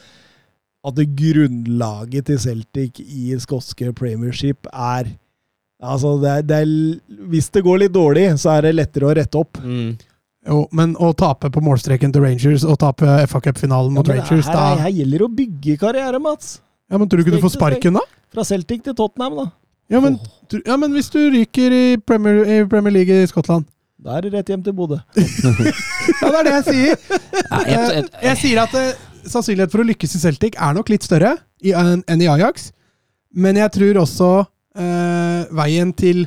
at grunnlaget til Celtic i skotske premiership er Altså, det er, det er Hvis det går litt dårlig, så er det lettere å rette opp. Jo, men å tape på målstreken til Rangers og tape FA Cup-finalen mot Ja, Rangers, her, da her gjelder det å bygge karriere, Mats. Ja, men Tror du ikke du får sparken, da? Fra Celtic til Tottenham, da. Ja, men, oh. ja, men hvis du ryker i Premier, i Premier League i Skottland Da er det rett hjem til Bodø. Ja, det er det jeg sier! Ja, jeg, Eh, Jeg sier at sannsynligheten sannsynlighet for å lykkes i Celtic er nok litt større enn i Ajax, men jeg tror også eh, veien til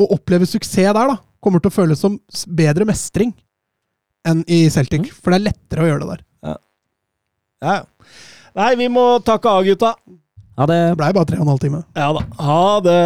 å oppleve suksess der da, kommer til å føles som bedre mestring enn i Celtic. For det er lettere å gjøre det der. Ja. Nei, vi må takke av, gutta. Ha det Det blei bare tre og en halv time. Ja da. Ha det.